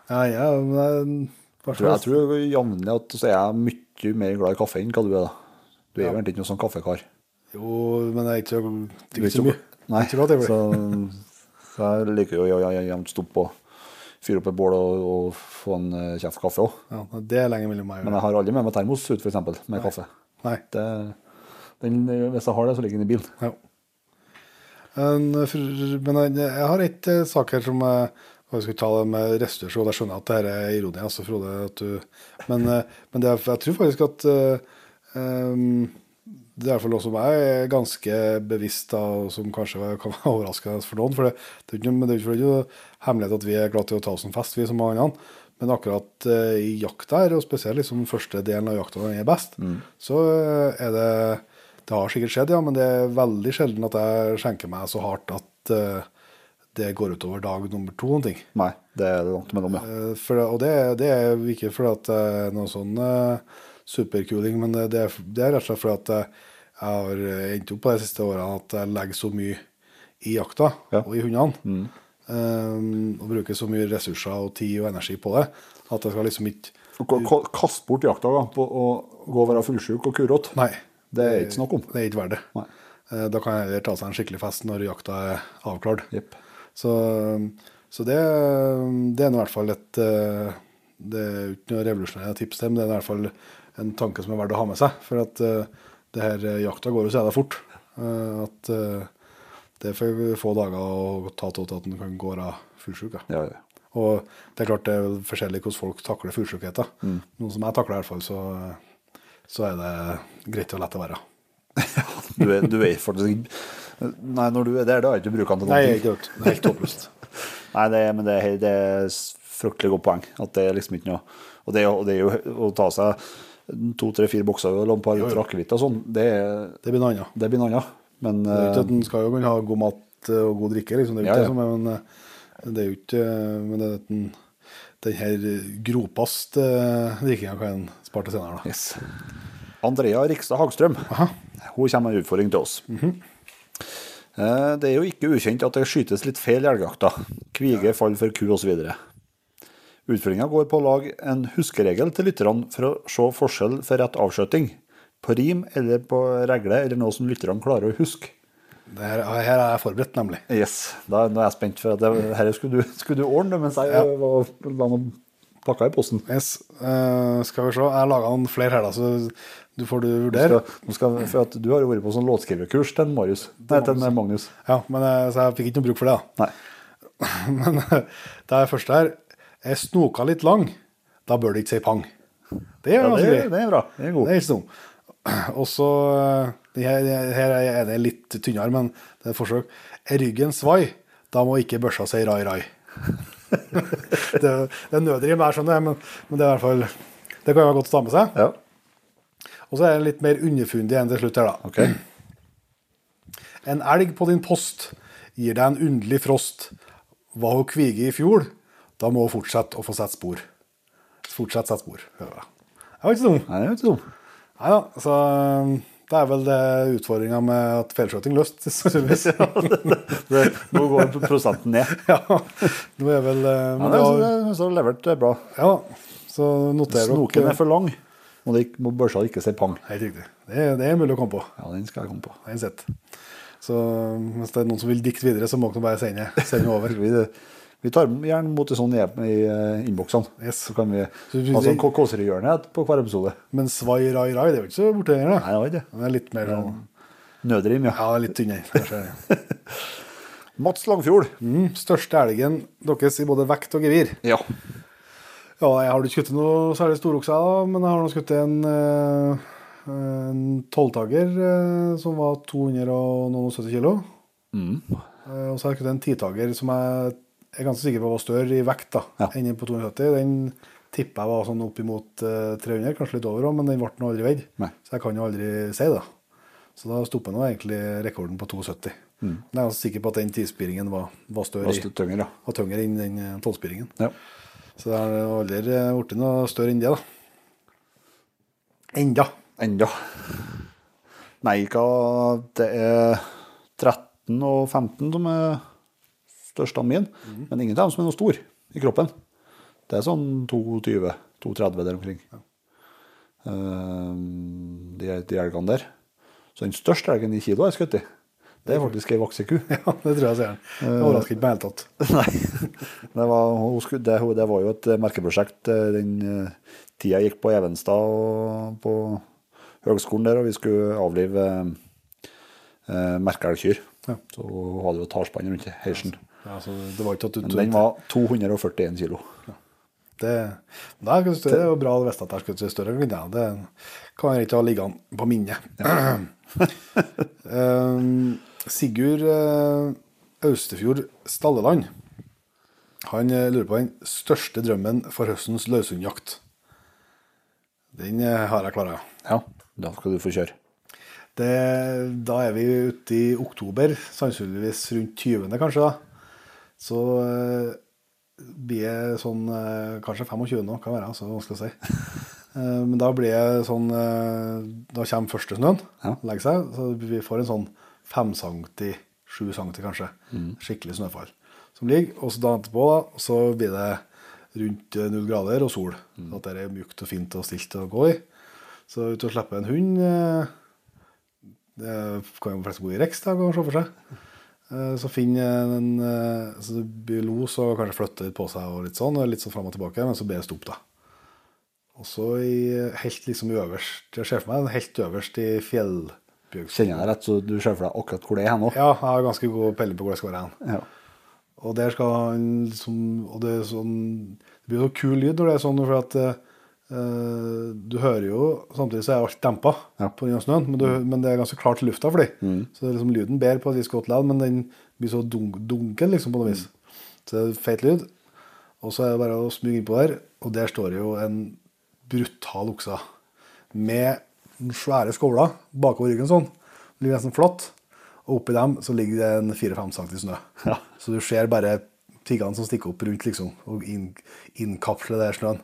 Speaker 1: Ja, ja, men jeg,
Speaker 2: Jeg tror, jeg tror jevnlig at så er jeg mye mer glad i kaffe enn hva du er. da. Du er jo egentlig ikke noen sånn kaffekar.
Speaker 1: Jo, men jeg er ikke så, ikke så mye.
Speaker 2: Nei,
Speaker 1: Ikke
Speaker 2: så, så jeg liker jo å jevnt stoppe og fyre opp et bål og, og få en eh, kjeft kaffe òg.
Speaker 1: Ja, det er lenge mellom meg
Speaker 2: Men jeg har aldri med meg termos ut, f.eks., med kaffe.
Speaker 1: Nei.
Speaker 2: Det, den, hvis jeg har det, så ligger den i bilen.
Speaker 1: Ja. Men jeg, har et eh, sak her som jeg jeg skal ta det med restaurasjon. jeg skjønner at det her er ironi, altså, Frode. Du, men eh, men det er, jeg tror faktisk at det er iallfall noe som jeg er ganske bevisst av, og som kanskje kan være overraskende for noen. For det, det er ikke, det er ikke hemmelighet at vi er glad til å ta oss en fest, vi som mange andre. Men akkurat eh, i jakta her, og spesielt liksom første delen av jakta når den er best, så eh, er det Det har sikkert skjedd, ja, men det er veldig sjelden at jeg skjenker meg så hardt at eh, det går utover dag nummer to. og ting.
Speaker 2: Nei, det er det langt mellom, ja.
Speaker 1: For, og det, det er ikke fordi at det er noe sånn superkuling, men det, det, det er rett og slett fordi at jeg, har endt opp på de siste årene at jeg legger så mye i jakta
Speaker 2: Ja.
Speaker 1: og i hundene. eh, og bruker så mye ressurser og tid og energi på det at jeg skal liksom ikke
Speaker 2: K- k- Kast bort jakta da, på å gå og være fullsjuk og kurete.
Speaker 1: Nei.
Speaker 2: Det er ikke snakk om.
Speaker 1: Det er ikke verdt det.
Speaker 2: Nei.
Speaker 1: Eh, Da kan jeg heller ta seg en skikkelig fest når jakta er avklart.
Speaker 2: Yep.
Speaker 1: Så, så det, det er i hvert fall et eh, Det er ikke noe revolusjonerende tips, til, men det er i hvert fall en tanke som er verdt å ha med seg. For at uh, det her eh, jakta går jo så jævla fort. Uh, At uh, det er for få dager å ta til at en kan gå av fullsjuk. ja.
Speaker 2: Ja.
Speaker 1: Og det er klart det er forskjellig hvordan folk takler fullsjukheter. Noen som jeg takler i hvert fall, så, så er det greit og lett å være.
Speaker 2: Du er, du er faktisk Nei, når du er der, da er ikke brukende til
Speaker 1: Nei,
Speaker 2: noe.
Speaker 1: ikke helt. Det er helt håpløst.
Speaker 2: Nei, det, er- men det, er- det er fryktelig godt poeng. At det er liksom ikke noe Og det, og det er jo å ta seg to, tre, fire bokser og et par liter akevitt og sånn, det,
Speaker 1: Det blir noe annet.
Speaker 2: det blir noe annet. Men
Speaker 1: Det er ikke
Speaker 2: eh,
Speaker 1: at En skal jo kunne ha god mat og god drikke, liksom. Det er jo ikke
Speaker 2: ja.
Speaker 1: det som er, men eh, det er jo ikke Men det er at den, den her gropast drikkinga kan en spare til senere, da.
Speaker 2: yes. Andrea Rikstad Hagstrøm Hun kommer med en utfordring til oss. Eh, Det er jo ikke ukjent at det skytes litt feil i elgjakta. Kvige, fall for ku osv. Utfordringa går på å lage en huskeregel til lytterne for å se forskjell for rett avskjøting. På rim eller på regle, eller noe som lytterne klarer å huske.
Speaker 1: Det her, er jeg forberedt, nemlig.
Speaker 2: Yes, da, nå er jeg spent, for det, her skulle du, skulle du ordne mens jeg
Speaker 1: Ja.
Speaker 2: var, la noen pakker i posten.
Speaker 1: Yes. Uh, skal vi se. Jeg har laga noen flere her, da, så du får du vurdere.
Speaker 2: Skal, nå skal, for at du har jo vært på sånn låtskriverkurs til Marius. Nei, til Magnus.
Speaker 1: Ja, men eh, Så jeg fikk ikke noe bruk for det, da.
Speaker 2: Nei.
Speaker 1: Men eh, det er første her Er snoka litt lang, da bør det ikke si pang. Det er
Speaker 2: Ja, det, det er bra. Det er god.
Speaker 1: Det er ikke. Og så eh, her, her er det litt tynnere, men det er et forsøk. Er ryggen svai, da må ikke børsa si rai rai. det, det er nødrim her, skjønner jeg, men, men det er i hvert fall Det kan være godt å ta med seg.
Speaker 2: Ja,
Speaker 1: Og så er det litt mer underfundig enn til slutt her, da.
Speaker 2: Okay.
Speaker 1: En elg på din post gir deg en underlig frost. Var hun kvige i fjor, da må hun fortsette å få sette spor. Fortsett sette spor. Ja. Det var ikke så dum.
Speaker 2: Nei, det er ikke dum.
Speaker 1: Nei da, så um, det er vel det utfordringa med at feilskjøting løst, sannsynligvis.
Speaker 2: Det, nå går prosenten ned.
Speaker 1: ja, nå er vel
Speaker 2: Ja,
Speaker 1: men
Speaker 2: det
Speaker 1: det
Speaker 2: er,
Speaker 1: var,
Speaker 2: så, så levert bra.
Speaker 1: ja, så noterer
Speaker 2: Snoken er for lang. Må, det, ikke- må børsa ikke si pang.
Speaker 1: Helt riktig. Det er, det er mulig å komme på.
Speaker 2: Ja, den skal jeg komme på.
Speaker 1: Den er sett. Så um, hvis det er noen som vil dikte videre, så må dere bare sende, sende over.
Speaker 2: Vi, tar gjerne imot en sånn i, i eh, innboksene.
Speaker 1: Yes.
Speaker 2: Så kan vi ha sånn kåserihjørne på hver episode.
Speaker 1: Men svai, rai, rai, det er jo ikke så borte lenger.
Speaker 2: Nei,
Speaker 1: da.
Speaker 2: det ikke det.
Speaker 1: Det er litt mer sånn
Speaker 2: Nødrim, ja.
Speaker 1: Ja, litt tynnere. kanskje.
Speaker 2: Mats Langfjord.
Speaker 1: Mm, største elgen deres i både vekt og gevir.
Speaker 2: Ja.
Speaker 1: Ja, jeg har ikke skutt noe særlig storokse, da, men jeg har nå skutt en, eh, en tolvtager eh, som var 270 kilo.
Speaker 2: Mm.
Speaker 1: Og så har jeg skutt en titager som jeg er ganske sikker på var større i vekt da,
Speaker 2: Ja.
Speaker 1: enn på 270. Den tipper jeg var sånn oppimot eh, 300, kanskje litt over òg, men den ble nå aldri veid. Så jeg kan jo aldri si det. Så da stopper nå egentlig rekorden på 270. Men jeg er ganske sikker på at den tispiringen var, var større
Speaker 2: Mm. Var tyngre, ja.
Speaker 1: var tyngre enn den eh, tolvspiringen.
Speaker 2: ja.
Speaker 1: Så det har aldri eh, blitt noe større enn det, da. Enda.
Speaker 2: Enda. Nei, hva Det er 13 og 15 som er største av mine, men ingen av dem som er noe stor i kroppen. Det er sånn 22-32 der omkring. Eh, de, de elgene der. Så den største elgen i kilo har skutt i, det er faktisk ei vokseku.
Speaker 1: Ja, det tror jeg sier. Det overrasker ikke meg i det hele tatt.
Speaker 2: Nei. Det var, det, det var jo et merkeprosjekt eh, den eh, tida jeg gikk på Evenstad og på høgskolen der, og vi skulle avlive eh, merkeelgkyr.
Speaker 1: Ja.
Speaker 2: Så hun hadde jo et hardspann rundt heisen.
Speaker 1: Ja, så det var ikke at du
Speaker 2: Men den var 241 kilo.
Speaker 1: Det, det, er, det er jo bra å vite at jeg skulle til større enn det. Det kan jeg ikke ha liggende på minnet. um, Sigurd uh, Austefjord Stalleland han uh, lurer på den største drømmen for høstens løshundjakt. Den uh, har jeg klara.
Speaker 2: Ja, da skal du få kjøre.
Speaker 1: Det, da er vi ute i oktober, sannsynligvis rundt 20., kanskje. da. Så eh, blir jeg sånn eh, Kanskje 25 nå, kan være, så vanskelig å si. Eh, men da blir jeg sånn Da kommer første snøen,
Speaker 2: Ja.
Speaker 1: legger seg, så vi får en sånn 5 cm, 7 cm kanskje. Skikkelig snøfall som ligger. Og så dagen etterpå da, så blir det rundt null grader og sol. Så at det er mjukt og fint og stilt å gå i. Så ut og slippe en hund det kan jo flest bo i Rex da, man se for seg. Eh, Så finner en eh, så blir los og kanskje flytter litt på seg og litt sånn, og litt sånn fram og tilbake, men så blir det stopp, da. Og så helt liksom øverst, jeg ser for meg helt øverst i fjellbjørks...
Speaker 2: Kjenner jeg deg rett, så du ser for deg akkurat hvor det er nå?
Speaker 1: Ja, jeg har ganske god peiling på hvor det skal være hen.
Speaker 2: Ja.
Speaker 1: Og der skal han liksom Og det er sånn Det blir så kul lyd når det er sånn, for at eh, du hører jo Samtidig så er alt dempa
Speaker 2: Ja.
Speaker 1: på grunn snøen, men, du, men det er ganske klart lufta for dem. Så det er liksom lyden bedre på et visst godt ledd, men den blir så dunk, dunken liksom på noe vis. Så det er feit lyd. Og så er det bare å smyge innpå der, og der står det jo en brutal okse med svære skovler bakover ryggen sånn. Det Ligger nesten flatt. Og oppi dem så ligger det en 4-5 cm snø.
Speaker 2: Ja.
Speaker 1: Så du ser bare tiggene som stikker opp rundt, liksom, og inn, innkapsler den snøen.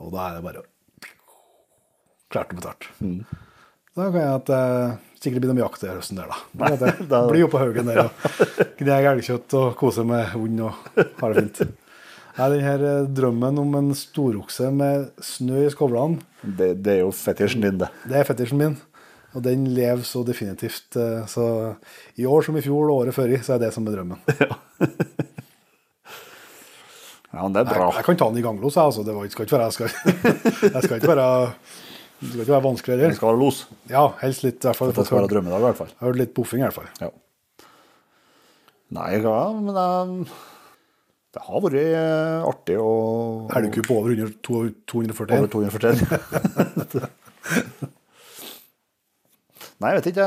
Speaker 1: Og da er det bare klart og betalt. Da kan jeg at eh, sikkert begynne med jakt i høsten der, da. Da
Speaker 2: da-
Speaker 1: Bli oppå på haugen der og gnage elgkjøtt og kose med hund og ha det fint. Nei, den her eh, drømmen om en storokse med snø i skovlene,
Speaker 2: Det, det er jo fetisjen din, det.
Speaker 1: det er fetisjen min. Og den lever så definitivt. eh, Så i år som i fjor og året før i, så er det som er drømmen.
Speaker 2: Ja, men det er bra.
Speaker 1: jeg kan ta den i ganglos, jeg, altså. Det var, skal ikke være, jeg skal, jeg skal ikke være det skal ikke være vanskelig heller.
Speaker 2: Det skal være los.
Speaker 1: Ja, helst litt, i hvert fall.
Speaker 2: Det skal være drømmedag, i hvert fall.
Speaker 1: Jeg har hørt litt boffing, i hvert fall.
Speaker 2: Ja. Nei, ja, men det, det har vært eh, artig å
Speaker 1: Elgku på over 100, to- 240.
Speaker 2: Over 241. Nei, jeg vet ikke.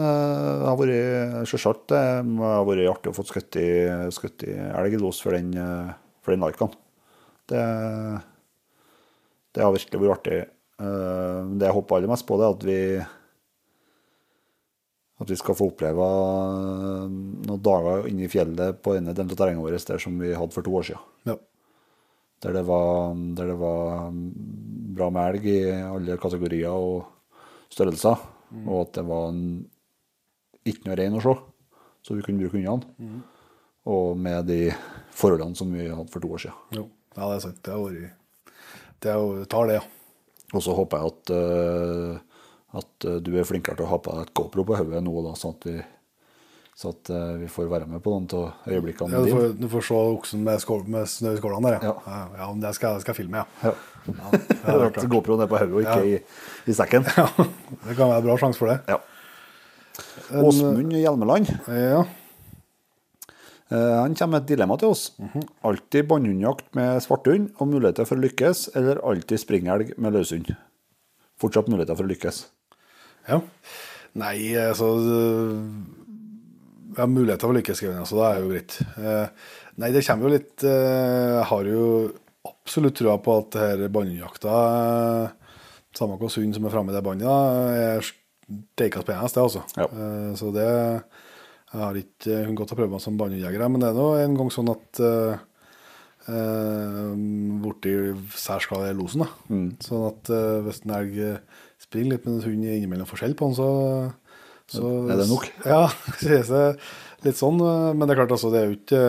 Speaker 2: eh, Det har vært sjølsagt det har vært artig å få skutt i, skutt i elg i los for den, eh, for den Nike'en. Det, det har virkelig vært artig. Eh, Det jeg håper aller mest på, det er at vi at vi skal få oppleve eh, noen dager inne i fjellet på denne delen av terrenget vårt der som vi hadde for to år siden.
Speaker 1: Ja.
Speaker 2: Der det var, der det var bra med elg i alle kategorier og størrelser. Og at det var en, ikke noe rein å se, så vi kunne bruke hundene. Og med de forholdene som vi hadde for to år siden.
Speaker 1: Jo. ja, det er sant. Det har vært Det er tar det, ja.
Speaker 2: Og så håper jeg at, uh, at eh, du er flinkere til å ha på deg et GoPro på hodet nå, da, sånn at vi, så at uh, vi får være med på noen av øyeblikkene
Speaker 1: ja du, får, du får se oksen med, skål, med snø i skålene der, ja.
Speaker 2: Ja.
Speaker 1: Ja, ja men det skal, skal jeg filme, ja.
Speaker 2: Ja.
Speaker 1: ja, det er.
Speaker 2: GoProen er på hodet og ikke
Speaker 1: Ja.
Speaker 2: i, i sekken.
Speaker 1: Ja, det kan være en bra sjanse for det.
Speaker 2: Ja. Åsmund Hjelmeland
Speaker 1: Ja.
Speaker 2: Eh, Han kommer med et dilemma til oss. Alltid bannhundjakt med svarthund og muligheter for å lykkes, eller alltid springelg med løshund? Fortsatt muligheter for å lykkes.
Speaker 1: ja. Nei, altså Har muligheter for lykkeskriving, altså. Det er jo greit. Eh, Nei, det kommer jo litt eh, Jeg har jo absolutt trua på at det her båndjakta, eh, samme hvor hund som er framme i det båndet, da, er steikende penest, det, altså.
Speaker 2: Ja.
Speaker 1: Eh, Så det Jeg har ikke hun godt å prøve meg som båndjeger, men det er nå en gang sånn at uh, borti særs glad i losen, da. Sånn at eh, hvis en elg eh, springer litt med en hund innimellom forskjell på den, så, så
Speaker 2: Er det nok?
Speaker 1: Ja, sies det litt sånn. Men det er klart, altså, det er jo ikke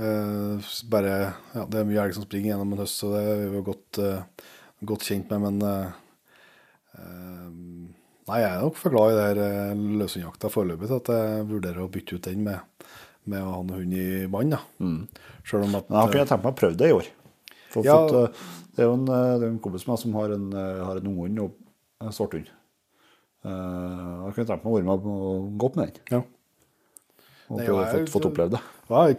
Speaker 1: uh, bare Ja, det er mye elg som springer gjennom en høst, så det er vi jo godt, uh, godt kjent med, men eh, Nei, jeg er nok for glad i det her løshundjakta foreløpig til at jeg vurderer å bytte ut den med, med å ha en hund i vann. Mm. Selv om at
Speaker 2: jeg har ikke tenkt meg å prøve det i år. For,
Speaker 1: Ja.
Speaker 2: for at, det er jo en, det er en kompis med meg som har en, har en unghund og en svarthund. Uh, jeg kunne tenkt meg å være med og gå opp med den.
Speaker 1: ja.
Speaker 2: Og
Speaker 1: Nei,
Speaker 2: prøve, fått, fått opplevd det.
Speaker 1: Jeg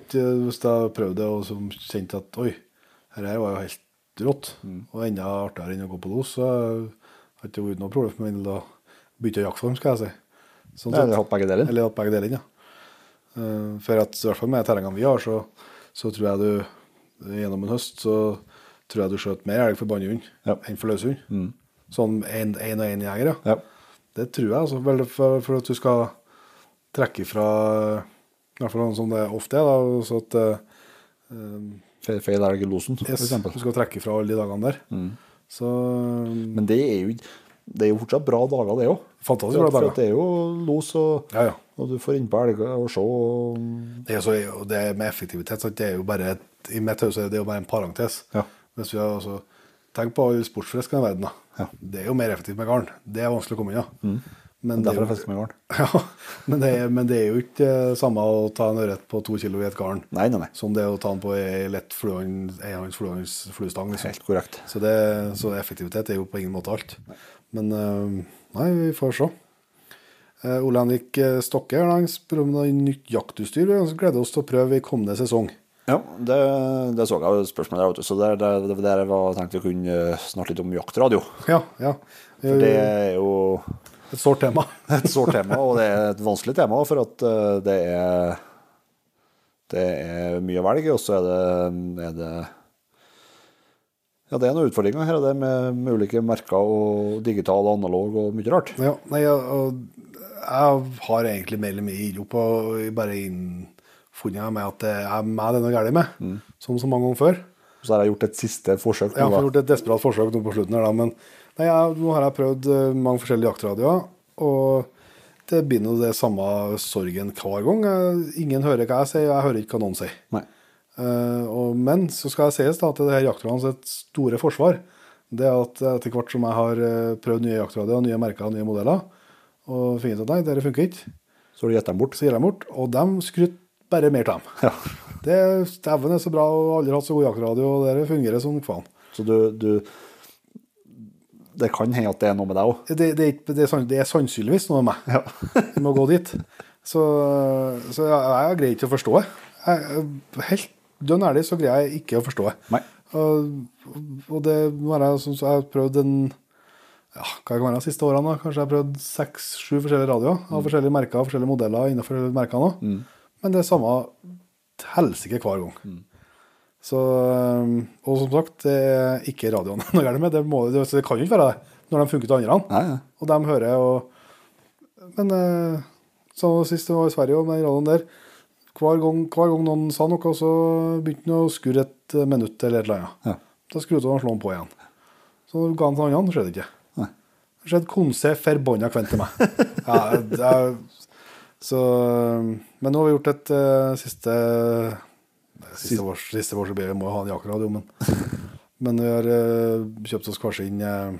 Speaker 1: hvis jeg prøvde det og kjente at oi, dette her var jo helt rått, og enda artigere enn å gå på los, så har det ikke vært noe problem for meg å bytte jaktform, skal jeg si. Sånn sett.
Speaker 2: hatt begge deler.
Speaker 1: Eller hatt begge deler, ja. Eh, For at i hvert fall med terrengene vi har, så, så tror jeg du gjennom en høst så tror jeg du skjøt mer elg for bannehund
Speaker 2: Ja.
Speaker 1: enn for løshund. Sånn én og én jeger, ja.
Speaker 2: Ja.
Speaker 1: Det tror jeg, altså. For, for at du skal trekke ifra I hvert fall sånn som det ofte er, da. Så at eh,
Speaker 2: Fe- Feil elg i losen, for
Speaker 1: yes,
Speaker 2: eksempel.
Speaker 1: du skal trekke ifra alle de dagene der. Så
Speaker 2: Men det er jo, det er jo fortsatt bra dager, det òg.
Speaker 1: fantastisk bra
Speaker 2: For
Speaker 1: dager.
Speaker 2: det er jo los, og,
Speaker 1: Ja, ja.
Speaker 2: og du får innpå elger og se. Og,
Speaker 1: Det er, så, og det med effektivitet, så det er jo bare et, I mitt hode er det jo bare en parentes.
Speaker 2: Ja.
Speaker 1: Hvis vi har, altså, Tenk på all sportsfiskene i verden. da.
Speaker 2: Ja.
Speaker 1: Det er jo mer effektivt med garn. Det er vanskelig å komme unna. Ja. Mm. er
Speaker 2: derfor jeg fisker med garn.
Speaker 1: ja, men, det er, men det er jo ikke eh, samme å ta en ørret på to kilo i et garn
Speaker 2: Nei, nei, nei.
Speaker 1: som det er å ta den på ei lett enhånds fluestang. Liksom.
Speaker 2: Helt korrekt.
Speaker 1: Så, det, så effektivitet er jo på ingen måte alt. Men eh, nei, vi får se. Eh, Ole Henrik Stokke han spør om noe nytt jaktutstyr. Vi gleder oss til å prøve i kommende sesong.
Speaker 2: Ja, det, det så jeg jo spørsmålet der, vet. Så det, det, det, der jeg tenkte tenkt vi kunne eh, snakke litt om jaktradio.
Speaker 1: Ja, ja.
Speaker 2: For det er jo
Speaker 1: Et sårt tema.
Speaker 2: et sårt tema, og det er et vanskelig tema, for at eh, det er det er mye å velge, og så er det, er det Ja, det er noen utfordringer her, det er med, med ulike merker og digital og analog og mye rart.
Speaker 1: Ja, nei, jeg, jeg har egentlig mer eller mindre gitt opp og bare innfunnet meg med at det er meg det er noe galt med,
Speaker 2: Mm.
Speaker 1: som så mange ganger før.
Speaker 2: Så har jeg gjort et siste forsøk.
Speaker 1: Jeg har gjort et desperat forsøk nå på slutten, her, da, men nei, jeg, nå har jeg prøvd eh, mange forskjellige jaktradioer, og det blir nå det samme sorgen hver gang. Jeg, ingen hører hva jeg sier, og jeg hører ikke hva noen sier.
Speaker 2: Nei.
Speaker 1: Uh, og, men så skal jeg sies da, at det her jaktradioens store forsvar, det er at etter hvert som jeg har eh, prøvd nye jaktradioer, nye merker nye modeller, og funnet ut at nei, dette funker ikke,
Speaker 2: Så gir du dem bort.
Speaker 1: så gir jeg dem bort, og de skryter bare mer til dem.
Speaker 2: Ja.
Speaker 1: Det Dæven er så bra, og aldri hatt så god jaktradio, og det fungerer som faen.
Speaker 2: Så du, du Det kan hende at det er noe med deg òg.
Speaker 1: Det, det, er det, er det er sannsynligvis noe med meg.
Speaker 2: Ja.
Speaker 1: jeg må gå dit. Så, så jeg, jeg greier ikke å forstå det. Helt dønn ærlig så greier jeg ikke å forstå det. Og, og det nå har jeg, så jeg har prøvd en ja, hva kan være de siste årene. da? Kanskje jeg har prøvd seks-sju forskjellige radioer av forskjellige merker og forskjellige modeller innenfor merkene òg. Men det er samme helsike hver gang. Så, og som sagt, det er ikke radioen noe galt med. Det, må, det, det kan jo ikke være det når de funker til andre.
Speaker 2: Nei, ja.
Speaker 1: Og de hører og Men som så sist jeg var i Sverige og med radioen der, hver gang, hver gang noen sa noe, så begynte han å skurre et eh, minutt eller et eller annet.
Speaker 2: Ja.
Speaker 1: Da skrudde han og slo han på igjen. Så ga han til andre, skjedde det ikke.
Speaker 2: Nei.
Speaker 1: Det skjedde konse forbanna kvent til meg. ja, det så, men nå har vi gjort et uh, siste Siste års, siste års vi må ha en jakradio, men, men vi har uh, kjøpt oss hver sin uh,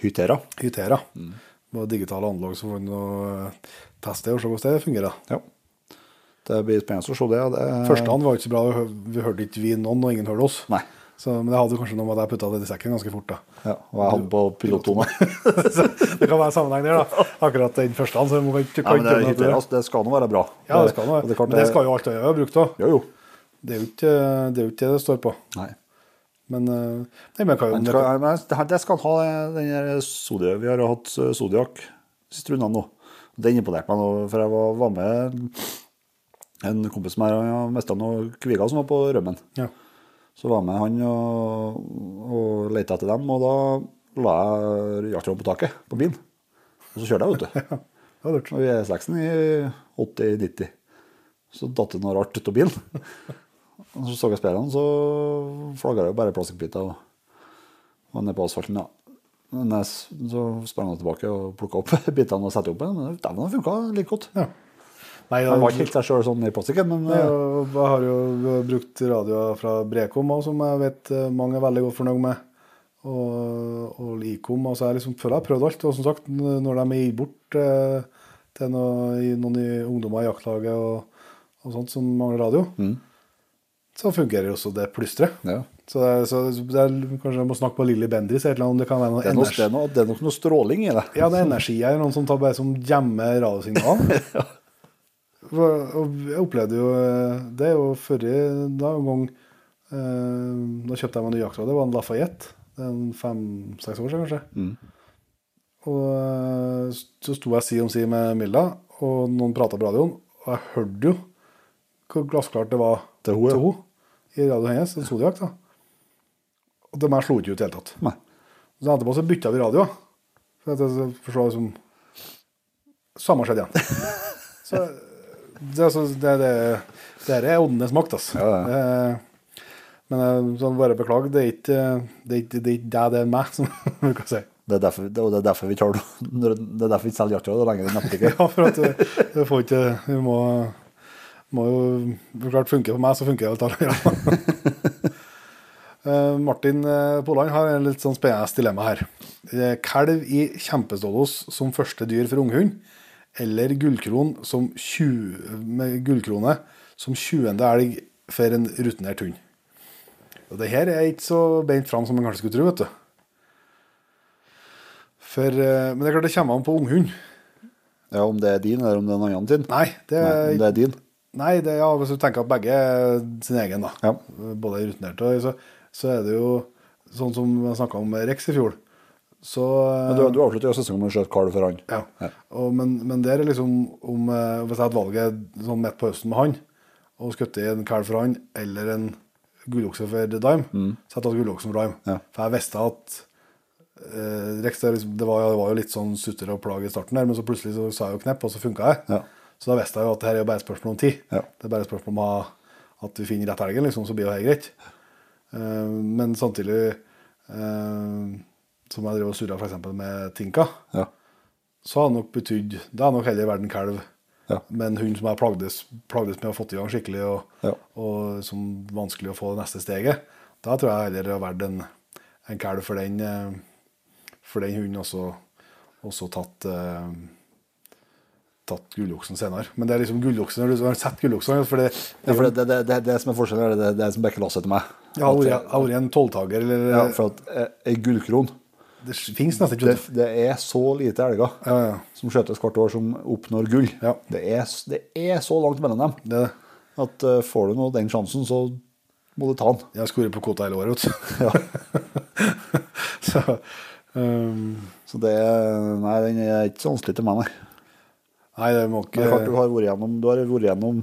Speaker 2: Hytera.
Speaker 1: Hytera. Med digitale anlag, så får vi nå teste det og se hvordan det fungerer.
Speaker 2: Ja. Det blir spennende å se det. det
Speaker 1: Første han var ikke så bra, vi vi hørte ikke vi noen, og ingen hørte oss.
Speaker 2: Nei.
Speaker 1: Så, men det hadde kanskje noe med at jeg putta det i sekken ganske fort. da.
Speaker 2: Ja, og jeg hadde på pilottone.
Speaker 1: det kan være sammenheng der, da. Akkurat den første. Så må vi kan
Speaker 2: Ja, men det,
Speaker 1: kan
Speaker 2: altså, det skal nå være bra.
Speaker 1: Ja, det skal nå
Speaker 2: det
Speaker 1: det skal jo alt jeg være brukt òg. Det er jo ikke det er ikke det står på.
Speaker 2: Nei.
Speaker 1: Men, eh, nei, men kan
Speaker 2: skal, men det- det skal ha, den Zodiac. Vi har hatt eh, Zodiac siste rundene nå. Den imponerte meg nå, for jeg var, var med en kompis som har mista noen kviger som var på rømmen.
Speaker 1: ja.
Speaker 2: Så var jeg med han og, og lette etter dem, og da la jeg jakttråden på taket på bilen. Og så kjørte jeg, vet du.
Speaker 1: Det
Speaker 2: Og vi er seksen i 80-90. Så datt det noe rart ut av bilen. Og så så jeg speilene, så flagga det jo bare plastikkbiter og var nede på asfalten. ja. Men jeg, så sprang jeg tilbake og plukka opp bitene og satte opp igjen. Men dæven, det funka like godt.
Speaker 1: Ja. Nei,
Speaker 2: Han var ikke helt seg sjøl sånn i plastikken, men
Speaker 1: Nei,
Speaker 2: eh,
Speaker 1: Jeg har jo brukt radioer fra Brekom òg, som jeg vet eh, mange er veldig godt fornøyd med. Og, og Icom. Altså jeg liksom føler jeg har prøvd alt. Og som sagt, når de er gitt bort eh, til noe, noen i ungdommer i jaktlaget og, og sånt som mangler radio, så fungerer jo også det plystret.
Speaker 2: ja.
Speaker 1: Så, det, så det er, kanskje jeg må snakke på Lilly Bendriss om det kan være noe
Speaker 2: det, er noe,
Speaker 1: energi.
Speaker 2: det, er noe, det er nok noe stråling i det.
Speaker 1: Ja, det er energi her. Noen som tar bare som gjemmer radiosignalene. ja. Jeg opplevde jo eh, Det er jo forrige da, en gang eh, Da kjøpte jeg meg en ny jaktradio. Det var en Lafayette. Fem-seks år siden, kanskje. Og eh, så sto jeg si om si med Milla, og noen prata på radioen. Og jeg hørte jo hvor glassklart det var
Speaker 2: Til
Speaker 1: henne i radioen hennes. En Zodiac, da. Og det meg slo ikke ut i det hele tatt.
Speaker 2: Nei.
Speaker 1: Så etterpå så bytta vi radio. For at jeg forstår som Samme skjedde igjen. Så det, er det, det, det er åndenes makt, altså.
Speaker 2: Ja, ja.
Speaker 1: Eh, Men sånn, bare beklager, det er ikke det er det, deg, det er meg, som vi kan si.
Speaker 2: Det er derfor, det, og det er derfor vi tar det. Det er derfor vi selger jakta lenger i nettbutikken.
Speaker 1: Ja, for at det, det får ikke Vi må, må jo for Klart funker for meg, så funker det alt alle. Eh, Martin eh, Poland har en litt sånn spennende dilemma her. Eh, Kalv i kjempestålos som første dyr for unghund, eller gullkron som 20, med gullkrone som 20. elg for en rutinert hund. Og det her er ikke så beint fram som man kanskje skulle tro, vet du. For, eh, men det er klart det kommer an på unghund.
Speaker 2: Ja, Om det er din, eller om det er en annen sin.
Speaker 1: Nei, det
Speaker 2: Nei,
Speaker 1: er
Speaker 2: om det er din.
Speaker 1: Nei, det, ja, hvis du tenker at begge er sin egen, da.
Speaker 2: Ja.
Speaker 1: Både rutinerte og så, så er det jo sånn som vi snakka om Rex i fjor. Så
Speaker 2: Men du, du avslutter jo sesongen med å skjøte kalv for han.
Speaker 1: ja.
Speaker 2: Ja.
Speaker 1: Og, men, men det er liksom om eh, Hvis jeg hadde valget sånn midt på høsten med han, og skutt en kalv for han, eller en gullokse for Dime, så hadde jeg tatt gulloksen for Dime.
Speaker 2: Ja.
Speaker 1: For jeg visste at eh, Rex det, liksom, det, var, det var jo litt sånn sutter og plag i starten, der, men så plutselig så sa jeg jo knepp, og så funka jeg.
Speaker 2: Ja.
Speaker 1: Så da visste jeg jo at det her er jo bare et spørsmål om tid.
Speaker 2: Ja.
Speaker 1: Det er bare et spørsmål om at vi finner rett helgen, liksom, så blir jo det greit. Eh, men samtidig, eh, som jeg drev og surra f.eks. med Tinka,
Speaker 2: Ja.
Speaker 1: så har det nok betydd Det har nok heller vært en kalv
Speaker 2: Ja.
Speaker 1: med en hund som jeg plagdes, plagdes med å fått i gang skikkelig, og,
Speaker 2: Ja.
Speaker 1: og som vanskelig å få det neste steget. Da tror jeg heller det har vært en, en kalv for den eh, For den hunden også, også tatt eh, tatt gulloksen senere. Men det er liksom gulloksen når du har sett gulloksen for det,
Speaker 2: Ja, for det, det, det, det, det som er forskjellen, er det, det er som bekkelasset til meg.
Speaker 1: Jeg har vært- jeg har vært en tolvtaker, eller
Speaker 2: Ja, for at eh, ei gullkron
Speaker 1: Det fins nesten ikke.
Speaker 2: det, det er så lite elger
Speaker 1: Ja, ja.
Speaker 2: som skjøtes hvert år, som oppnår gull.
Speaker 1: Ja.
Speaker 2: Det, er, det er så langt mellom dem
Speaker 1: Det
Speaker 2: at uh, får du nå den sjansen, så må du ta den.
Speaker 1: Jeg har skåret på kvota hele året, vet du.
Speaker 2: Ja.
Speaker 1: Så, um,
Speaker 2: Så det Nei, den er ikke så vanskelig til meg, nei.
Speaker 1: nei, det må
Speaker 2: klart, du
Speaker 1: ikke
Speaker 2: har vært gjennom, du har vært gjennom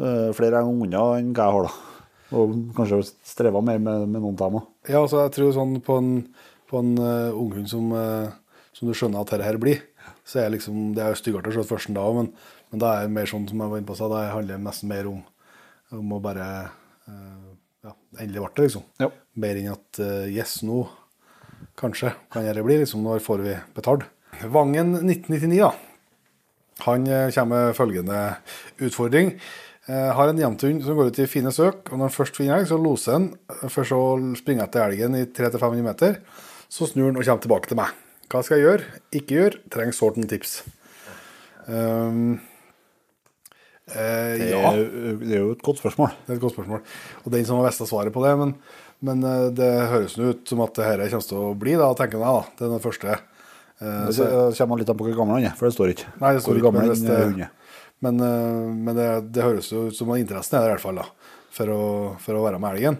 Speaker 2: uh, flere unger enn hva jeg har, da. Og kanskje streva mer med, med noen dem.
Speaker 1: Ja, altså jeg tror sånn på en, på en uh, unghund som, uh, som du skjønner at dette her blir, så er liksom, det er jo styggere å se førsten da òg, men, men da er det mer sånn som jeg var inne på, så da handler det nesten mer om, om å bare uh, ja, endelig ble det, liksom.
Speaker 2: Ja.
Speaker 1: Mer enn at uh, yes, nå kanskje kan dette bli, liksom, når får vi betalt. Vangen 1999, da. Han kommer med følgende utfordring. Jeg har en jevnthund som går ut i fine søk, og når han først finner elg, så loser han, for så å springe etter elgen i 300-500 meter. Så snur han og kommer tilbake til meg. Hva skal jeg gjøre? Ikke gjøre? Trenger sårt noen tips. Um, eh,
Speaker 2: Det,
Speaker 1: ja.
Speaker 2: er, det er jo et godt spørsmål.
Speaker 1: Det er et godt spørsmål. Og den som har visst svaret på det, men, men eh, det høres nå ut som at det her kommer til å bli, da, tenker jeg. da. Det er den første. Eh,
Speaker 2: Det
Speaker 1: så,
Speaker 2: kommer litt an på hvor gammel han er, for det står ikke.
Speaker 1: Nei, det står
Speaker 2: hvor
Speaker 1: ikke, men det- men, men det, det høres jo ut som at interessen er der i hvert fall, da, for å, for å være med elgen.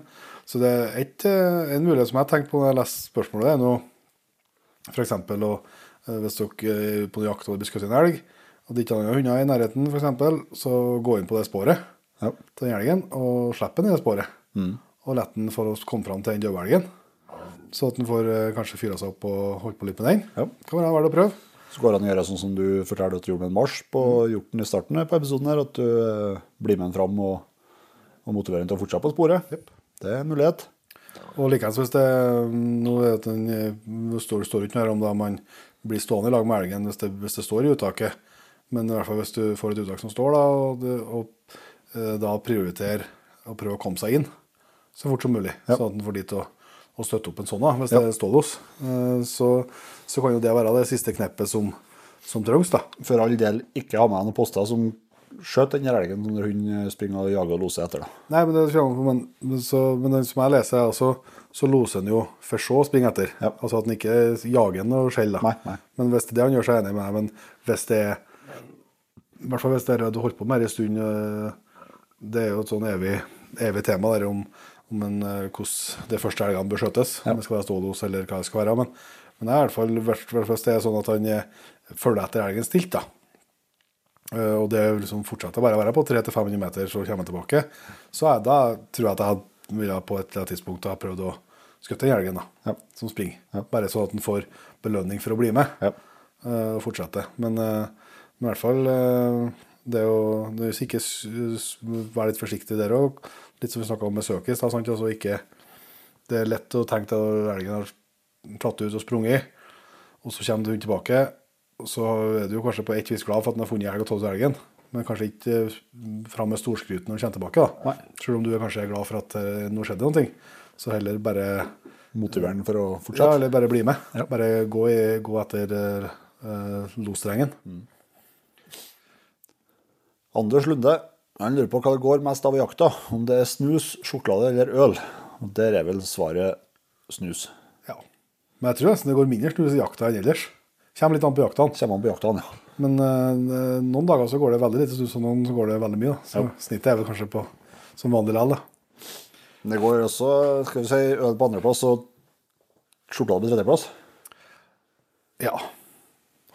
Speaker 1: Så det er et, eh, en mulighet som jeg har tenkt på når jeg leser spørsmålet, er nå f.eks. hvis dere er på jakt og har blir skutt en elg, og det ikke er noen hunder i nærheten, eksempel, så gå inn på det sporet
Speaker 2: Ja.
Speaker 1: til den elgen og slipp den i det sporet. Og la den for å komme fram til den døde elgen. Så at den får eh, kanskje fyra seg opp og holdt på litt med den.
Speaker 2: Ja.
Speaker 1: Kan være verdt å prøve.
Speaker 2: Så går det an å gjøre sånn som du fortalte at du gjorde med en marsj på hjorten i starten på episoden her, at du eh, blir med den fram og, og motiverer den til å fortsette på sporet. Det er en mulighet.
Speaker 1: Og likeens hvis det nå er det en, det står, står ikke noe om da man blir stående i lag med elgen hvis det, hvis det står i uttaket, Men i hvert fall hvis du får et uttak som står, da, og, og eh, da prioritere å prøve å komme seg inn så fort som mulig.
Speaker 2: Ja.
Speaker 1: Sånn at en får dit å, å støtte opp en sånn, da, hvis det er stålos. Eh, så, så kan jo det være det siste kneppet som, som trengs.
Speaker 2: For all del ikke ha med noen poster som skjøt den elgen når hun springer og jager og loser etter. da.
Speaker 1: Nei, men det men, så, men den som jeg leser, er altså, så loser han jo for så å springe etter.
Speaker 2: Ja.
Speaker 1: Altså at han ikke jager han og skjeller.
Speaker 2: Nei, nei.
Speaker 1: Men hvis det er det han gjør, så er enig med. Men hvis det er I hvert fall hvis det er det du holdt på med her en stund øh, Det er jo et sånn evig, evig tema der om, om en, øh, hvordan de første elgene bør skjøtes. Om det skal være stålos eller hva det skal være. Men, men det er i hvert fall, hvis det er sånn at han eh, følger etter elgen stilt, da. Eh, og det liksom fortsetter bare å være på 300-500 meter, så kommer han tilbake. Så jeg, da tror jeg at jeg ville på et eller annet tidspunkt ha prøvd å skutte den elgen da,
Speaker 2: Ja.
Speaker 1: som springer.
Speaker 2: Ja.
Speaker 1: Bare så at den får belønning for å bli med
Speaker 2: Ja.
Speaker 1: eh, og fortsette. Men, eh, men i hvert fall det er jo det er ikke være litt forsiktig der òg. Litt som vi snakka om med søkis. Altså ikke, det er lett å tenke at elgen har tatt ut og sprunget, og så kommer du tilbake. Så er du kanskje på et vis glad for at den har funnet elg og tatt ut elgen, men kanskje ikke eh, fram med storskruten når han kommer tilbake. da.
Speaker 2: Nei.
Speaker 1: Selv om du er kanskje glad for at eh, nå skjedde noe. Så heller bare
Speaker 2: Motiver den for å fortsette?
Speaker 1: ja, eller bare bli med.
Speaker 2: Ja.
Speaker 1: Bare gå, i, gå etter uh, Mm.
Speaker 2: Anders Lunde han lurer på hva det går mest av i jakta. Om det er snus, sjokolade eller øl. Og Der er vel svaret snus.
Speaker 1: Ja. Men jeg tror nesten det går mindre snus i jakta enn ellers. Kommer litt an på jaktene.
Speaker 2: Kommer an på jaktene, ja.
Speaker 1: Men uh, noen dager så går det veldig lite snus, og noen så går det veldig mye. Da. Så snittet er vel kanskje på som vanlig likevel. da.
Speaker 2: Men Det går også skal vi si, øl på andreplass og sjokolade på tredjeplass.
Speaker 1: Ja.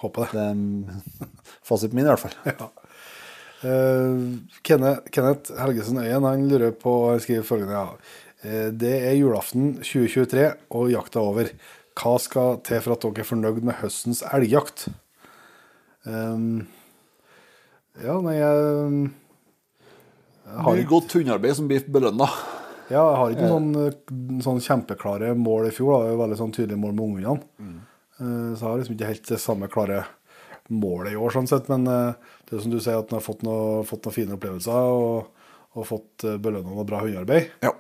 Speaker 1: Håper det.
Speaker 2: Det er fasiten min, i hvert fall.
Speaker 1: Ja. Uh, Kenneth, Helgesen Øyen han lurer på han skriver følgende ja. Eh, Det er julaften 2023 og jakta er over. Hva skal til for at dere er fornøyd med høstens elgjakt? Um, ja, nei jeg, jeg har
Speaker 2: Mye godt hundearbeid som blir belønna.
Speaker 1: ja, jeg har ikke noen sånn, eh, sånn kjempeklare mål i fjor. Da. Det er jo veldig sånn tydelige mål med ungene. Mm. Så jeg har liksom ikke helt det samme klare målet i år, sånn sett. Men eh, det er som du sier, at en har fått, noe, fått noen fine opplevelser og, og fått belønna noe bra hundearbeid.
Speaker 2: Ja.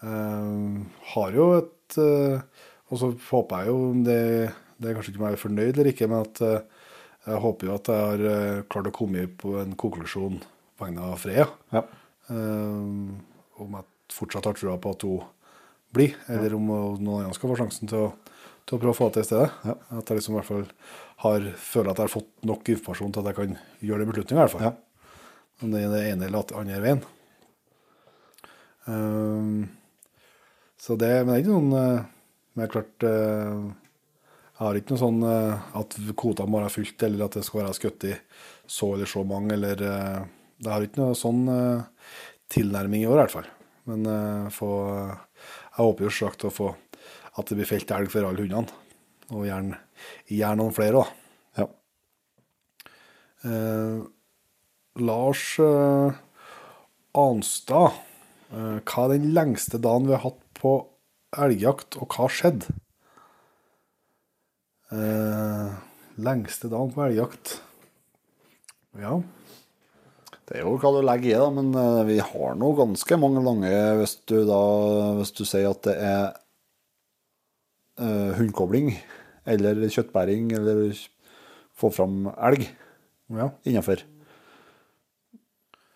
Speaker 1: Um, har jo et eh, Og så håper jeg jo det, det er kanskje ikke om jeg er fornøyd eller ikke, men at eh, jeg håper jo at jeg har eh, klart å komme på en konklusjon på vegne av Freya.
Speaker 2: Ja.
Speaker 1: Um, om jeg fortsatt har trua på at hun blir, eller om noen andre skal få sjansen til å, til å prøve å få det til i stedet. At jeg liksom i hvert fall har, føler at jeg har fått nok informasjon til at jeg kan gjøre den beslutninga, i hvert fall.
Speaker 2: Ja.
Speaker 1: Om det er det ene eller den andre veien. Um, så det, men det er ikke noen Men det er klart eh, Jeg har ikke noe sånn eh, at kvota må være fylt, eller at det skal være skutt i så eller så mange, eller eh, Det har ikke noe sånn tilnærming i år, i hvert fall. Men få, jeg håper jo sjølsagt å få at det blir felt elg for alle hundene. Og gjerne, gjerne noen flere, òg.
Speaker 2: ja.
Speaker 1: Eh, Lars eh, Anstad, eh, hva er den lengste dagen vi har hatt på elgjakt, og hva skjedde? Eh, lengste dagen på elgjakt Ja.
Speaker 2: Det er jo hva du legger i, da, men eh, vi har nå ganske mange lange hvis du da Hvis du sier at det er eh, hundkobling eller kjøttbæring eller få fram elg
Speaker 1: ja.
Speaker 2: innafor.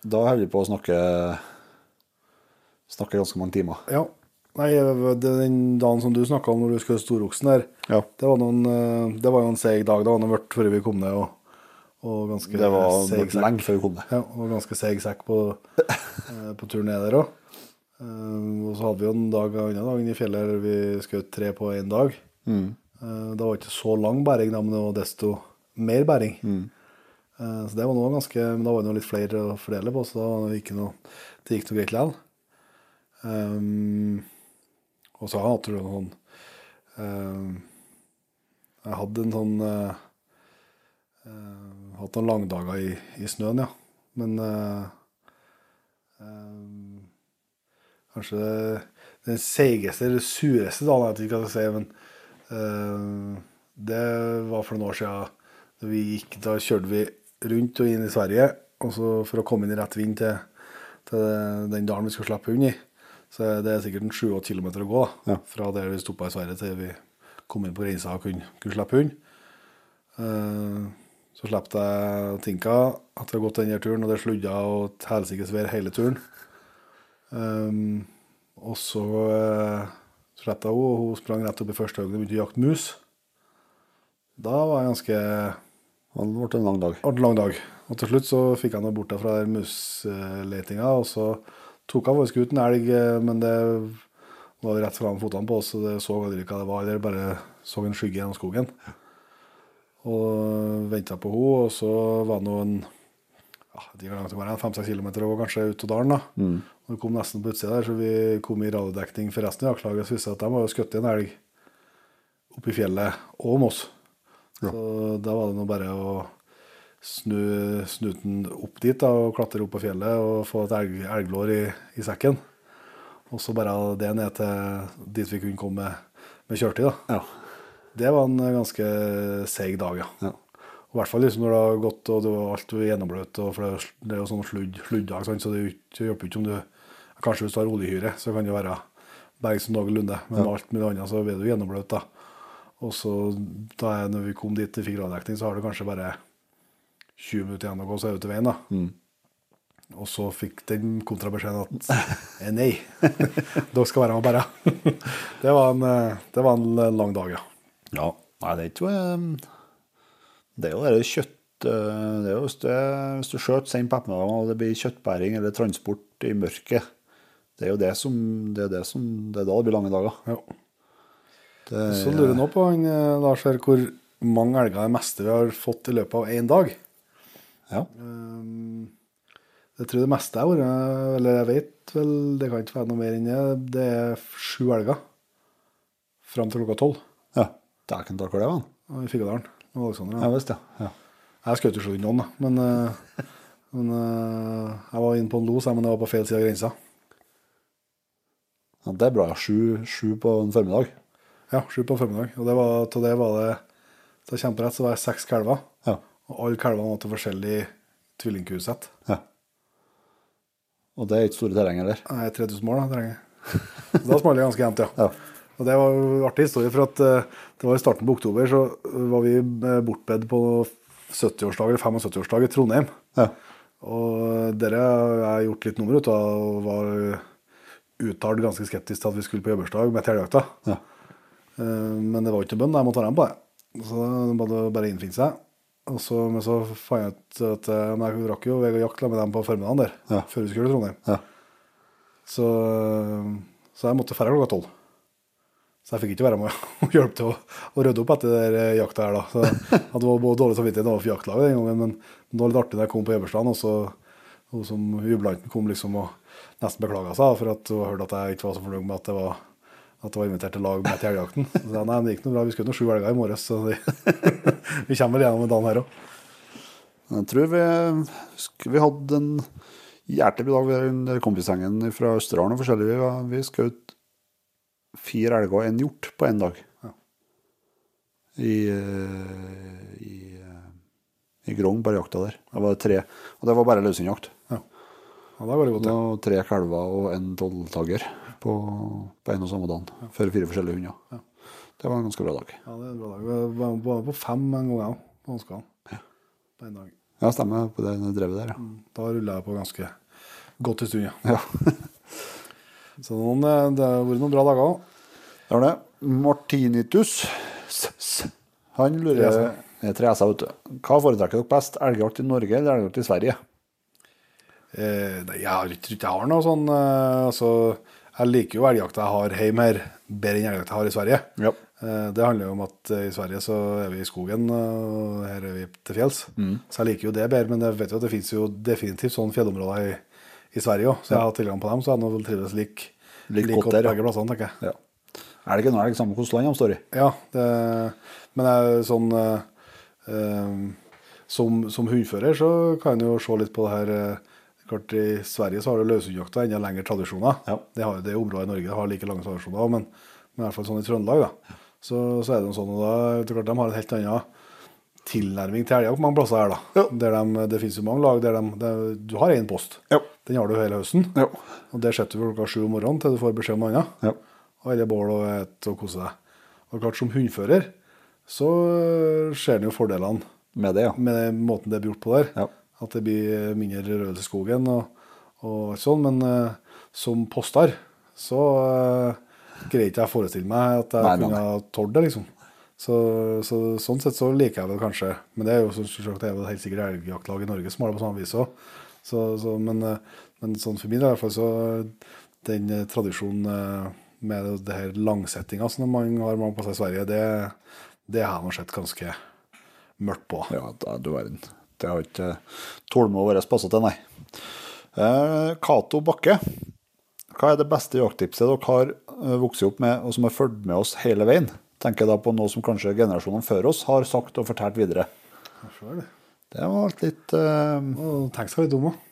Speaker 2: Da holder vi på å snakke snakke ganske mange timer.
Speaker 1: ja. Nei, den dagen som du snakka om når du skulle storoksen der,
Speaker 2: Ja.
Speaker 1: det var, noen, eh, det var jo en seig dag. Det var noe mørkt før vi kom ned, og, og ganske
Speaker 2: Det var
Speaker 1: sekk.
Speaker 2: lenge før vi kom ned.
Speaker 1: Ja, og ganske seig sekk på, eh, på turen ned der òg. og så hadde vi jo en dag en annen dag i fjellet der vi skjøt tre på én dag.
Speaker 2: Mm.
Speaker 1: Eh, det var ikke så lang bæring, da, men det var desto mer bæring.
Speaker 2: Mm.
Speaker 1: Eh, så det var noe ganske Men da var det noe litt flere å fordele på, så da gikk noe, det gikk noe greit likevel. Um, og så hadde jeg sånn Jeg hadde en sånn uh, uh, Hatt noen langdager i, i snøen, ja. Men um, Kanskje den seigeste eller sureste dagen, jeg vet ikke hva jeg skal si, men det var for noen år siden. Da, gikk, da kjørte vi rundt og inn i Sverige, og så for å komme inn i rett vind til, til den dalen vi skulle slippe hund i. Så det er sikkert en 7-8 km å gå da, fra der vi stoppa i Sverige til vi kom inn på grensa og kunne, kunne slippe hund. Eh, Så slapp jeg Tinka etter å ha gått denne turen, og det sludda og helsikes vær hele turen. Um, og så uh, slapp jeg henne, og hun sprang rett opp i første øyeblikk og begynte å jakte mus. Da var jeg ganske
Speaker 2: Det ble en lang dag.
Speaker 1: det ble en lang dag. Og til slutt så fikk jeg noe bort fra musletinga, og så tok han faktisk ut en elg, eh, men det var rett foran fotene på oss, så det så aldri hva det var, eller bare så en skygge gjennom skogen. Og venta på henne, og så var det noen ja, jeg fem-seks kilometer gå kanskje ut av dalen. da. Og Vi kom nesten på utsida der, så vi kom i radiodekning for resten av jaktlaget. Så viste det at de var skutt en elg oppe i fjellet og om oss. Så da var det nå bare å snu snuten opp dit da, og klatre opp på fjellet og få et elg, elglår i, i sekken. Og så bare det ned til dit vi kunne komme med, med kjørtid. da.
Speaker 2: Ja.
Speaker 1: Det var en ganske seig dag, ja.
Speaker 2: Ja.
Speaker 1: I hvert fall liksom når det har gått og det var alt var gjennombløt, for det er jo- sånn sludd, sluddag, så det er hjelper ikke om du Kanskje hvis du har oljehyre, så kan det være berg som noenlunde, men med alt mulig annet så blir du gjennombløt. da. Og så da er, når vi kom dit og fikk radiodekning, så har du kanskje bare 20 minutter igjen å gå, så er du til veien. da. Og så fikk den kontrabeskjeden at eh, nei, dere skal være med bare. det, var en, eh, det var en lang dag, ja.
Speaker 2: Ja, nei, det er ikke Det er jo det kjøtt eh, det er jo hvis, det, hvis du skjøter sent på ettermiddagen og det blir kjøttbæring eller transport i mørket, det er jo det som Det er, det som, det er da det blir lange dager.
Speaker 1: ja.
Speaker 2: Det,
Speaker 1: Så lurer jeg nå på, Lars, hvor mange elger er det meste vi har fått i løpet av én dag.
Speaker 2: Ja.
Speaker 1: Um, jeg tror det meste jeg har vært Eller jeg vet vel, det kan ikke være noe mer enn det. Det er sju elger. Fram til klokka tolv
Speaker 2: ja. Dæken takk for det var.
Speaker 1: i Figgadalen. med Alexander,
Speaker 2: Ja
Speaker 1: ja.
Speaker 2: visst, ja. ja.
Speaker 1: Jeg skjøt jo ikke noen, da. Men, eh, men eh, jeg var inne på en los, men jeg var på feil side av grensa.
Speaker 2: ja. Det er bra. Sju, sju på en formiddag.
Speaker 1: Ja, sju på en formiddag. Og det var, til det var det Til jeg kjemperett, så var det seks kalver.
Speaker 2: Ja.
Speaker 1: Og alle kalvene var til forskjellig tvillingkusett.
Speaker 2: ja. Og det er ikke store terreng heller.
Speaker 1: Nei, 3000 mål, da. Så Da smalt det ganske jevnt, ja.
Speaker 2: Ja.
Speaker 1: Og det var jo en artig historie, for at eh, det var i starten på oktober, så var vi eh, bortbedt på 70-årsdag eller 75-årsdag i Trondheim.
Speaker 2: Ja.
Speaker 1: Og dere har gjort litt nummer ut av, og var uttalt ganske skeptisk til at vi skulle på jobbersdag med teljakta.
Speaker 2: Ja.
Speaker 1: Eh, Men det var jo ikke bønn, jeg måtte være med på det. Så det måtte bare innfinne seg. Og så, men så fant jeg ut at eh, men jeg rakk jo vei og jakt med dem på formiddagen der,
Speaker 2: Ja.
Speaker 1: før vi skulle til Trondheim.
Speaker 2: Ja.
Speaker 1: Så, så jeg måtte dra klokka tolv. Så jeg fikk ikke være med og hjelpe til å, å rydde opp etter den der jakta her, da. Så at det var både dårlig samvittighet overfor for jaktlaget den gangen, men det var litt artig da jeg kom på Øverstrand, og så hun som jubilanten kom liksom og nesten beklaga seg for at hun hørte at jeg ikke var så fornøyd med at det var at det var invitert til lag med til elgjakten. Så sa nei, det gikk noe bra, vi skulle nå sju elger i morges, så vi, vi kommer vel gjennom dagen her òg.
Speaker 2: Jeg tror vi, vi hadde en hjertelig dag ved den kompisgjengen fra Østerdalen og forskjellig. Vi, var- vi skjøt fire elger og en hjort på én dag.
Speaker 1: Ja.
Speaker 2: I, eh, i, eh, i Grong, bare jakta der. Det var tre. Og det var bare løshundjakt.
Speaker 1: Ja. ja, da går det godt. Ja.
Speaker 2: Og tre kalver og en tolvtagger på, på en og samme dagen. For fire forskjellige hunder. Det var en ganske bra dag.
Speaker 1: ja, det er en bra dag. Jeg var var på fem en gang òg, på Håndskalen. På en dag.
Speaker 2: Ja, stemmer på det drevet der, ja.
Speaker 1: Da rulla jeg på ganske godt en stund, ja.
Speaker 2: ja.
Speaker 1: Så noen, eh, det har vært noen bra dager òg.
Speaker 2: Det var det. Martinitus. S -s. Han lurer tre s vet du. Hva foretrekker dere best? Elgjakt i Norge eller elgjakt i Sverige?
Speaker 1: Eh, nei, jeg har ikke jeg har noe sånn eh, altså, Jeg liker jo elgjakta jeg har hjemme her, bedre enn elgjakta jeg har i Sverige.
Speaker 2: Ja.
Speaker 1: Eh, det handler jo om at eh, i Sverige så er vi i skogen, og her er vi til fjells. Så jeg liker jo det bedre, men jeg vet jo at det finnes jo definitivt sånne fjellområder i, i Sverige òg. Så jeg har tilgang på dem, så jeg nå trives like,
Speaker 2: Like
Speaker 1: like
Speaker 2: godt der,
Speaker 1: begge plassene, tenker jeg.
Speaker 2: ja. Er det ikke noe samme hvilket land de står i?
Speaker 1: Ja, det, men jeg, sånn eh, eh, som, som hundfører så kan en jo se litt på det her Klart I Sverige så har det løshundjakta enda lengre tradisjoner.
Speaker 2: Ja.
Speaker 1: Det har det området i Norge har like lange tradisjoner, men, men i hvert fall sånn i Trøndelag da, så, så er det sånn. og da, det er klart De har en helt annen tilnærming til elgjakt mange plasser her, da.
Speaker 2: Ja.
Speaker 1: De, det finnes jo mange lag der de, de, du har én post.
Speaker 2: Ja.
Speaker 1: Den har du hele høsten.
Speaker 2: Ja.
Speaker 1: Og der sitter du klokka sju om morgenen til du får beskjed om noe annet.
Speaker 2: Ja.
Speaker 1: Og alle bål og et og kose deg. Og klart som hundfører så øh, ser en jo fordelene
Speaker 2: Med det, ja.
Speaker 1: med måten det blir gjort på der. At det blir mindre rødelse i skogen og, og sånn. Men uh, som postar så uh, greier ikke jeg å forestille meg at jeg
Speaker 2: Nei, nei,
Speaker 1: kunne ha tålt det, liksom. Så, så sånn sett så liker jeg vel kanskje Men det er jo som sagt, det er jo helt sikkert elgjaktlag i Norge som har det på samme vis òg. Så, så, men, øh, men sånn for min del i hvert fall så den tradisjonen med det, det her langsettinga som man har mange plasser i Sverige, det, det har jeg nå sett ganske mørkt på.
Speaker 2: Ja, da, du verden. Det har ikke tålmodet vårt passa til, nei. Eh, Cato Bakke, hva er det beste jakttipset dere har eh, vokst opp med, og som har fulgt med oss hele veien? Tenker da på noe som kanskje generasjonene før oss har sagt og fortalt videre.
Speaker 1: Det.
Speaker 2: Var litt eh,
Speaker 1: tenk skal om òg.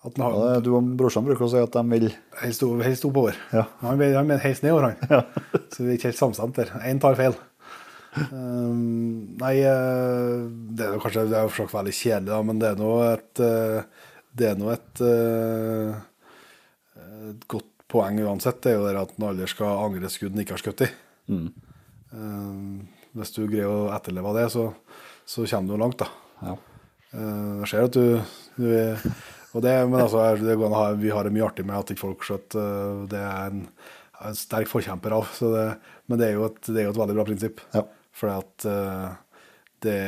Speaker 1: At den
Speaker 2: ja, Du og brorsan bruker å si at de vil
Speaker 1: helst, helst oppover.
Speaker 2: Ja.
Speaker 1: Han vil helst nedover, han. Så vi er ikke helt samstemt der. Én tar feil. Um, nei, eh, det er jo kanskje det er for veldig kjedelig, da, men det er nå et eh, Det er nå et, eh, et godt poeng uansett. Det er jo det at en aldri skal angre skudd en ikke har skutt i. Um, hvis du greier å etterleve det, så, så kommer du langt, da.
Speaker 2: ja.
Speaker 1: Eh, Jeg ser at du, du er- og det, Men altså, det går ha, vi har det mye artig med at ikke folk skjøtter. Det er en, en sterk forkjemper av. Så det, men det er, jo et, det er jo et veldig bra prinsipp.
Speaker 2: Ja.
Speaker 1: Fordi at eh, det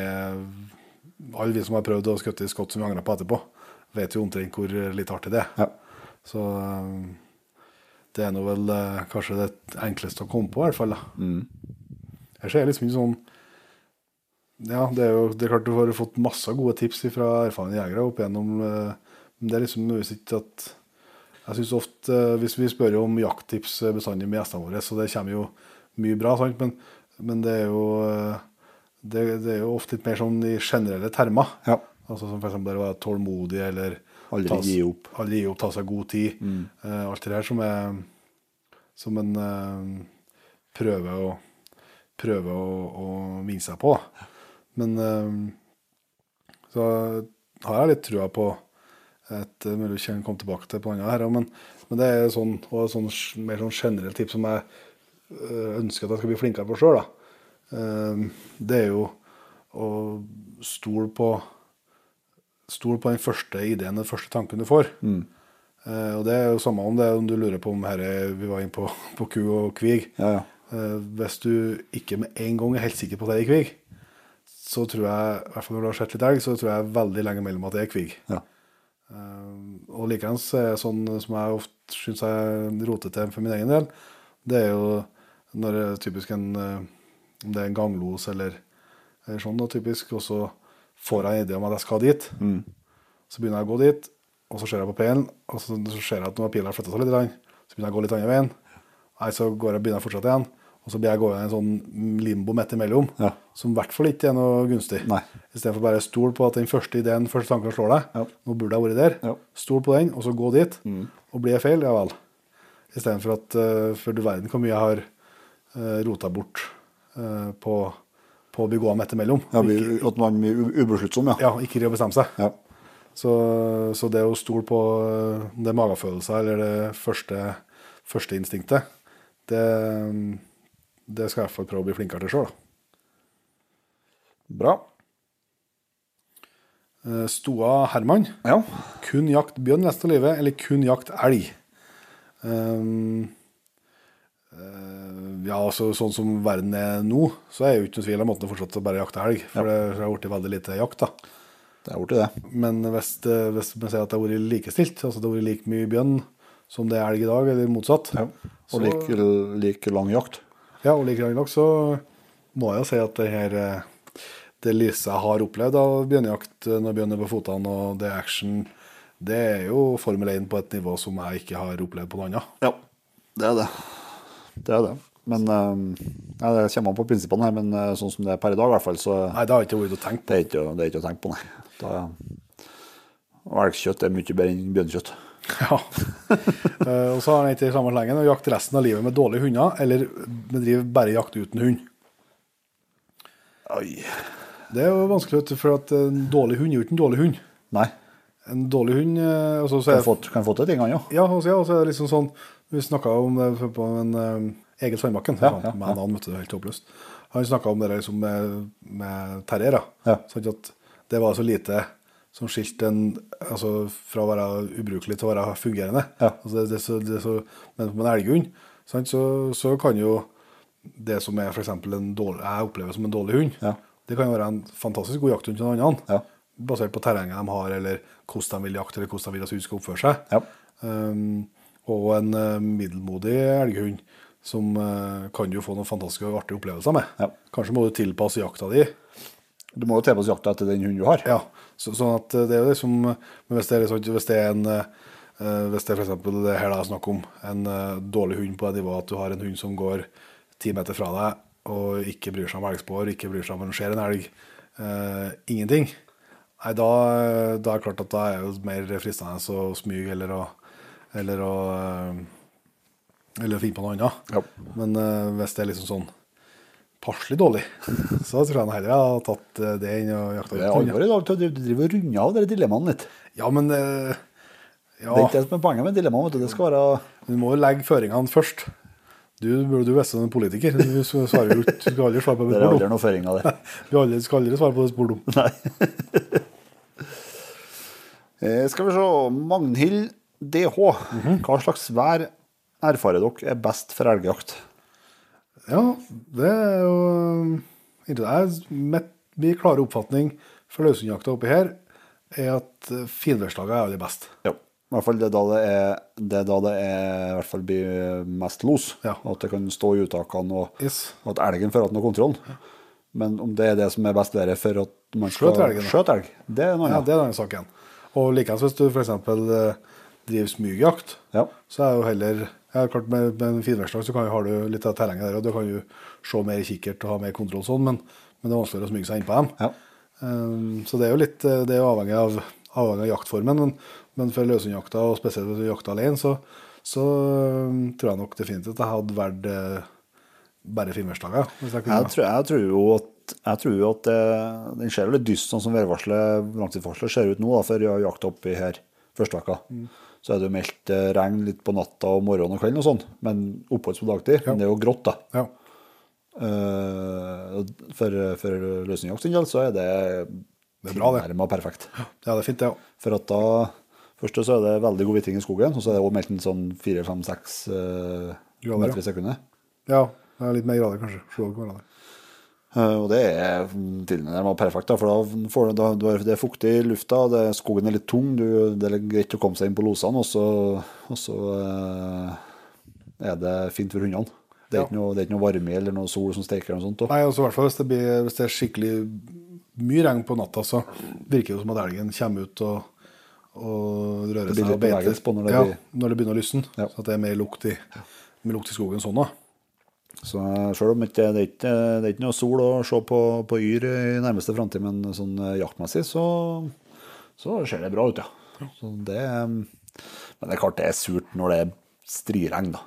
Speaker 1: Alle vi som har prøvd å skutte i skott som vi angrer på etterpå, vet jo omtrent hvor litt artig det er.
Speaker 2: Ja.
Speaker 1: Så eh, det er nå vel eh, kanskje det enkleste å komme på, i hvert fall. da. Jeg ser liksom ikke sånn Ja, det er jo det er klart du har fått masse gode tips fra erfarne jegere opp igjennom Men det er liksom nødvendigvis ikke at Jeg syns ofte, hvis vi spør om jakttips bestandig med gjestene våre, så det kommer jo mye bra, sant? Men, men det er jo eh, det, det er jo ofte litt mer sånn i generelle termer.
Speaker 2: Ja.
Speaker 1: Altså Som f.eks. å være tålmodig eller
Speaker 2: Aldri gi opp. Mm.
Speaker 1: Aldri gi opp, ta seg god tid. Eh, alt det her som er Som en eh, prøver å prøver å, å minne seg på. Men eh, så har jeg litt trua på et Mulig vi kan komme tilbake til på andre her, men, men det er sånn, og sånn, mer sånn generelt tips som jeg ønsker at jeg skal bli flinkere på sjøl. Det er jo å stole på Stol på den første ideen, den første tanken du får. Eh, og det er jo samme om det om du lurer på om herre Vi var inne på, på ku og kvig.
Speaker 2: Ja, ja.
Speaker 1: Eh, hvis du ikke med en gang er helt sikker på at det er kvig, så tror jeg, i hvert fall når du har sett litt elg, så tror jeg veldig lenge mellom at det er kvig.
Speaker 2: Ja.
Speaker 1: Eh, og likeens er sånn som jeg ofte syns jeg roter til for min egen del, det er jo når det er typisk en eh, Om det er en ganglos eller, eller sånn, da, typisk, og så får jeg en idé om at jeg skal dit. Så begynner jeg å gå dit, og så ser jeg på peilen, og så, så ser jeg at nå har pila flytta seg litt. Så begynner jeg å gå litt andre veien. Nei, så går jeg, begynner jeg fortsatt igjen. Og så blir jeg gående i en sånn limbo midt imellom,
Speaker 2: Ja.
Speaker 1: som i hvert fall ikke er noe gunstig. Istedenfor bare stol på at den første ideen, første tanken slår deg.
Speaker 2: Ja.
Speaker 1: Nå burde jeg vært der.
Speaker 2: Ja.
Speaker 1: Stol på den, og så gå dit. Og blir jeg feil, ja vel. Istedenfor at uh, For du verden hvor mye jeg har rota bort eh, på, på å midt imellom.
Speaker 2: Ja, at man blir ubesluttsom, ja.
Speaker 1: Ja, ikke greier å bestemme seg.
Speaker 2: Ja.
Speaker 1: Så, så det å stole på eh, om det er magefølelser eller det første, første instinktet, det, det skal jeg i hvert fall prøve å bli flinkere til sjøl.
Speaker 2: Bra.
Speaker 1: Stoa Herman.
Speaker 2: Ja.
Speaker 1: Kun jakt bjørn resten av livet, eller kun jakt elg? Um, eh, ja, altså sånn som verden er nå, så er jeg jo ikke noe tvil om at det fortsatt bare jakte helg. For det har blitt veldig lite jakt, da.
Speaker 2: Det er blitt det.
Speaker 1: Men hvis, hvis man sier at det har vært likestilt, altså det har vært like mye bjørn som det er elg i dag, eller motsatt,
Speaker 2: Ja.
Speaker 1: Så-
Speaker 2: Og like, like lang jakt.
Speaker 1: ja, og like lang nok, så må jeg jo si at det her eh, det lyset jeg har opplevd av bjørnejakt eh, når bjørn er på fotene, og det er action, det er jo Formel 1 på et nivå som jeg ikke har opplevd på noe annet.
Speaker 2: Ja, det er det. Det er det. Men ja, Det kommer an på prinsippene her, men eh, sånn som det er per i dag, i hvert fall, så
Speaker 1: Nei, det har ikke vært å tenke på.
Speaker 2: det er ikke, det er ikke å tenke på, nei. Da, elgkjøtt er mye bedre enn bjørnekjøtt.
Speaker 1: Ja. Eh, og så har han ikke samme slengen å jakte resten av livet med dårlige hunder, eller bedrive bare jakt uten hund.
Speaker 2: Oi.
Speaker 1: Det er jo vanskelig, for at en dårlig hund er jo ikke en dårlig hund.
Speaker 2: Nei.
Speaker 1: En dårlig hund eh, altså, så
Speaker 2: Kan
Speaker 1: er,
Speaker 2: få, kan få til tingene, jo.
Speaker 1: Ja, og så, ja, og så er det liksom sånn Vi snakka om det på en Egil Sandbakken,
Speaker 2: Ja, ja,
Speaker 1: med han vet du, helt håpløst. Han snakka om det liksom med, med terriere.
Speaker 2: Ja.
Speaker 1: Sånn at det var så lite som skilte en altså, fra å være ubrukelig til å være fungerende.
Speaker 2: Ja.
Speaker 1: Altså, det, det, så, det så, men på en elghund så, så kan jo det som er for en dårlig, jeg opplever som en dårlig hund,
Speaker 2: Ja.
Speaker 1: det kan jo være en fantastisk god jakthund til en annen.
Speaker 2: Ja.
Speaker 1: Basert på terrenget de har, eller hvordan de vil jakte, eller hvordan de vil at hunden skal oppføre seg.
Speaker 2: Ja.
Speaker 1: Um, og en eh, middelmodig elghund som eh, kan du få noen fantastiske og artige opplevelser med.
Speaker 2: Ja.
Speaker 1: Kanskje må du tilpasse jakta di.
Speaker 2: Du må jo tilpasse jakta etter den hunden du har.
Speaker 1: Ja, så, sånn at det er jo liksom Men hvis det er, liksom, hvis det er en eh, Hvis det er eksempel det her det er snakk om, en eh, dårlig hund på det nivået at du har en hund som går ti meter fra deg og ikke bryr seg om elgspor, ikke bryr seg om når det skjer en elg, eh, ingenting, nei, da, da er det klart at da er det jo mer fristende å smyge eller å eller å eh, eller finne på noe annet.
Speaker 2: Ja.
Speaker 1: Men uh, hvis det er liksom sånn passelig dårlig, så tror jeg heller har tatt eh, det enn å jakte
Speaker 2: Det er alvor i dag. Du driver og runder av de dilemmaene litt.
Speaker 1: Ja, men uh, ja,
Speaker 2: Det er ikke det som er poenget med dilemmaet. Det skal være
Speaker 1: du må jo legge føringene først. Du burde jo visst som politiker. Du svarer jo ikke, du aldri svare på det
Speaker 2: Det er aldri
Speaker 1: noen om.
Speaker 2: noe føring av det.
Speaker 1: Du skal aldri svare på det spurt.
Speaker 2: Nei. Eh, skal vi se. Magnhild DH. Hva slags vær erfarer dere er best for elgjakt?
Speaker 1: Ja, det er jo Det er Min klare oppfatning for løshundjakta oppi her er at eh, finværslaget er aller best.
Speaker 2: Ja. I hvert fall det er da det er, det er, da det er i hvert fall blir mest los.
Speaker 1: Ja.
Speaker 2: At det kan stå i uttakene, og
Speaker 1: Yes.
Speaker 2: at elgen får hatt noe kontroll. Men om det er det som er best været for at man skal skjøte elg, det er noe
Speaker 1: Ja,
Speaker 2: annet.
Speaker 1: det er en annen sak igjen. Og likeens hvis du f.eks. driver smygjakt,
Speaker 2: Ja.
Speaker 1: så er jo heller ja, klart Med, med finværslag så kan, har du litt av terrenget der, og du kan jo se mer kikkert og ha mer kontroll sånn, men, men det er vanskeligere å smyge seg innpå dem.
Speaker 2: Ja.
Speaker 1: Um, så det er jo litt eh, det er jo avhengig av, avhengig av jaktformen, men, men for løshundjakta, og spesielt jakter alene, så, så um, tror jeg nok definitivt at jeg hadde valgt uh, bare finværslaget. Jeg.
Speaker 2: Jeg tror, jeg tror jo at, jeg tror jo at det, den ser litt dyst, sånn som værvarselet, langtidsvarselet ser ut nå, da, for jakta oppi her første veka.
Speaker 1: Mm.
Speaker 2: Så er det jo meldt eh, regn litt på natta og morgenen og kvelden og sånn, men oppholds på dagtid. Men det er jo grått, da.
Speaker 1: Ja.
Speaker 2: Uh, for for løsningjakt sin del så er det
Speaker 1: Det er bra, det.
Speaker 2: perfekt.
Speaker 1: ja, det er fint, det òg.
Speaker 2: For at da Først så er det veldig god vitring i skogen, og så er det også meldt en sånn 4-5-6
Speaker 1: Grader,
Speaker 2: meter i sekundet.
Speaker 1: Ja, det er litt mer grader, kanskje. Sju grader.
Speaker 2: Eh, Og det er tilnærmet perfekt, da, for da får du, da, det er fuktig i lufta, det, skogen er litt tung, du, det er greit å komme seg inn på losene, og så, og så eh, er det fint for hundene. Det er,
Speaker 1: Ja.
Speaker 2: ikke noe, det er ikke noe varme eller noe sol som steker. eller sånt.
Speaker 1: Nei, altså i hvert fall hvis det, blir, hvis det er skikkelig mye regn på natta, så virker det som at elgen kommer ut og, og rører seg og beiter.
Speaker 2: når det
Speaker 1: ja,
Speaker 2: blir-
Speaker 1: når det begynner å lysne.
Speaker 2: Ja.
Speaker 1: Så at det er mer lukt i, mer lukt i skogen sånn da.
Speaker 2: Så selv om det, det, ikke, det er ikke noe sol å se på, på Yr i nærmeste framtid, men sånn eh, jaktmessig så, så ser det bra ut, ja. Så det, men det er klart det er surt når det er striregn, da.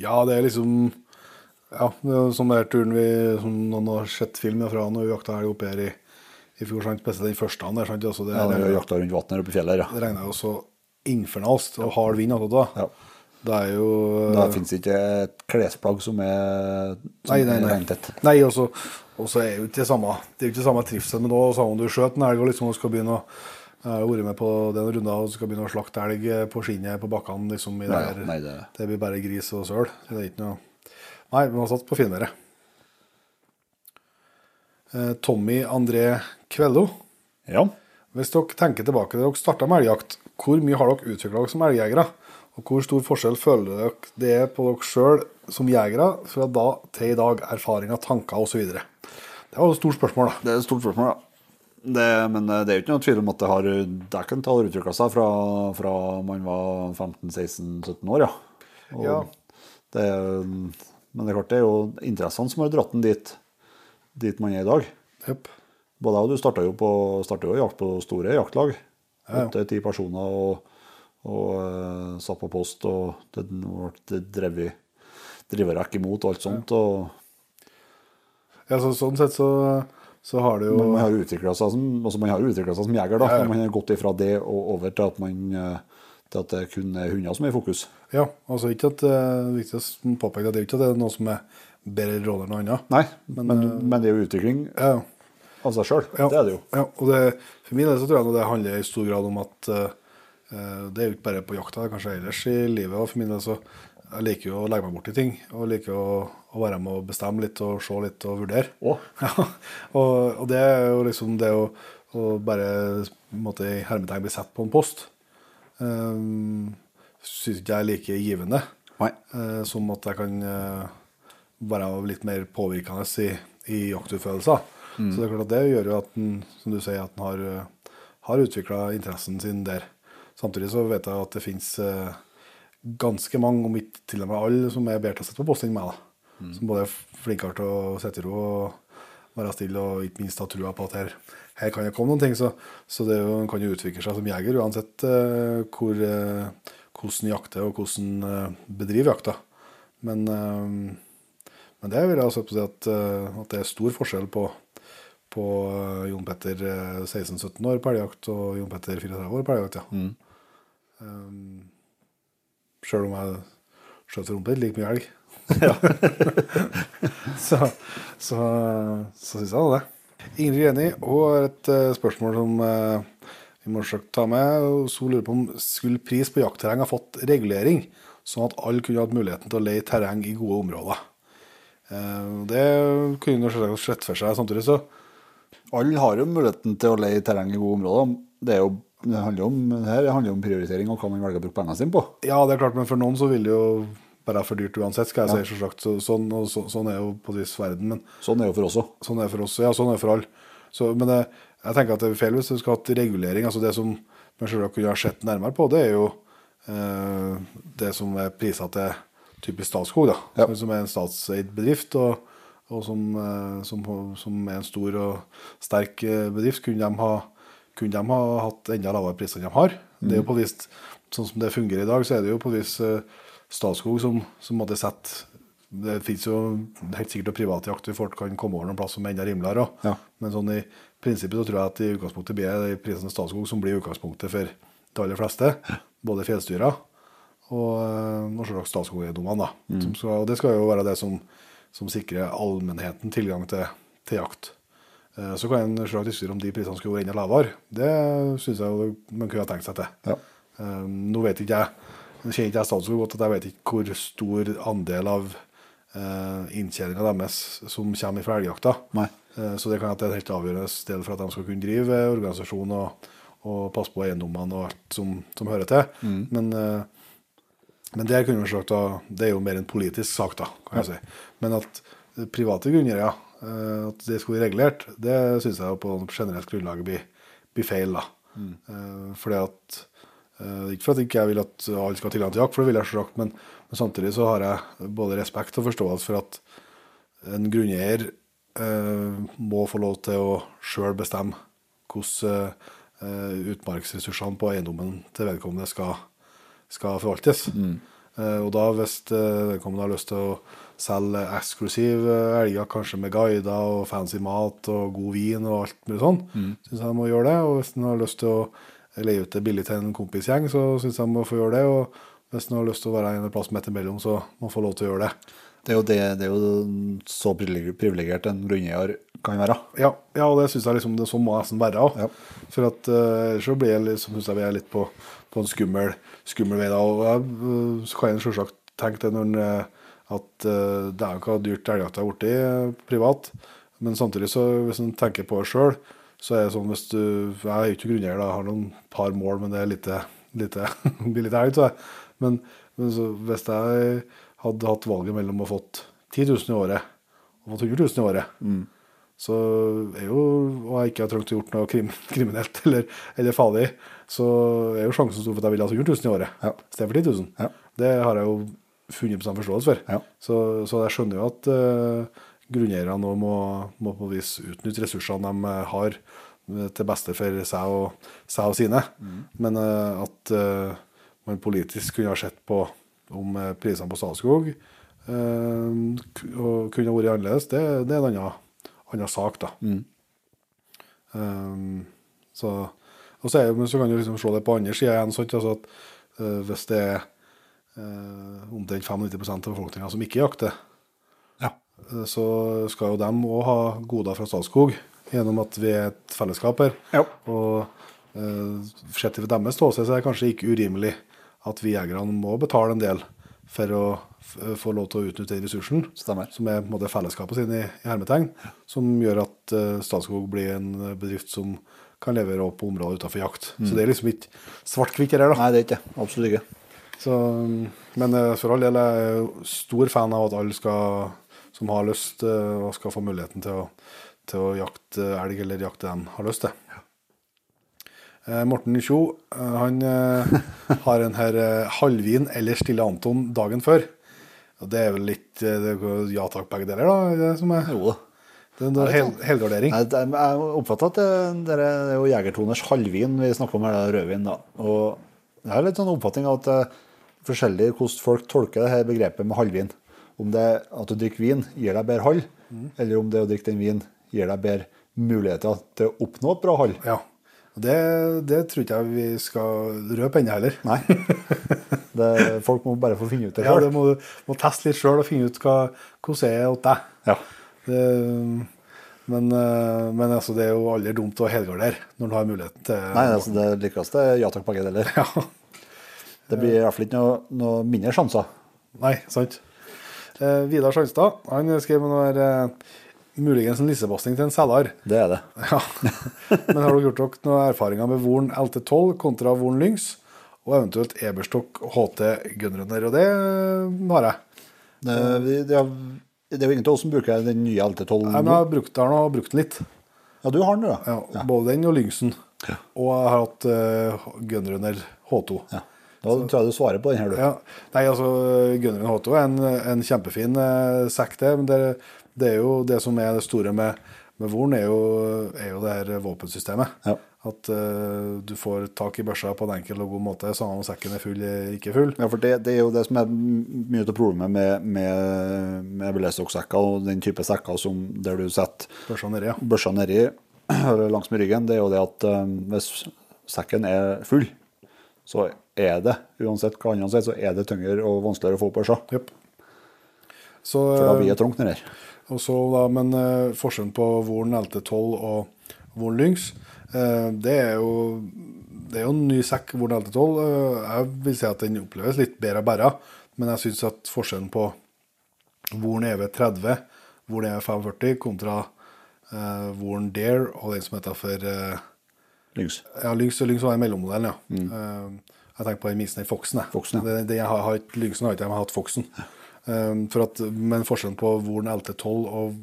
Speaker 1: Ja, det er liksom Ja, det er som den turen vi som noen har sett film fra når vi jakta elg oppe her i, i fjor, sant? spesielt den første der. Sant? Også det,
Speaker 2: Ja, når vi jakta rundt vannet oppe i fjellet. Ja.
Speaker 1: det regna jo så infernalsk og hard vind attåt da.
Speaker 2: Ja.
Speaker 1: Det er jo
Speaker 2: Da fins ikke et klesplagg som er, som
Speaker 1: Nei, nei, nei.
Speaker 2: regntett.
Speaker 1: Nei, og så er jo ikke det samme Det er jo ikke samme trivsel med det samme om du skjøt en elg og liksom skal begynne å Jeg har vært med på den runda og skal begynne å slakte elg på skinnet på bakkene. liksom i
Speaker 2: Nei,
Speaker 1: det,
Speaker 2: nei, det-
Speaker 1: det blir bare gris og søl. Det er ikke noe Nei, vi har satt på finværet. Eh, Tommy André Kvello.
Speaker 2: Ja.
Speaker 1: Hvis dere tenker tilbake til dere starta med elgjakt, hvor mye har dere utvikla dere som elgjegere? Og hvor stor forskjell føler dere det er på dere sjøl som jegere fra da til i dag? Erfaringer, tanker osv. Det er jo et stort spørsmål, da.
Speaker 2: Det er et stort spørsmål, ja. Det, men eh, det er jo ikke noe tvil om at det har Dæken har utvikla seg fra, fra man var 15-16-17 år, ja. Og
Speaker 1: Ja.
Speaker 2: Det, men det er klart det er jo interessene som har dratt den dit, dit man er i dag.
Speaker 1: Yep.
Speaker 2: Både jeg og du starta jo, på, jo jakt på store jaktlag.
Speaker 1: Ja, ja.
Speaker 2: Personer og, og eh, satt på post, og det ble drevet driverekk imot og alt sånt. Og
Speaker 1: Ja, så, sånn sett så så har det jo
Speaker 2: man har utvikla seg som, altså man har utviklet seg som jeger. da,
Speaker 1: Ja, ja.
Speaker 2: Man har gått ifra det og over til at, man, eh, til at det kun er hunder som er i fokus.
Speaker 1: Ja, altså ikke at det er viktig å påpeke at det er ikke at det er noe som er bedre råder enn noe annet.
Speaker 2: Nei, men, men, det er jo utvikling
Speaker 1: Ja,
Speaker 2: av seg sjøl. Det er det jo.
Speaker 1: Ja, og det, for min del så tror jeg det handler i stor grad om at eh, eh, det er jo ikke bare på jakta, kanskje ellers i livet. Og for min del så jeg liker jo å legge meg bort i ting. Og liker å, å være med og bestemme litt og se litt og vurdere. Ja, og, og det er jo liksom det å, å bare måtte, i hermetegn bli sett på en post. Um, Syns ikke jeg er like givende eh, som at jeg kan uh, være litt mer påvirkende i, i jaktutførelser. Så det er klart at det gjør jo at en, som du sier, at en har, uh, har utvikla interessen sin der. Samtidig så vet jeg at det finnes eh, ganske mange, om ikke til og med alle, som er bedre til å sette på post enn meg. da. Som både er flinkere til å sitte i ro og være stille, og ikke minst ha trua på at her, her kan det komme noen ting. Så, så det jo, kan jo utvikle seg som jeger uansett uh, hvor, uh, hvordan jakter og hvordan uh, bedriver jakta. Men, men det vil jeg også si at, at det er stor forskjell på, på eh, Jon Petter eh, 16-17 år på elgjakt og Jon Petter 34 år på elgjakt. Ja. Um, Sjøl om jeg skjøt rumpa like mye elg. så så, så syns jeg det. Ingrid Greni og et eh, spørsmål som eh, vi må ta med. Hun lurer på om skulle pris på jaktterreng ha fått regulering, sånn at alle kunne hatt muligheten til å leie terreng i gode områder. Eh, det kunne hun selvsagt sett for seg. Samtidig så
Speaker 2: Alle har jo muligheten til å leie terreng i gode områder. Det, er jo, det handler om, her handler jo om prioritering og hva man velger å bruke pengene sine på.
Speaker 1: Ja, det er klart, men for noen så vil det jo være for dyrt uansett, skal jeg si. selvsagt. Så, sånn, og så, sånn er jo på vis verden. Men
Speaker 2: Sånn er jo for oss òg.
Speaker 1: sånn er for oss. Ja, sånn er for alle. Så, men det, jeg tenker at det er feil hvis du skal ha regulering. altså Det som man selv kunne ha sett nærmere på, det er jo eh, det som er priser til typisk Statskog, da.
Speaker 2: Ja.
Speaker 1: Som er en statseid bedrift. og og som, eh, som, som er en stor og sterk eh, bedrift, kunne de ha, kunne de ha hatt enda lavere priser enn de har. Det er jo på vis, Sånn som det fungerer i dag, så er det jo på et vis eh, Statskog som, som måtte sette Det finnes jo helt sikkert private hvor folk kan komme over noen plass som er enda rimeligere.
Speaker 2: Ja.
Speaker 1: Men sånn i prinsippet så tror jeg at i utgangspunktet blir det prisene Statskog som blir utgangspunktet for de aller fleste. Både fjellstyra og, og selvsagt Statskog-eiendommene. Mm. Skal- Og det skal jo være det som, som sikrer allmennheten tilgang til, til jakt. Eh, Så kan en selvsagt diskutere om de prisene skulle vært enda lavere. Det syns jeg man kunne ha tenkt seg til.
Speaker 2: Ja.
Speaker 1: Eh, Nå vet ikke jeg nå kjenner ikke jeg Statskog godt, at jeg vet ikke hvor stor andel av uh, inntjeninga deres som kommer fra elgjakta. Eh, Så det kan være et helt avgjørende sted for at de skal kunne drive eh, organisasjon og, og passe på eiendommene og alt som, som hører til. Men, eh, men det, kunne sagt, det er jo mer en politisk sak, da, kan jeg si. Men at eh, private grunneiere, ja, at det skulle bli regulert, det syns jeg på generelt grunnlag blir, blir feil. da. Mm. fordi at eh, Ikke for at ikke jeg vil at alle skal ha tilgang til jakt, for det vil jeg selvsagt, men, men samtidig så har jeg både respekt og forståelse for at en grunneier eh, må få lov til å sjøl bestemme hvordan eh, utmarksressursene på eiendommen til vedkommende skal, skal forvaltes. Eh, og da hvis eh, vedkommende har lyst til å selge eksklusiv eh, elger, kanskje med guider og fancy mat og god vin og alt mulig sånn, syns jeg de må gjøre det. Og hvis en har lyst til å leie ut det billig til en kompisgjeng, så syns jeg de må få gjøre det. Og hvis en har lyst til å være en plass midt imellom, så må en få lov til å gjøre det.
Speaker 2: Det er jo, det, det er jo så privileg- privilegert en grunneier kan være.
Speaker 1: Ja, ja og det syns jeg liksom det sånn må nesten være òg.
Speaker 2: Ja.
Speaker 1: For at uh, så blir jeg liksom, synes jeg vi er litt på, på en skummel, skummel vei da. Og jeg, øh, så kan jeg selvsagt tenke det når en, øh, at øh, det er jo ikke dyrt elgjakt er blitt privat. Men samtidig så hvis en tenker på det sjøl, så er det sånn hvis du Jeg er jo ikke grunneier, da. jeg har noen par mål, men det er lite, lite blir litt elg. Men, men så, hvis jeg hadde hatt valget mellom å fått 10 000 i året og fått 100 000 i året, så er jo, og jeg ikke har trengt å gjort noe krim, kriminelt eller, eller farlig, så er jo sjansen stor for at jeg ville ha 100 000 i året
Speaker 2: Ja.
Speaker 1: istedenfor 10 000.
Speaker 2: Ja.
Speaker 1: Det har jeg jo 100 forståelse for.
Speaker 2: Ja.
Speaker 1: Så, så jeg skjønner jo at uh, grunneierne nå må, må på vis utnytte ressursene de eh, har eh, til beste for seg og, seg og sine. Men uh, at uh, man politisk kunne ha sett på om prisene på Statskog ku- og kunne vært annerledes, det, det er en annen, annen sak, da. Um, så, og så, er, men så kan du liksom se det på andre sida igjen. Sant? Altså at uh, hvis det er uh, omtrent 95 av befolkninga som ikke jakter,
Speaker 2: Ja.
Speaker 1: uh, så skal jo dem òg ha goder fra Statskog gjennom at vi er et fellesskap her.
Speaker 2: Ja.
Speaker 1: Og uh, sett fra deres ståsted så er det kanskje ikke urimelig at vi jegerne må betale en del for å få lov til å utnytte den ressursen,
Speaker 2: Stemmer.
Speaker 1: som er på en måte fellesskapet sin i, i hermetegn, som gjør at uh, Statskog blir en bedrift som kan levere opp på områder utenfor jakt. Så det er liksom ikke svart-hvitt her, da.
Speaker 2: Nei, det er ikke det. Absolutt ikke.
Speaker 1: Så, men eh, for all del er jeg stor fan av at alle skal, som har lyst eh, og skal få muligheten til å, til å jakte elg eller jakte den har lyst til. Eh, Morten Kjo han har en her halvvin eller Stille Anton dagen før. Og det er vel litt ja takk, begge deler, da? Det som er,
Speaker 2: Jo da.
Speaker 1: Det er en hel, helgardering.
Speaker 2: Jeg oppfatter at det, det er er jo Jegertoners halvvin vi snakker om her, da, rødvin. da. Og jeg har litt sånn oppfatning av at det er forskjellig hvordan folk tolker det her begrepet med halvvin. Om det er at du drikker vin gir deg bedre halv, eller om det å drikke den vin gir deg bedre muligheter til å oppnå et bra halv.
Speaker 1: Ja. Det, det tror ikke jeg vi skal røpe ennå heller.
Speaker 2: Nei. Det, folk må bare få finne ut det
Speaker 1: Ja,
Speaker 2: sjøl.
Speaker 1: det må du må teste litt sjøl og finne ut hva, hvordan det er hos deg.
Speaker 2: Ja.
Speaker 1: Det, men, eh, men altså, det er jo aldri dumt å helgardere når du har muligheten til
Speaker 2: Nei, altså, det likeste er ja takk, begge deler.
Speaker 1: Ja.
Speaker 2: Det blir i hvert fall ikke noe, noe mindre sjanser.
Speaker 1: Nei, sant. Eh, Vidar Sjanstad han skrev noe her eh, Muligens en lissebasting til en selger.
Speaker 2: Det er det.
Speaker 1: Ja. Men har dere gjort dere noen erfaringer med Voren LT12 kontra Voren Lynx? Og eventuelt Eberstock HT Gunrunner? Og det eh, har jeg.
Speaker 2: Det, vi- det, er, det er jo ingen av oss som bruker den nye LT12
Speaker 1: Nei, men jeg har brukt den og brukt den litt.
Speaker 2: Ja, du har den, da.
Speaker 1: Ja, Både den og Lynxen. Og jeg har hatt uh, Gunrunner H2.
Speaker 2: Ja. Da tror jeg du svarer på den her, du.
Speaker 1: Ja. Nei, altså, Gunrunner H2 er en, en kjempefin uh, sekk, det. Men det, det er jo det som er det store med, med Voren, er er jo det her våpensystemet.
Speaker 2: Ja.
Speaker 1: At uh, du får tak i børsa på en enkel og god måte, samme om sekken er full eller ikke full.
Speaker 2: Ja, for det, det er jo det som er mye av problemet med, med, med belestokksekker og den type sekker som der du setter
Speaker 1: Børsa nedi, ja.
Speaker 2: børsa nedi langs med ryggen, det er jo det at um, hvis sekken er full, så er det, uansett hva andre sier, så er det tyngre og vanskeligere å få opp børsa.
Speaker 1: Yep. Så,
Speaker 2: For da
Speaker 1: eh,
Speaker 2: blir det trangt nedi her.
Speaker 1: Og så da, men uh, forskjellen på Voren LT12 og Voren Lynx, eh, det er jo det er jo en ny sekk, Vorn LT12. Eh, jeg vil si at den oppleves litt bedre å bære, men jeg syns at forskjellen på Vorn EV30, Vorn EV45 kontra eh, Voren Dare og den som heter for uh,
Speaker 2: Lynx.
Speaker 1: ja, Lynx, Lynx var den mellommodellen, ja. Eh, jeg tenker på den minste, den Foxen. jeg.
Speaker 2: Mm. Foxen, ja.
Speaker 1: det, det jeg har, har ikke, Lynxen har ikke jeg, men jeg har hatt Foxen. Eh, for at, men forskjellen på Vorn LT12 og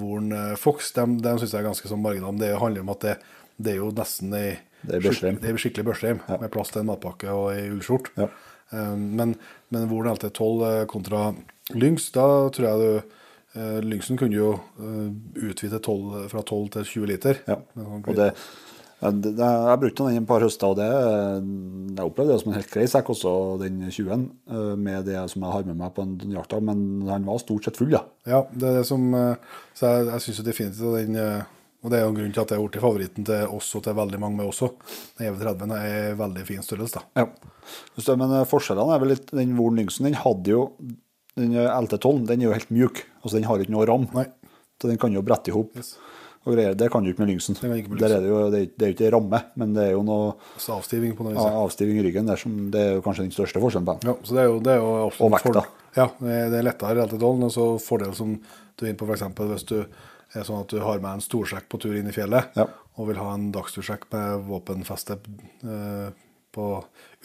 Speaker 1: Vorn eh, Fox, den dem syns jeg er ganske sånn marginal. Det handler om at det, det er jo nesten ei
Speaker 2: Det børsreim.
Speaker 1: Det er skikkelig børsrem
Speaker 2: Ja.
Speaker 1: med plass til en matpakke og ei ullskjorte.
Speaker 2: Ja.
Speaker 1: Eh, men, men Voren LT12 eh, kontra Lynx, da tror jeg du Lyngsen kunne jo eh, utvide 12, fra 12 til 20 liter.
Speaker 2: Ja. Og det, det, jeg brukte den et par høster, og det, jeg opplevde det som en helt grei sekk, også den 20-en, eh, med det som jeg har med meg på en jakta, men han var stort sett full, ja.
Speaker 1: Ja, det er det som eh, Så jeg, jeg syns definitivt at den eh, Og det er jo en grunn til at det er blitt favoritten til oss og til veldig mange med også. Den EV30 er en veldig fin størrelse, da.
Speaker 2: Ja. Men eh, forskjellene er vel litt Den Voren Lyngsen den hadde jo Den eh, LT12 den er jo helt mjuk. altså Den har ikke noe ram.
Speaker 1: Nei.
Speaker 2: Så den kan jo brette i hop.
Speaker 1: Yes.
Speaker 2: Og greier. Det kan du ikke med
Speaker 1: Lyngsen. ikke med
Speaker 2: Der er det, jo, det, er, er jo ikke ramme, men det er jo noe
Speaker 1: Så avstiving på noe vis.
Speaker 2: ja, avstiving i ryggen der som det er jo kanskje den største forskjellen på den.
Speaker 1: Ja, så det er jo, det er jo absolutt
Speaker 2: Og vekta.
Speaker 1: Ja, det er- er lettere i LT12. Og så fordel som du er inne på, f.eks. hvis du er sånn at du har med en storsjekk på tur inn i fjellet,
Speaker 2: Ja.
Speaker 1: og vil ha en dagstursjekk med våpenfeste eh, på,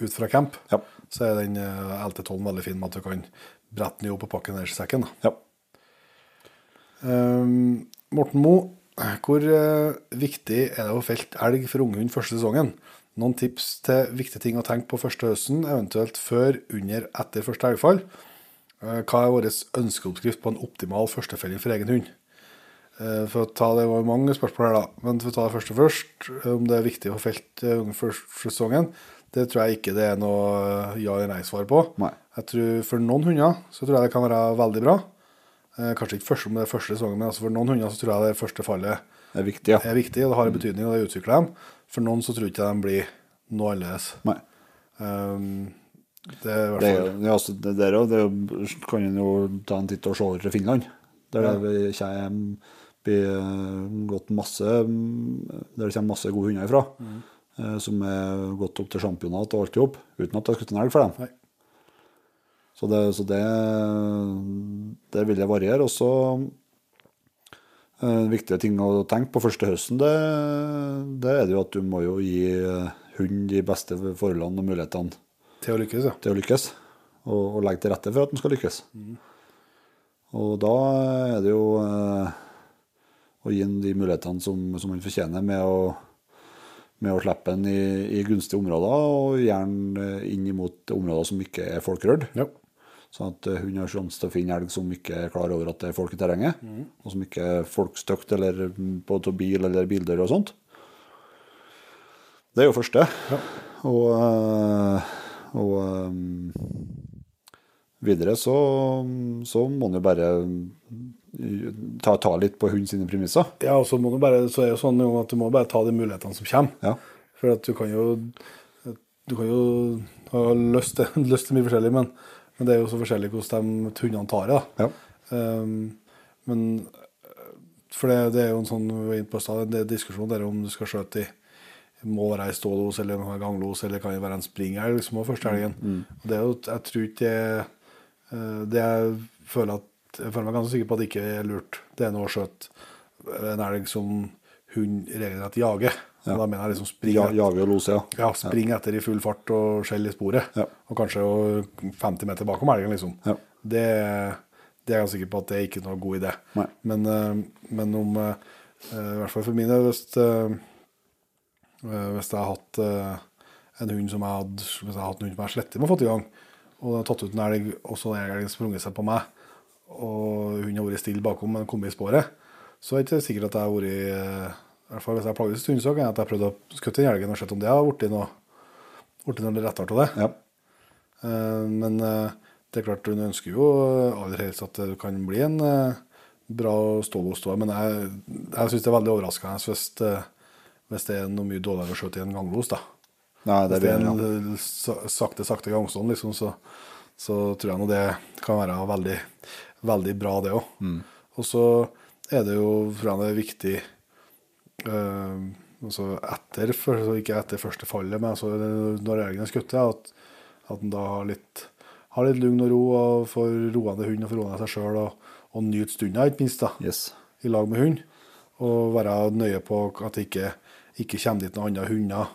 Speaker 1: ut fra camp,
Speaker 2: Ja.
Speaker 1: så er den eh, LT12 veldig fin med at du kan brette den opp og pakke den i sekken.
Speaker 2: Ja.
Speaker 1: Um, Morten Moe, hvor eh, viktig er det å felte elg for unghund første sesongen? Noen tips til viktige ting å tenke på første høsten, eventuelt før, under, etter første elgfall? Eh, hva er vår ønskeoppskrift på en optimal førstefelling for egen hund? Eh, for å ta Det var mange spørsmål her, da. Men for å ta det første først, om det er viktig å få felt eh, sesongen, det tror jeg ikke det er noe eh, ja eller nei-svar på.
Speaker 2: Nei.
Speaker 1: Jeg tror For noen hunder så tror jeg det kan være veldig bra. Eh, kanskje ikke første, om det er første sesongen, men altså for noen hunder så tror jeg det første fallet
Speaker 2: Det er viktig, ja.
Speaker 1: er viktig, og det har en betydning, og det utvikler dem. For noen så tror jeg ikke de blir noe annerledes.
Speaker 2: Nei.
Speaker 1: Um, det er i hvert
Speaker 2: Det,
Speaker 1: fall
Speaker 2: ja, altså, det der det er kan en jo ta en titt og se over til Finland. Der det kommer blir eh, gått masse Der det kommer masse gode hunder ifra. Mm. Som er gått opp til championat og alt i hop, uten at det har skutt en elg for dem.
Speaker 1: Nei.
Speaker 2: Så det, så det, det vil jeg variere. Og så eh, viktige ting å tenke på første høsten, det, det er det jo at du må jo gi hunden hund de beste forholdene og mulighetene
Speaker 1: til å lykkes, ja.
Speaker 2: til å lykkes. Og, og legge til rette for at den skal lykkes. Og da er det jo eh, å gi ham de mulighetene som, som han fortjener, med å, med å slippe ham i, i gunstige områder, og gjerne inn mot områder som ikke er folkerørt.
Speaker 1: ja.
Speaker 2: Sånn at eh, hun har sjanse til å finne elg som ikke er klar over at det er folk i terrenget. Og som ikke er folkstøkt eller på bil eller bildør og sånt. Det er jo første. Og, eh, og eh, videre så, så må man jo bare ta, ta litt på hunden sine premisser.
Speaker 1: Ja, og så, må du bare, så er det jo sånn at du må bare ta de mulighetene som kommer.
Speaker 2: Ja.
Speaker 1: For at du kan jo Du kan jo ha lyst til, lyst til mye forskjellig, men, men det er jo så forskjellig hvordan de hundene tar det. da.
Speaker 2: Ja.
Speaker 1: Um, men For det, det er jo en sånn vi var det er diskusjon der om du skal skjøte i må være ei stålos eller en ganglos, eller kan det være en springelg liksom, første helgen. Og det er jo, jeg tror ikke det, det jeg føler at jeg føler meg ganske sikker på at det ikke er lurt. Det er noe å skjøte en elg som hund regelrett jager. Ja. Da mener jeg liksom springe,
Speaker 2: Ja, jage og lose, ja.
Speaker 1: ja, spring etter i full fart og skjelle i sporet.
Speaker 2: Ja.
Speaker 1: Og kanskje 50 meter bakom elgen, liksom.
Speaker 2: Ja.
Speaker 1: Det, det er jeg sikker på at det er ikke noe god idé.
Speaker 2: Nei.
Speaker 1: Men, eh, men om eh, I hvert fall for min del, hvis, eh, eh, hvis jeg har hatt eh, en hund som jeg hadde Hvis jeg hatt en hund som jeg slettet med å få i gang, og tatt ut en elg, og så har elgen sprunget seg på meg, og hun har vært stille bakom, men kommet i sporet, så er det ikke sikkert at jeg har vært eh, I hvert fall hvis jeg plages en stund, så kan jeg at jeg prøvde å skutte den elgen og sett om det har blitt noe, blitt noe rettart av det.
Speaker 2: ja.
Speaker 1: Eh, Men eh, det er klart, hun ønsker jo aller helst at det kan bli en bra stålostå. Men jeg, jeg syns det er veldig overraskende hvis, hvis det er noe mye dårligere å skjøte i en ganglos. da.
Speaker 2: Nei, det
Speaker 1: Hvis det er en eh, sakte, sakte gangstånd, liksom, så, så tror jeg nå det kan være veldig, veldig bra, det òg.
Speaker 2: Mm.
Speaker 1: Og så er det jo, tror jeg det er viktig eh, altså etter, ikke etter første fallet, men altså når elgen er skutt, at, at en da har litt, har litt lugn og ro og får roende hund og får roende seg sjøl og, og nyte stunda, ikke minst, da,
Speaker 2: Yes.
Speaker 1: i lag med hund. Og være nøye på at det ikke, ikke kommer dit noen andre hunder eh,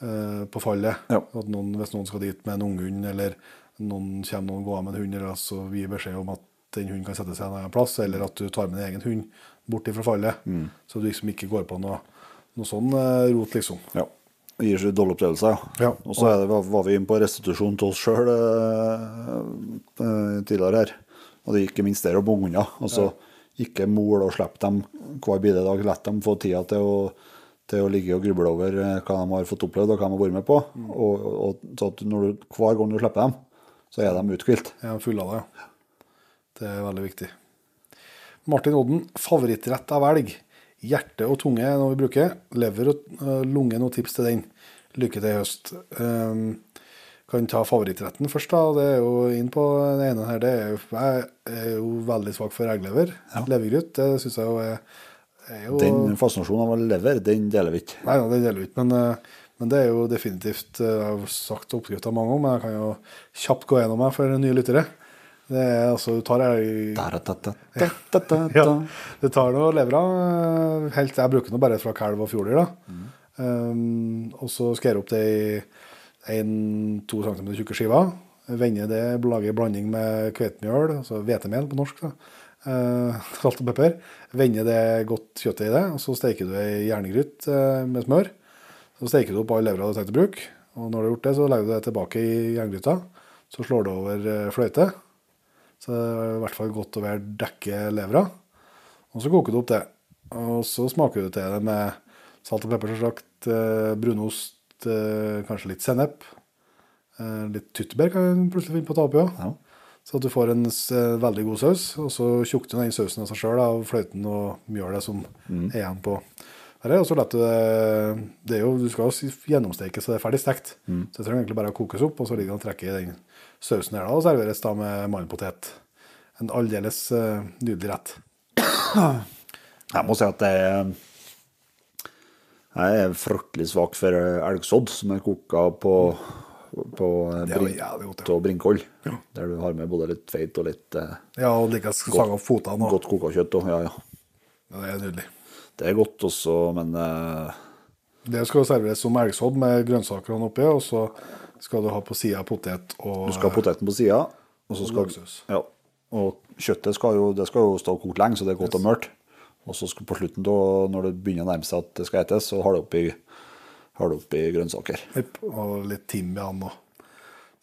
Speaker 1: på fallet.
Speaker 2: Ja.
Speaker 1: At noen, hvis noen skal dit med en unghund, eller noen kommer noen gående med en hund, eller så gi beskjed om at den hunden kan sette seg en annen plass, eller at du tar med din egen hund bort fra fallet. Så du liksom ikke går på noe, noe sånn eh, rot, liksom.
Speaker 2: Ja. Det gir seg dårlige opplevelser, ja.
Speaker 1: Ja.
Speaker 2: Og så var- vi inne på restitusjon til oss sjøl tidligere her. Og det gikk ikke minst der å bonde hunder. Altså ikke mol og slippe dem hver bidige dag. La dem få tida til å, til å ligge og gruble over eh, hva de har fått opplevd og hva de har vært med på. Og, og, så at når du, hver gang du slipper dem, så er de uthvilt.
Speaker 1: Jeg er full av det, ja. Det er veldig viktig. Martin Odden, favorittrett av elg. Hjerte og tunge er noe vi bruker. Lever og øh, lunge, noen tips til den. Lykke til i høst. Um, kan ta favorittretten først. da. Det er jo inn på den ene her. Det er jo, jeg er jo veldig svak for egglever. Levergryt det syns jeg jo er jo,
Speaker 2: Den fascinasjonen av lever, den deler vi ikke.
Speaker 1: Nei, ja, den deler vi ikke, men, eh, men det er jo definitivt eh, Jeg har jo sagt oppskrifta mange ganger, men jeg kan jo kjapt gå gjennom meg for nye lyttere. Det er altså, Du tar elg... Ja, Du tar noe levra. eh, Helt, jeg bruker noe bare fra kalv og fjordyr. da. Um, og så skjærer jeg opp det i 1-2 cm tjukke skiver. Vender det, lager blanding med hvetemjøl, altså hvetemel på norsk. da. Eh, salt og pepper. Vender det godt kjøttet i det, og så steker du ei jerngryt eh, med smør. Så steker du opp all levra du har tenkt å bruke. Og når du har gjort det, så legger du det tilbake i jerngryta. Så slår du over eh, fløyte. Så det er i hvert fall godt å være dekke levra. Og så koker du opp det. Og så smaker du til det med salt og pepper, selvsagt. Brunost, kanskje litt sennep. Litt tyttebær kan du plutselig finne på å ta oppi òg.
Speaker 2: Ja.
Speaker 1: Så at du får en veldig god saus, og så tjukker du den sausen av seg sjøl av fløyten og mjølet som er igjen på her, og så lett, du det er jo, du skal jo gjennomsteke så det er ferdig stekt. Så det trenger egentlig bare å kokes opp, og så ligger det og trekker i den sausen her da, og serveres da med mandpotet. En aldeles uh, nydelig rett.
Speaker 2: Jeg må si at det er Jeg er fryktelig svak for elgsodd som er koka på, på
Speaker 1: Det ja, jo
Speaker 2: brin,
Speaker 1: ja.
Speaker 2: Der du har med både litt feit og litt eh,
Speaker 1: Ja, og like saga opp fotene.
Speaker 2: Godt koka kjøtt. òg. ja, ja.
Speaker 1: ja, det er nydelig.
Speaker 2: Det er godt også, men eh,
Speaker 1: Det skal serveres som elgsodd med grønnsakene oppi, og så skal du ha på sida potet og
Speaker 2: du skal ha poteten på sida, og så skal ja, Og kjøttet skal jo, det skal jo stå kokt lenge, så det er godt og mørkt. Og så skal på slutten, da, når det begynner å nærme seg at det skal etes, så har du oppi, har du oppi grønnsaker.
Speaker 1: Yep, og litt timian og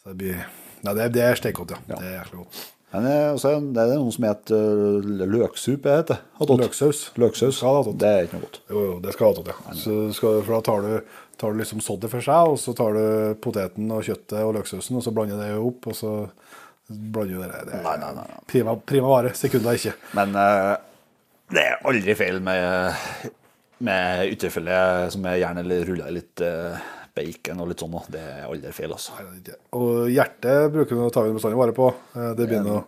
Speaker 1: Så det blir Nei, det, det er stekegodt, ja. Det er jæklig godt.
Speaker 2: Men eh, også er det er noen som heter uh, løksup, jeg heter.
Speaker 1: Løksaus.
Speaker 2: Løksaus.
Speaker 1: ja det.
Speaker 2: Er ikke noe godt.
Speaker 1: Jo, jo, det skal ha tatt, ja. Så skal, for da tar du, tar du liksom soddet for seg, og så tar du poteten og kjøttet og løksausen, og så blander det opp, og så blander du det. det
Speaker 2: Nei, nei, nei, nei.
Speaker 1: Prima, prima vare. Sekunder ikke.
Speaker 2: Men uh, det er aldri feil med, med ytterfelle som er gjerne rulla i litt eh, bacon og litt sånn. Det er aldri feil, altså.
Speaker 1: Nei. Og hjertet bruker vi å ta bestandig vare på. Eh, Det begynner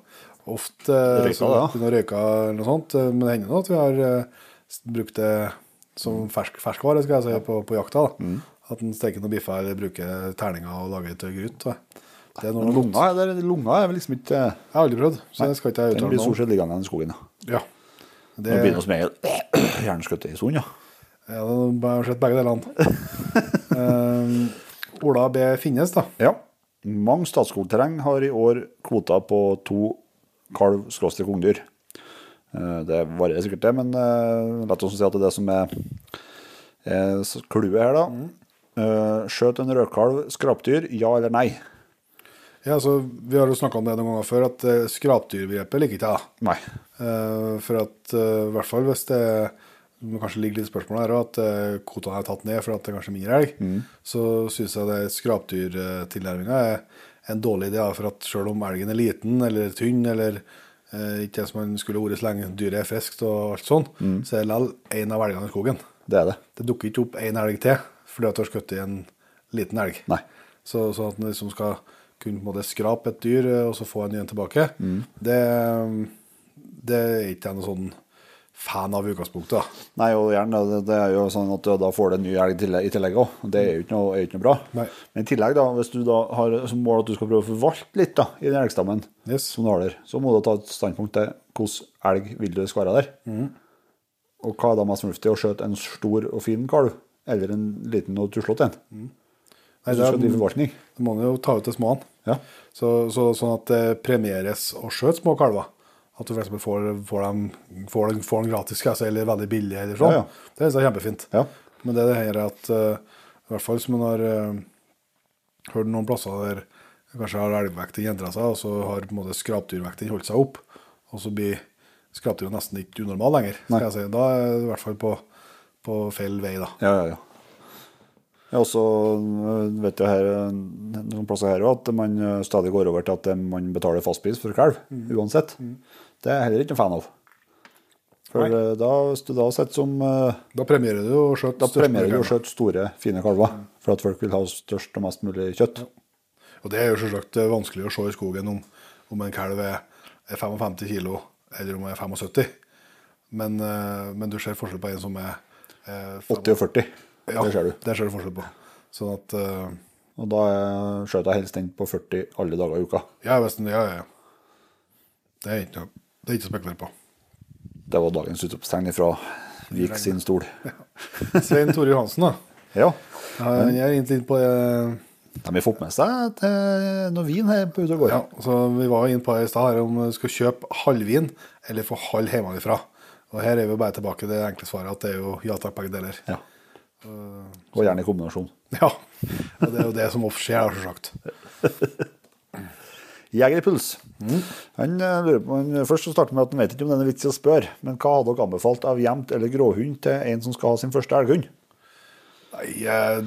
Speaker 1: ofte det
Speaker 2: Røyka, ja.
Speaker 1: begynner å røyke eller noe sånt. Eh, Men det hender nå at vi har eh, brukt det som fersk, ferskvare skal jeg si, på, på jakta.
Speaker 2: Mm.
Speaker 1: At en steker noen biffer eller bruker terninger og lager til gryt. Det er noe
Speaker 2: lunga, er det, lunga er vel liksom ikke
Speaker 1: Jeg har aldri prøvd, så det skal ikke jeg
Speaker 2: Den blir stort sett liggende i skogen. ja.
Speaker 1: Ja. Det,
Speaker 2: Det begynner som regel gjerne i sonen, ja.
Speaker 1: ja, det har sett begge delene. uh, Ola B. Finnes, da.
Speaker 2: ja. Mange Statskog-terreng har i år kvoter på to kalv-ungdyr. Uh, Det varierer sikkert, det, men uh, la oss si at det er det som er er clouet her, da. Eh, Skjøt en rødkalv skrapdyr, ja eller nei?
Speaker 1: Ja, altså, Vi har jo snakka om det noen ganger før, at uh, skrapdyrbegrepet liker ikke jeg.
Speaker 2: Nei.
Speaker 1: Eh, for at, eh, i hvert fall hvis det kanskje ligger litt spørsmål her at uh, kvotene er tatt ned for at det er kanskje mindre elg, så syns jeg det skrapdyrtilnærminga er en dårlig idé. For at selv om elgen er liten eller tynn, eller eh, ikke som man skulle vært så lenge dyret er friskt og alt sånn, så er det likevel en av elgene i skogen.
Speaker 2: Det er det.
Speaker 1: Det dukker ikke opp én elg til fordi at du har skutt i en liten elg.
Speaker 2: Nei.
Speaker 1: Så, så at en liksom skal kunne på en måte skrape et dyr eh, og så få en ny en tilbake, det, det er ikke noe sånn fan av utgangspunktet. da.
Speaker 2: Nei, og gjerne, det, er jo sånn at da får du en ny elg i tillegg òg. Det er jo ikke noe, er ikke noe bra.
Speaker 1: Nei.
Speaker 2: Men i tillegg, da, hvis du da har som mål at du skal prøve å forvalte litt da, i den elgstammen
Speaker 1: Yes.
Speaker 2: som du har der, så må du ta et standpunkt til hvordan elg vil du skal være der. Og hva er da mest fornuftig? Å skjøte en stor og fin kalv, eller en liten og tuslete en?
Speaker 1: Nei, det
Speaker 2: er forvaltning.
Speaker 1: det må man jo ta ut de småene.
Speaker 2: Ja.
Speaker 1: Så, så, sånn at det premieres å skjøte små kalver. At du f.eks. får, får, den, får, får den gratis, skal eller veldig billig. eller sånn.
Speaker 2: Ja, ja.
Speaker 1: Det er kjempefint.
Speaker 2: Ja.
Speaker 1: Men det, det her er at uh, i hvert fall som man har uh, hørt noen plasser der kanskje har elgvekten endra seg, og så har på en måte skrapdyrvekten holdt seg opp, og så blir skrapdyret nesten ikke unormal lenger.
Speaker 2: Nei.
Speaker 1: skal jeg si. Da er det i hvert fall på, på feil vei, da.
Speaker 2: Ja, ja, ja. Jeg også øh, vet jo her, noen plasser her også, at man stadig går over til at man betaler fastpris for kalv, uansett. Det er jeg heller ikke noen fan av. For
Speaker 1: Nei.
Speaker 2: øh, da, da sett som øh,
Speaker 1: Da premierer du å skjøte
Speaker 2: Da premierer du
Speaker 1: mulig
Speaker 2: å skjøte store, fine kalver, for at folk vil ha størst og mest mulig kjøtt.
Speaker 1: Og det er jo selvsagt eh, vanskelig å se i skogen om, om en kalv er er 55 kilo eller om den er 75. Men, eh, men du ser forskjell på en som er eh,
Speaker 2: 80 og 40,
Speaker 1: Ja,
Speaker 2: det ser du.
Speaker 1: Det ser du forskjell på. Sånn at uh,
Speaker 2: Og da er- skjøter jeg helst den på 40 alle dager i uka.
Speaker 1: Ja, ja, ja, ja. Det er ikke, noe- det er ikke å spekulere på.
Speaker 2: Det var dagens utropstegn fra Vik sin stol.
Speaker 1: Svein Tore Johansen, da.
Speaker 2: Ja.
Speaker 1: Han er egentlig inne på eh,
Speaker 2: De har fått med seg øh, noe vin her på ute og går.
Speaker 1: ja, så Vi var inne på i stad om du skal kjøpe halvvin eller få halv hjemmefra. Og her er vi bare tilbake til det enkle svaret at det er jo ja takk, begge deler.
Speaker 2: Ja. Og gjerne i kombinasjon.
Speaker 1: Ja. Og det er jo det som ofte skjer, selvsagt.
Speaker 2: Jegerpuls. Han eh, lurer på, han, først så starter med at han vet ikke om det er vits i å spørre, men hva hadde dere anbefalt av jevnt eller gråhund til en som skal ha sin første elghund?
Speaker 1: Nei, eh,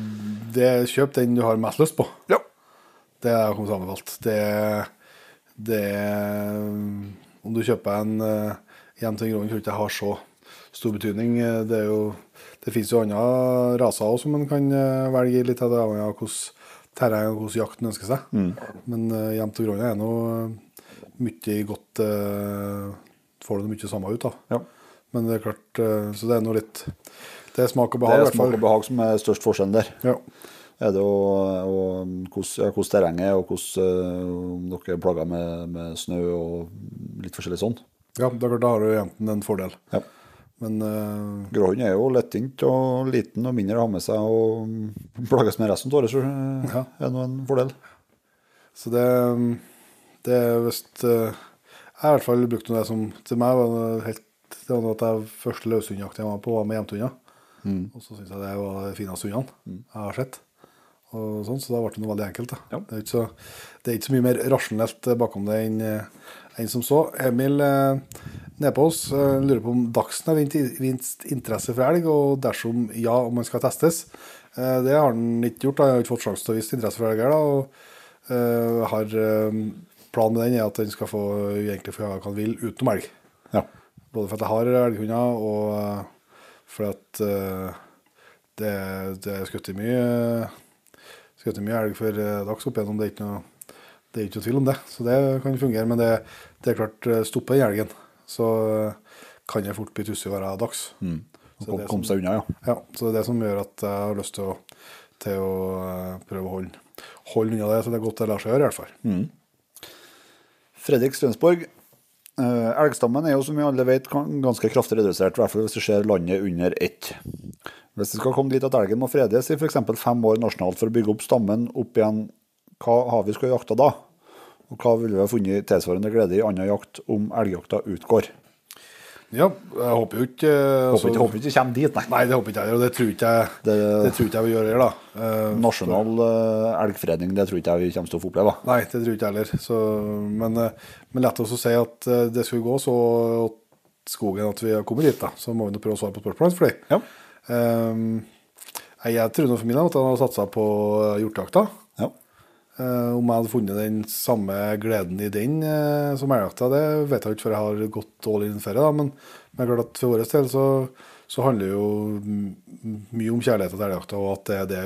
Speaker 1: det Kjøp den du har mest lyst på.
Speaker 2: Ja.
Speaker 1: Det er kommet anbefalt. Det det er Om du kjøper en hjem til Gråen, tror jeg ikke har så stor betydning. Eh, Det, er jo, det finnes jo andre raser også som man kan eh, velge litt det avhengig av hvordan terreng og hvordan jakt ønsker seg. Men uh, jevnt og gråne er nå eh, mye godt uh, Får du mye samme ut av.
Speaker 2: Ja.
Speaker 1: Men det er klart, uh, så det er noe litt Det er smak og behag, i
Speaker 2: er smak og behag som er størst forskjell der.
Speaker 1: Ja.
Speaker 2: Er det hvordan ja, terrenget er, og hvordan uh, dere plager med, med snø og litt forskjellig sånn.
Speaker 1: ja, det er klart, da har du jenten en fordel.
Speaker 2: Ja.
Speaker 1: Men uh,
Speaker 2: Gråhund er jo lettvint og liten og mindre å ha med seg og plages med resten av året, så eh,
Speaker 1: Ja.
Speaker 2: er det nå en fordel.
Speaker 1: Så det, det er visst uh, Jeg har i hvert fall brukt noe det som Til meg var helt Det var at jeg første løshundjakten jeg var på, var med hjemtehunder. Og så syns jeg det var de fineste hundene jeg har sett. Og sånn, så da ble det noe veldig enkelt.
Speaker 2: Ja.
Speaker 1: Det, er så, det er ikke så mye mer rasjonelt eh, bakom det enn en som så. Emil eh, nede på oss eh, lurer på om Dagsen har vist interesse for elg, og dersom ja, om han skal testes. Eh, det har han ikke gjort. da. Han har ikke fått sjanse til å vise interesse for elg her. og eh, har eh, Planen med den er at den skal få egentlig få gjøre hva han vil utenom elg.
Speaker 2: Ja.
Speaker 1: Både for at jeg har elghunder, og eh, for at eh, det, det er skutt i mye skutt mye elg for eh, dags opp igjennom. Det er ikke noe, det er ikke noe tvil om det. Så det kan fungere. Men det, det er klart, eh, stopper den elgen, så eh, kan det fort bli tussig å være dags. Mm.
Speaker 2: Kom,
Speaker 1: det
Speaker 2: kom seg unna, ja.
Speaker 1: ja, så det er det som gjør at jeg har lyst til å, til å prøve å holde, holde unna det så det er godt det lar seg gjøre, i hvert fall.
Speaker 2: Fredrik Strømsborg. Elgstammen er jo, som vi alle vet, ganske kraftig redusert, i hvert fall hvis du ser landet under ett. Hvis det skal komme dit at elgen må fredes i f.eks. fem år nasjonalt for å bygge opp stammen opp igjen, hva har vi skal jakta da? Og hva ville vi ha funnet tilsvarende glede i annen jakt om elgjakta utgår?
Speaker 1: Ja, jeg håper jo ikke altså,
Speaker 2: Håper ikke, håper ikke kommer dit, nei.
Speaker 1: Nei, det håper ikke jeg, og det tror ikke jeg, det,
Speaker 2: Det-
Speaker 1: tror ikke jeg vil gjøre, da. Eh,
Speaker 2: Nasjonal uh, elgfredning, det tror ikke jeg vi kommer til å få oppleve.
Speaker 1: Nei, det tror ikke jeg heller. Så, men, men lett å si at det skulle gå så skogen at vi har kommet dit, da. Så må vi nå prøve å svare på spørsmålet for det.
Speaker 2: Ja.
Speaker 1: Jeg, jeg tror nå for min del at han hadde satsa på eh, hjortejakta.
Speaker 2: ja.
Speaker 1: Eh, om jeg hadde funnet den samme gleden i den eh, som elgjakta, det vet jeg ikke før jeg har gått all in ferie. Da. Men, men klart at for vår del så, så handler det jo mye om kjærlighet til elgjakta, og at det er, det,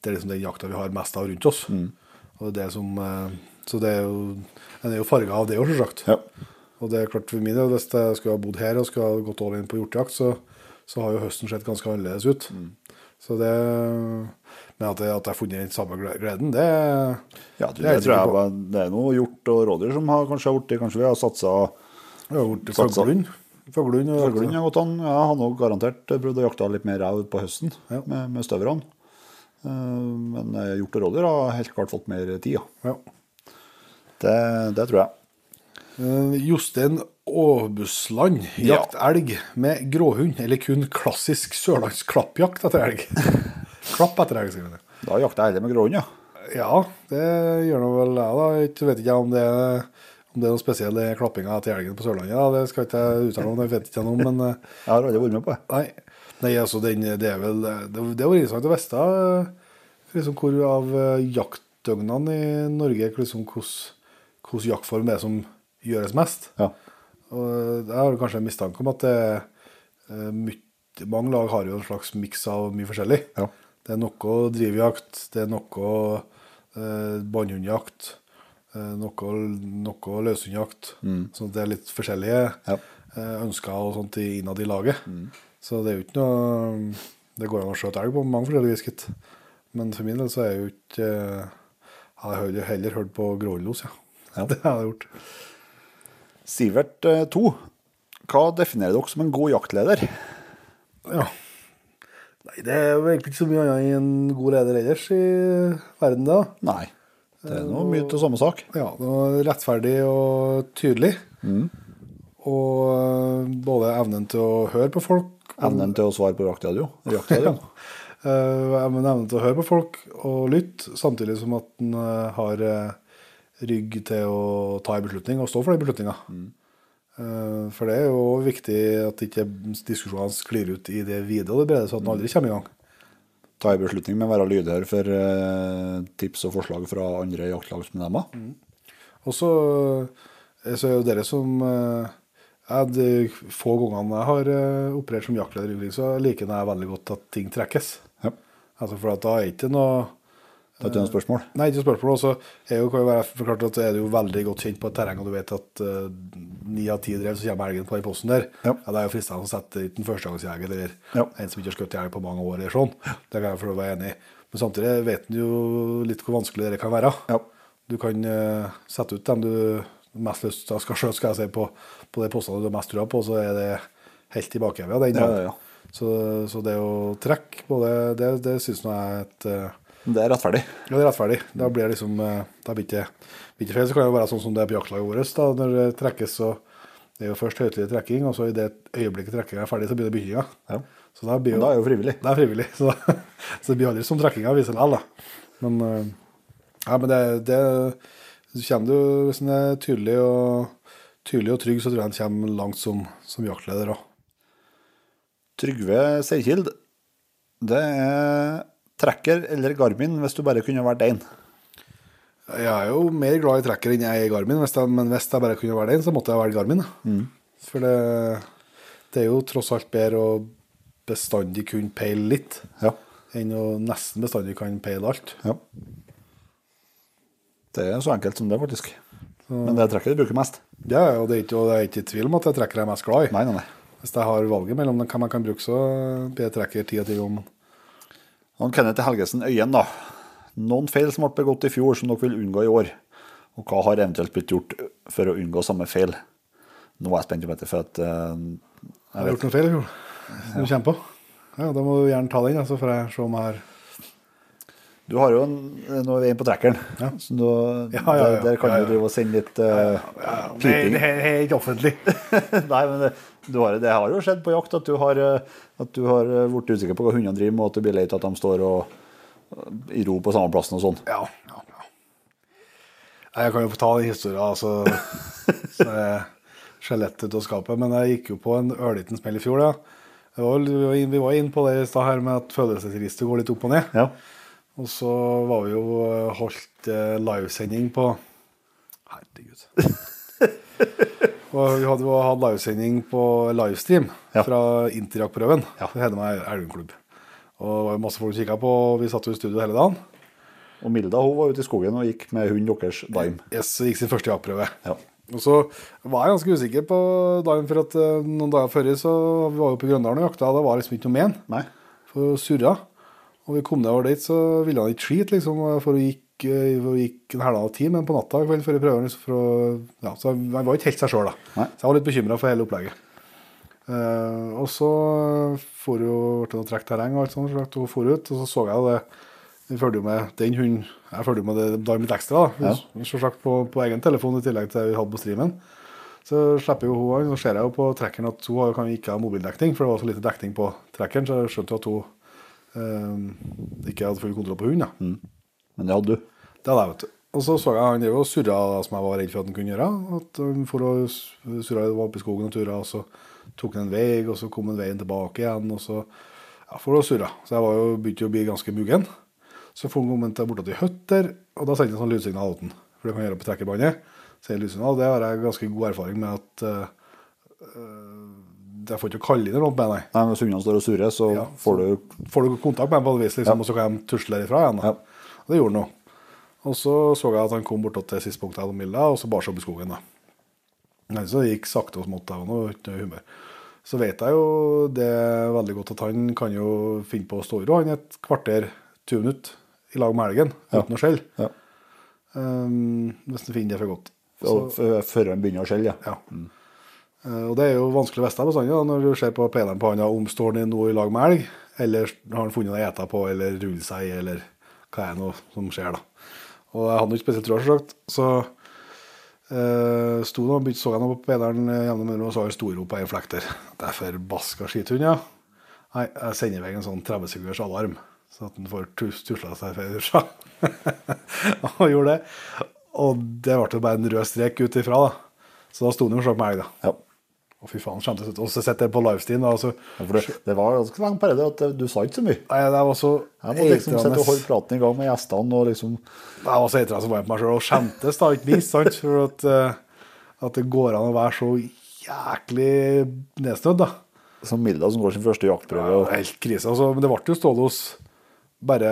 Speaker 1: det er liksom den jakta vi har mest av rundt oss. Og det er som, så det er jo, en er jo farga av det òg, selvsagt.
Speaker 2: Ja.
Speaker 1: Og det er klart for min del, hvis jeg skulle ha bodd her og skulle ha gått all in på hjortejakt, så, så har jo høsten sett ganske annerledes ut. Så det, men at jeg, at jeg har funnet den samme gleden, det
Speaker 2: Ja, du,
Speaker 1: Det jeg
Speaker 2: tror jeg
Speaker 1: på.
Speaker 2: det er noe hjort og rådyr som har kanskje har blitt Kanskje vi har satsa
Speaker 1: fuglehund. Fuglehund
Speaker 2: har gått an. Ja, han har garantert prøvd å jakte litt mer ræv på høsten
Speaker 1: Ja.
Speaker 2: med, med støverne. Eh, Men eh, hjort og rådyr har helt klart fått mer tid, ja.
Speaker 1: Ja.
Speaker 2: Det, det tror jeg.
Speaker 1: Eh, Jostein jakt
Speaker 2: Ja.
Speaker 1: elg med gråhund, eller kun klassisk sørlandsk klappjakt etter elg. Klapp etter elg, skriver han.
Speaker 2: Da jakter jeg heller med gråhund, ja.
Speaker 1: Ja, det gjør nå vel jeg, da. Jeg vet ikke om det om det er noe spesiell klappinga til elgen på Sørlandet. Da. Det skal ikke jeg uttale om, det vet ikke noe om. Men eh,
Speaker 2: Jeg har aldri vært med på det.
Speaker 1: nei, nei altså, den, det er vel Det, det var interessant å vite liksom, hvor av eh, jaktdøgnene i Norge liksom, hvordan hvordan jaktform det er som gjøres mest.
Speaker 2: Ja.
Speaker 1: Og jeg har kanskje en mistanke om at det, eh, myt- mange lag har jo en slags miks av mye forskjellig.
Speaker 2: Ja.
Speaker 1: Det er noe drivjakt, det er noe eh, båndhundjakt, eh, noe, noe løshundjakt. Så det er litt forskjellige
Speaker 2: Ja.
Speaker 1: eh, ønsker og sånt innad i laget. Så det er jo ikke noe Det går an å skjøte elg på mange forskjellige vis, gitt. Men for min del så er jeg jo ikke Jeg har heller, heller hørt på grålos, ja.
Speaker 2: Ja.
Speaker 1: Det har jeg gjort.
Speaker 2: Sivert 2. Hva definerer dere som en god jaktleder?
Speaker 1: Ja. Nei, det er jo egentlig ikke så mye annet enn en god leder ellers i verden, da.
Speaker 2: Nei. Det er noe mye til samme sak.
Speaker 1: Ja, det var rettferdig og tydelig. Og øh, både evnen til å høre på folk
Speaker 2: Evnen til å svare på jaktradio. jaktradio.
Speaker 1: øh, evnen evnen til å høre på folk og lytte, samtidig som at en har rygg til å ta en beslutning og stå for den beslutninga. Mm. For det er jo viktig at ikke diskusjonene sklir ut i det vide og det brede, så at den aldri kommer i gang.
Speaker 2: Ta en beslutning men være lydhør for eh, tips og forslag fra andre jaktlagsmedlemmer.
Speaker 1: Og så, eh, så er jo dere som eh, jeg, De få gangene jeg har eh, operert som jaktleder, så liker jeg veldig godt at ting trekkes.
Speaker 2: Ja.
Speaker 1: Altså For at da er ikke noe
Speaker 2: Det er ikke noe spørsmål.
Speaker 1: Nei, ikke spørsmål. Og så er jo, kan jo være forklart at er du jo veldig godt kjent på et terreng, og du vet at ni ni av ti drev, så kommer elgen på den posten der.
Speaker 2: Ja.
Speaker 1: Det er jo fristende å sette ut en førstegangsjeger eller
Speaker 2: Ja.
Speaker 1: en som ikke har skutt elg på mange år. eller sånn. Det kan jeg for å være enig i. Men samtidig vet en jo litt hvor vanskelig det kan være.
Speaker 2: Ja.
Speaker 1: Du kan uh, sette ut dem du mest lyst til skal skjøte, skal jeg si, på, på de postene du har mest trua på, så er det helt i den,
Speaker 2: Ja, ja, ja.
Speaker 1: Så, så det å trekke på det, det syns jeg er et eh,
Speaker 2: Det er rettferdig.
Speaker 1: ja, det er rettferdig. Da blir det liksom eh, Da blir det ikke, feil. Så kan det være sånn som det er på jaktlaget vårt. da, Når det trekkes, så det er jo først høytidelig trekking, og så i det øyeblikket trekkinga er ferdig, så blir det bygginga.
Speaker 2: Ja.
Speaker 1: Så da blir jo,
Speaker 2: da er jo frivillig.
Speaker 1: det er frivillig. Så, så det blir aldri som trekkinga viser likevel, da. Men, eh, ja, men det, det kommer du, Hvis en er tydelig og, tydelig og trygg, så tror jeg en kommer langt som, som jaktleder òg.
Speaker 2: Trygve Seikild, det er trekker eller Garmin hvis du bare kunne vært én.
Speaker 1: Jeg er jo mer glad i trekker enn jeg er i Garmin, hvis jeg, men hvis jeg bare kunne vært en, så måtte jeg velge Garmin. Mm. For det, det er jo tross alt bedre å bestandig kunne peile litt,
Speaker 2: Ja.
Speaker 1: enn å nesten bestandig kan peile alt.
Speaker 2: ja. Det er så enkelt som det, faktisk. Men det er trekker du bruker mest.
Speaker 1: Ja, og det er ikke, og det er ikke tvil om at jeg trekker jeg er mest glad i.
Speaker 2: Nei, nei, nei.
Speaker 1: Hvis jeg har valget mellom hvem jeg kan bruke, så blir jeg trekker ti av ti ganger.
Speaker 2: Han Kenneth Helgesen Øyen, da. Noen feil som ble begått i fjor, som dere vil unngå i år. Og hva har eventuelt blitt gjort for å unngå samme feil? Nå er jeg spent på dette, for at uh,
Speaker 1: Jeg har gjort noen feil i fjor. Som du kommer på. Ja, da må du gjerne ta den, så får jeg se om jeg har
Speaker 2: Du har jo en, nå er vi inne på trackeren,
Speaker 1: Ja.
Speaker 2: så nå,
Speaker 1: Ja, ja, ja.
Speaker 2: Der, der kan
Speaker 1: Ja, ja.
Speaker 2: du drive og sende litt uh,
Speaker 1: Nei,
Speaker 2: piping.
Speaker 1: det er det er ikke offentlig.
Speaker 2: Nei, men det, du har, det har jo skjedd på jakt at du har, eh, at du har eh, blitt usikker på hva hundene driver med, og at du blir lei av at de står og, i ro på samme plassen og sånn.
Speaker 1: Ja, ja, ja. Jeg kan jo få ta den historien, altså. Så skjelettet ut av skapet. Men jeg gikk jo på en ørliten smell i fjor, da. Var, vi var inn- vi var inne på det i stad her med at følelsesregisteret går litt opp og ned.
Speaker 2: Ja.
Speaker 1: Og så var vi jo eh, holdt eh, livesending på Herregud. og vi hadde jo hatt livesending på livestream
Speaker 2: Ja.
Speaker 1: fra Interjack-prøven.
Speaker 2: Ja.
Speaker 1: Det heter meg Elvenklubb. Og det var masse folk som kikka på, og vi satt jo i studio hele dagen.
Speaker 2: Og Milda hun var ute i skogen og gikk med hunden deres Dime.
Speaker 1: Yes, gikk sin første jaktprøve.
Speaker 2: Ja.
Speaker 1: Og så var jeg ganske usikker på Daim, for at eh, noen dager før så vi var jo på Grøndalen og jakta, og det var liksom ikke noe men.
Speaker 2: Nei.
Speaker 1: For surra. Og vi kom nedover dit, så ville han ikke skite, liksom, for å gikk, gikk en halvannen time, men på natta kvelden før prøven, så for å, ja, så jeg var ikke helt seg sjøl, da.
Speaker 2: Nei.
Speaker 1: Så jeg var litt bekymra for hele opplegget. Uh, og så for jo ble det trukket terreng og alt sånt, så hun for ut, og så så jeg det. Vi følger jo med den hunden Jeg følger med det da litt ekstra, da.
Speaker 2: Ja.
Speaker 1: Selvsagt på, på egen telefon i tillegg til det vi hadde på streamen. Så slipper jo hun så ser jeg jo på trekkeren at hun har- kan ikke ha mobildekning, for det var så lite dekning på trekkeren, så jeg skjønte jo at hun uh, ikke hadde full kontroll på hunden. da.
Speaker 2: Men det hadde du.
Speaker 1: Det hadde jeg, vet du. Og så så jeg han drev og surra som jeg var redd for at han kunne gjøre. At han for å surra i skogen og tura, og så tok han en vei, og så kom han veien tilbake igjen, og så ja, for å surra. Så jeg var jo, begynte jo å bli ganske muggen. Så for han til bortåt i høtter, og da sendte jeg sånn lydsignal til han. For det kan jeg gjøre på trekkerbåndet. Så lydsignal, det har jeg ganske god erfaring med at uh, jeg får ikke kalle inn eller noe med, nei.
Speaker 2: Nei, men Hvis hundene står og surrer, så
Speaker 1: Ja,
Speaker 2: får du
Speaker 1: Får du kontakt med dem på et vis, liksom,
Speaker 2: Ja.
Speaker 1: og så kan de tusle derifra igjen. Da.
Speaker 2: Ja.
Speaker 1: Og det gjorde han jo. Og så så jeg at han kom bortåt til siste punktet av Milla, og så bar seg opp i skogen. da. Så det gikk sakte og smått. Jeg var ikke noe humør. Så vet jeg jo det veldig godt at han kan jo finne på å stå i ro han et kvarter, 20 minutter, i lag med elgen,
Speaker 2: Ja.
Speaker 1: uten å skjelle.
Speaker 2: ja.
Speaker 1: Um, hvis han finner det for godt.
Speaker 2: Før han begynner å skjelle, ja.
Speaker 1: Ja. Eh, Og det er jo vanskelig å vite bestandig når du ser på peleren på han om står han nå i lag med elg, eller har han funnet noe å ete på, eller ruller seg i, eller hva er det nå som skjer, da. Og jeg hadde ikke spesielt trua, selvsagt, så uh, sto da, så han på pleneren jevne mellom, og så har jeg storrop på en flekk der. Det er forbaska skithund, ja. Nei, jeg sender vei en sånn 30 sekunders alarm, så at han får tusla seg før dusja. og gjorde det. Og det ble jo bare en rød strek ut ifra, da. Så da sto han jo slakk på elg, da.
Speaker 2: ja.
Speaker 1: Å, fy faen, skjemtes ut. Og så setter jeg på livestream. Altså,
Speaker 2: Ja, det, det var ganske lang periode at du sa ikke så mye.
Speaker 1: nei, det var så
Speaker 2: Jeg måtte liksom sette og holde praten i gang med gjestene og liksom
Speaker 1: Jeg var så eitrende som var på meg sjøl, og skjemtes da, ikke minst. sant? For at, eh, at det går an å være så jæklig nedstødd, da.
Speaker 2: Som Milda som går sin første jaktprøve. Og,
Speaker 1: var helt krise. Altså, men det ble jo stålos bare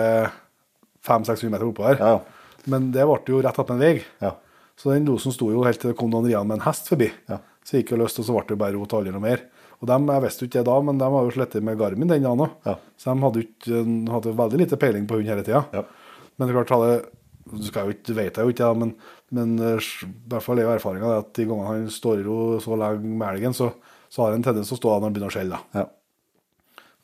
Speaker 1: 500-600 meter oppå her.
Speaker 2: ja, ja.
Speaker 1: Men det ble jo rett attmed en vei.
Speaker 2: ja.
Speaker 1: Så den losen sto jo helt til det kom noen rian med en hest forbi.
Speaker 2: Ja.
Speaker 1: Så jeg gikk jo løst, og så ble det bare rot aldri noe mer. Og dem, Jeg visste jo ikke det da, men de har jo slettet med Garmin den dagen òg.
Speaker 2: Ja.
Speaker 1: Så de hadde, ikke, hadde veldig lite peiling på hund hele tida.
Speaker 2: Ja.
Speaker 1: Men det er klart, hadde, du skal jo ikke, vet jeg jo ikke, men, men eh, i hvert fall er jo erfaringa at de gangene han står i ro så lenge med elgen, så, så har han en tendens til å stå av når han begynner å skjelle.
Speaker 2: ja.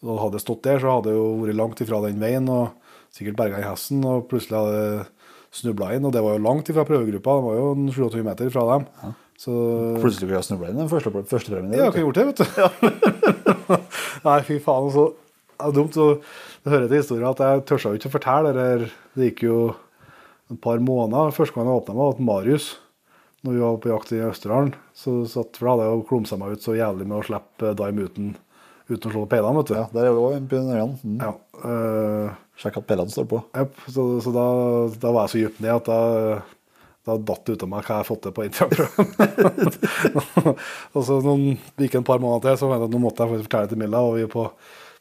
Speaker 1: Og hadde jeg stått der, så hadde jeg jo vært langt ifra den veien og sikkert berga i hesten. Og plutselig hadde jeg snubla inn, og det var jo langt ifra prøvegruppa. Det var jo en 27 meter fra dem. Så
Speaker 2: Plutselig kunne jeg snubla inn den første, første
Speaker 1: premien. jeg har ikke gjort det, vet du. Nei, fy faen. Så det er dumt. Så det hører til historien at jeg tørsa jo ikke å fortelle. Eller, det gikk jo et par måneder. Første gang jeg åpna meg, var Marius. Når vi var på jakt i Østerdalen. Så satt, for da hadde jeg jo klumsa meg ut så jævlig med å slippe Dime uten, uten å slå peilene, vet du.
Speaker 2: Ja, der er det også en pionerene. Mm.
Speaker 1: Ja, øh,
Speaker 2: Sjekk at pellene står på.
Speaker 1: Jep, så, så da, da var jeg så dypt ned at da, da datt det ut av meg hva jeg har fått til på Instagram. og så noen, gikk det en par måneder til, så jeg at nå måtte jeg faktisk fortelle til Milla. Og vi var på,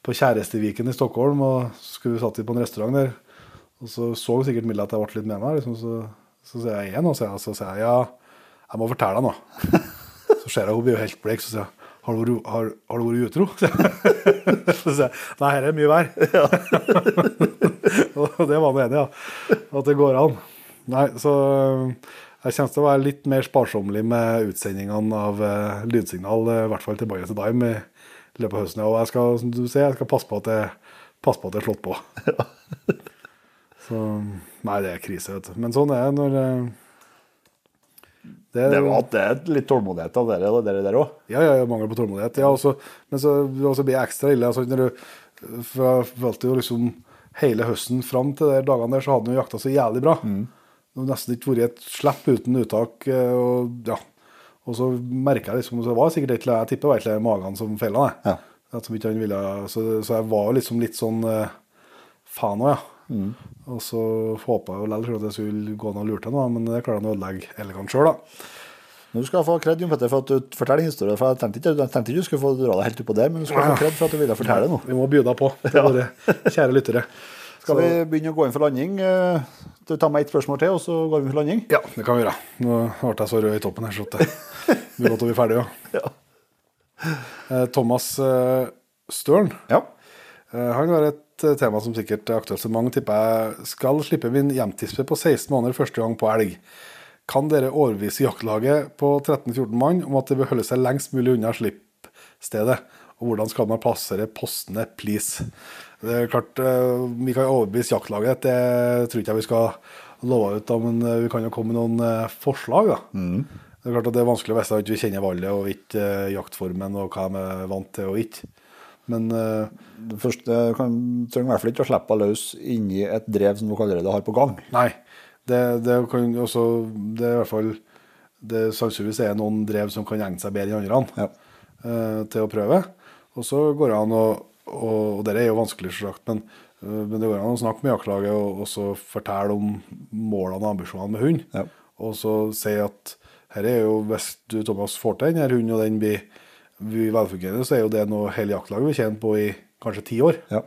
Speaker 1: på Kjæresteviken i Stockholm, og skulle satt på en restaurant der. Og så så sikkert Milla at jeg ble litt med meg. Liksom, så, så sier jeg igjen, og så, så sier jeg ja, jeg må fortelle deg noe. Så ser jeg hun blir jo helt blek, så sier jeg har du har, har du vært utro? Så sier jeg nei, her er mye vær. Og det var han enig i, ja. At det går an. Nei, så øh, jeg kommer til å være litt mer sparsommelig med utsendingene av uh, lydsignal, øh, i hvert fall tilbake til Dime i løpet av høsten. Og jeg skal, som du ser, jeg skal passe på at det, passe på at det er slått på. Så Nei, det er krise, vet du. Men sånn er det når uh, det,
Speaker 2: Det var det er litt tålmodighet av dere og dere der òg.
Speaker 1: ja, ja, ja, mangel på tålmodighet. Ja, også, men så også blir det ekstra ille. Altså, når du, for jeg følte jo liksom hele høsten fram til de dagene der, så hadde han jo jakta så jævlig bra. Det har nesten ikke vært et slipp uten uttak. eh, Og, ja. og så merka jeg liksom så det var sikkert et eller Jeg tipper det var et eller i magen som feila.
Speaker 2: Ja.
Speaker 1: Som ikke han ville, så, så jeg var liksom litt sånn eh, faen òg, ja. Og så håpa jeg likevel at det skulle gå an å lure til noe, men det klarer han å ødelegge elegant sjøl, da.
Speaker 2: Men Du skal få kred Petter, for at du forteller historien. For jeg tenkte ikke, jeg tenkte ikke du skulle få dra deg helt oppå der, men du skal få kred for at du ville fortelle noe.
Speaker 1: Vi må by deg på, til våre kjære lyttere.
Speaker 2: Skal vi begynne å gå inn for landing? Eh, Du tar meg ett spørsmål til, og så går vi for landing?
Speaker 1: Ja, det kan vi gjøre. Nå ble jeg så rød i toppen her, så det blir godt å bli ferdig, ja. ja. Thomas eh, Støren,
Speaker 2: Ja.
Speaker 1: eh, han har et eh, tema som sikkert er aktuelt for mange, tipper jeg. Skal slippe min hjemtispe på 16 måneder første gang på elg. Kan dere overbevise jaktlaget på 13-14 mann om at det bør holde seg lengst mulig unna slippstedet? Og hvordan skal man plassere postene, please? Det er klart, eh, Vi kan overbevise jaktlaget, det tror ikke jeg vi skal love ut, da, men eh, vi kan jo komme med noen eh, forslag. da. Det er klart at det er vanskelig å vite at vi kjenner valget og ikke jaktformen og hva de er vant til og ikke. Men uh,
Speaker 2: Det første kan, trenger i hvert fall ikke å slippe henne løs inni et drev som dere allerede har på gang.
Speaker 1: nei, det, det kan også Det er i hvert fall det sannsynligvis er noen drev som kan egne seg bedre enn andre
Speaker 2: Ja.
Speaker 1: uh, til å prøve. Og så går det an å og, det er jo vanskelig, selvsagt, men, eh, men det går an å snakke med jaktlaget og, og så fortelle om målene og ambisjonene med hund.
Speaker 2: Ja.
Speaker 1: Og så si at her er jo, hvis du Thomas får til denne hunden, og den blir, blir velfungerende, så er jo det noe hele jaktlaget vil tjene på i kanskje ti år.
Speaker 2: Ja.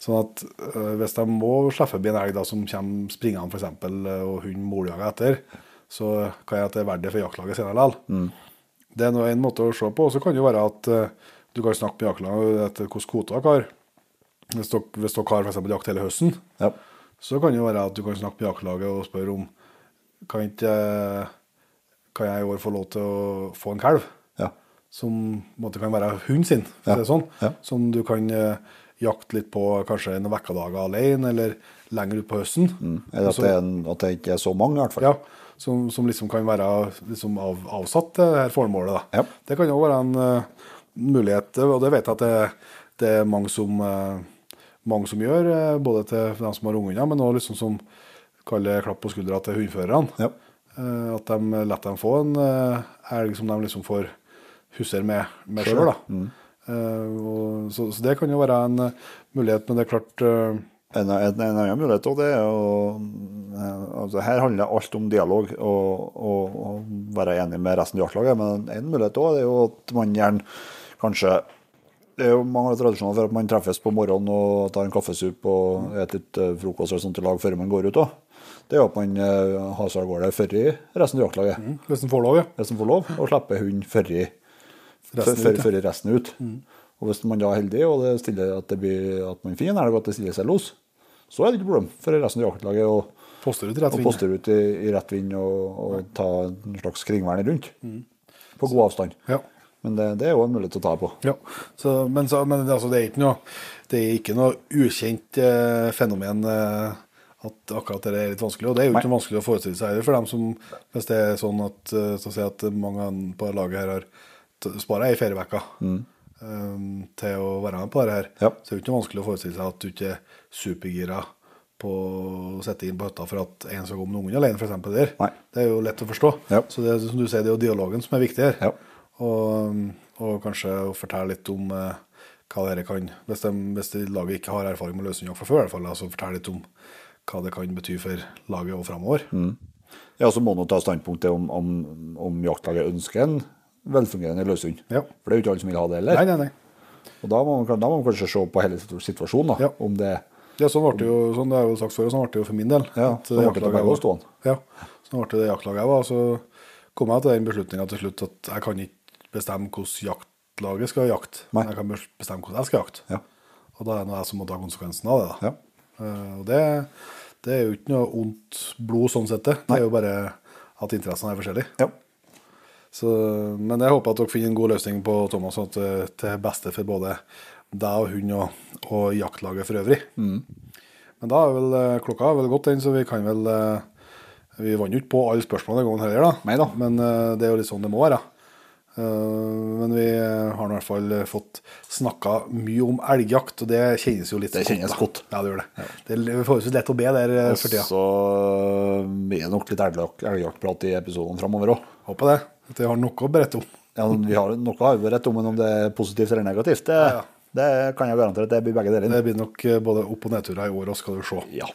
Speaker 1: Sånn at øh, hvis de må slippe forbi en elg da, som kommer springende eksempel, øh, og hunden moljager etter, så kan jeg at det er verdt det for jaktlaget senere likevel. Det er nå en måte å se på. Og så kan det jo være at øh, du kan snakke med jaktlaget etter hvilke kvoter dere har. Hvis dere, hvis dere har eksempel jakt hele høsten,
Speaker 2: Ja.
Speaker 1: så kan det være at du kan snakke med jaktlaget og spørre om kan, ikke, kan jeg i år få lov til å få en kalv
Speaker 2: Ja.
Speaker 1: som måtte, kan være hunden sin, for
Speaker 2: Ja.
Speaker 1: det sånn.
Speaker 2: Ja.
Speaker 1: Som du kan eh, jakte litt på kanskje noen vekkedager alene, eller lenger utpå høsten.
Speaker 2: Eller at
Speaker 1: Altså,
Speaker 2: at det ikke er så mange, i hvert fall.
Speaker 1: ja, som, som liksom kan være liksom av, avsatt til det her formålet. Det kan jo være en eh, mulighet, og det vet jeg at det, det er mange som, eh, mange som gjør, eh, både til dem som har ungunger, men også liksom som kaller klapp på skuldra til hundførerne.
Speaker 2: Ja.
Speaker 1: Eh, At de lar dem få en elg som de liksom får husser med, med sjøl. Eh, så, så det kan jo være en mulighet, men det er klart
Speaker 2: En, en, en annen mulighet også, det er å altså Her handler alt om dialog og, og, og være enig med resten av jaktlaget. Men en mulighet også er jo at man gjerne kanskje Det er jo mange tradisjoner for at man treffes på morgenen og tar en kaffesup og spiser litt eh, frokost eller sånt i lag før man går ut òg. Det er jo at man eh, har seg av gårde før i resten av jaktlaget.
Speaker 1: Hvis en får lov, ja.
Speaker 2: Hvis man får lov, og slipper hunden før i
Speaker 1: Resten
Speaker 2: før- i resten ut. Og hvis man da er heldig og det stiller at, det blir, at man finner en elg og at det stiller seg los, så er det ikke problem for resten av jaktlaget å
Speaker 1: Poster ut rett
Speaker 2: og
Speaker 1: vind.
Speaker 2: ut i, i rett vind og, og ta en slags kringvern rundt. På god avstand.
Speaker 1: Ja.
Speaker 2: Men det, det er jo en mulighet å ta på.
Speaker 1: Ja, så, men, så, men altså, det er ikke noe, det er ikke noe ukjent eh, fenomen eh, at akkurat det er litt vanskelig. Og det er jo ikke Nei. vanskelig å forestille seg heller for dem som Hvis det er sånn at, eh, så si at mange på laget her har spara ei ferieuke eh, til å være med på dette her,
Speaker 2: Ja.
Speaker 1: så er det jo ikke vanskelig å forestille seg at du ikke er supergira på å sette inn på hytta for at en skal gå med ungen alene, f.eks. Det er jo lett å forstå.
Speaker 2: Ja.
Speaker 1: Så det er som du sier, det er jo dialogen som er viktig her.
Speaker 2: Ja.
Speaker 1: Og, og kanskje fortelle litt om eh, hva dette kan Hvis, de, hvis de laget ikke har erfaring med løshundjakt fra før, i hvert fall, altså fortelle litt om hva det kan bety for laget og framover.
Speaker 2: Mm. Ja, så må man ta standpunkt til om, om, om jaktlaget ønsker en velfungerende løshund.
Speaker 1: Ja.
Speaker 2: For det er jo ikke alle som vil ha det heller.
Speaker 1: Nei, nei, nei.
Speaker 2: Og da må, man, da må man kanskje se på hele situasjonen, da.
Speaker 1: Ja.
Speaker 2: Om det
Speaker 1: Ja, sånn ble det jo, sånn det er jo sagt før, og sånn ble det jo for min del.
Speaker 2: Ja, sånn ble det begge
Speaker 1: var-
Speaker 2: oss.
Speaker 1: Ja, sånn ble det jaktlaget jeg var. Så kom jeg til den beslutninga til slutt at jeg kan ikke bestemme hvordan jaktlaget skal jakte.
Speaker 2: Nei.
Speaker 1: Jeg kan bestemme hvordan jeg skal jakte.
Speaker 2: Ja.
Speaker 1: Og da er det jeg som må ta konsekvensen av det.
Speaker 2: Ja.
Speaker 1: Eh, Og det, det er jo ikke noe ondt blod sånn sett, det. Det er jo bare at interessene er forskjellige.
Speaker 2: Ja.
Speaker 1: Så, men jeg håper at dere finner en god løsning på Thomas, sånn at til beste for både deg og hund og, og jaktlaget for øvrig. Men da er vel eh, klokka er vel gått den, så vi kan vel eh, Vi vant jo ikke på alle spørsmålene den gangen heller, da.
Speaker 2: Neida.
Speaker 1: Men det er jo litt sånn det må være. Eh, Men vi har i hvert fall fått snakka mye om elgjakt, og det kjennes jo litt
Speaker 2: Det kjennes godt.
Speaker 1: Ja, det gjør det. Det er forholdsvis lett å be der eh, for tida.
Speaker 2: Så blir det nok litt elgjakt- elgjaktprat i episodene framover òg.
Speaker 1: Håper det. At vi har noe å berette om.
Speaker 2: Ja, vi har, noe å berette om, men om det er positivt eller negativt, det,
Speaker 1: Ja, ja.
Speaker 2: det kan jeg garantere at det blir begge deler.
Speaker 1: Det blir nok eh, både opp- og nedturer i år, og skal du se.
Speaker 2: Ja.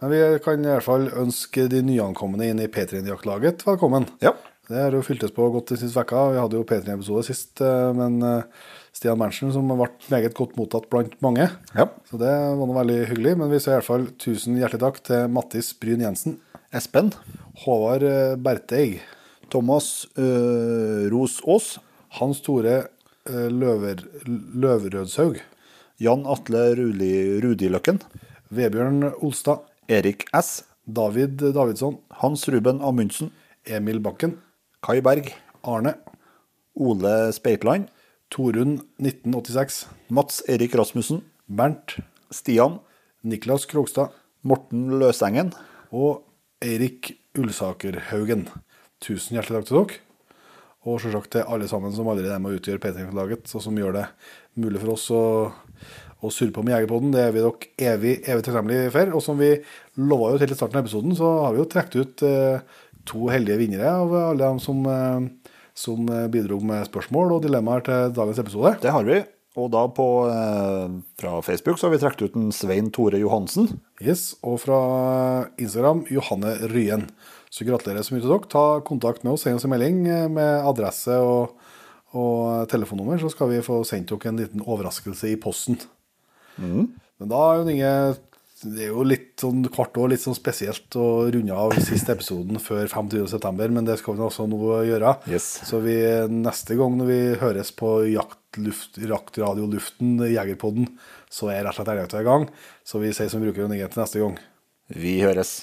Speaker 1: Men vi kan i hvert fall ønske de nyankomne inn i P3-jaktlaget velkommen.
Speaker 2: Ja.
Speaker 1: Det har jo fyltes på godt i siste vekka. Vi hadde jo P3-episode sist, eh, men eh, Stian Berntsen, som ble meget godt mottatt blant mange.
Speaker 2: Ja.
Speaker 1: Så det var noe veldig hyggelig. Men vi sier i hvert fall tusen hjertelig takk til Mattis Bryn Jensen,
Speaker 2: Espen.
Speaker 1: Håvard eh, Berteig,
Speaker 2: Thomas øh, Ros Aas.
Speaker 1: Hans Tore Løver, Løverødshaug,
Speaker 2: Jan Atle Ruli, Rudiløkken.
Speaker 1: Vebjørn Olstad,
Speaker 2: Erik S.
Speaker 1: David Davidsson,
Speaker 2: Hans Ruben Amundsen.
Speaker 1: Emil Bakken,
Speaker 2: Kai Berg.
Speaker 1: Arne,
Speaker 2: Ole Speitland.
Speaker 1: Torunn 1986,
Speaker 2: Mats Erik Rasmussen.
Speaker 1: Bernt,
Speaker 2: Stian.
Speaker 1: Niklas Krogstad
Speaker 2: Morten Løsengen.
Speaker 1: og Eirik Ullsakerhaugen. Tusen hjertelig takk til dere. Og selvsagt til alle sammen som allerede er med å utgjøre P3-laget, og som gjør det mulig for oss å, å surre på med Jegerpodden. Det er vi dere evig, evig takknemlige for. Og som vi lova til i starten av episoden, så har vi jo trukket ut eh, to heldige vinnere av alle dem som, eh, som eh, bidro med spørsmål og dilemmaer til dagens episode.
Speaker 2: Det har vi. Og da på, eh, fra Facebook så har vi trukket ut en Svein Tore Johansen.
Speaker 1: Yes, Og fra Instagram Johanne Ryen. Så gratulerer så mye til dere. Ta kontakt med oss, send oss en melding med adresse og, og telefonnummer, så skal vi få sendt dere en liten overraskelse i posten. Men da er jo Inge, det er jo litt sånn hvert år litt sånn spesielt å runde av siste episoden før 25.9., men det skal vi også nå gjøre.
Speaker 2: Yes.
Speaker 1: Så vi, neste gang når vi høres på jaktluft, jaktradioluften, Jegerpodden, så er rett og slett elgjakta i gang. Så vi sier som vi bruker å til neste gang.
Speaker 2: Vi høres.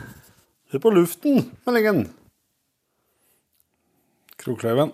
Speaker 2: Hun er på luften, meldingen.
Speaker 1: Krokløyven.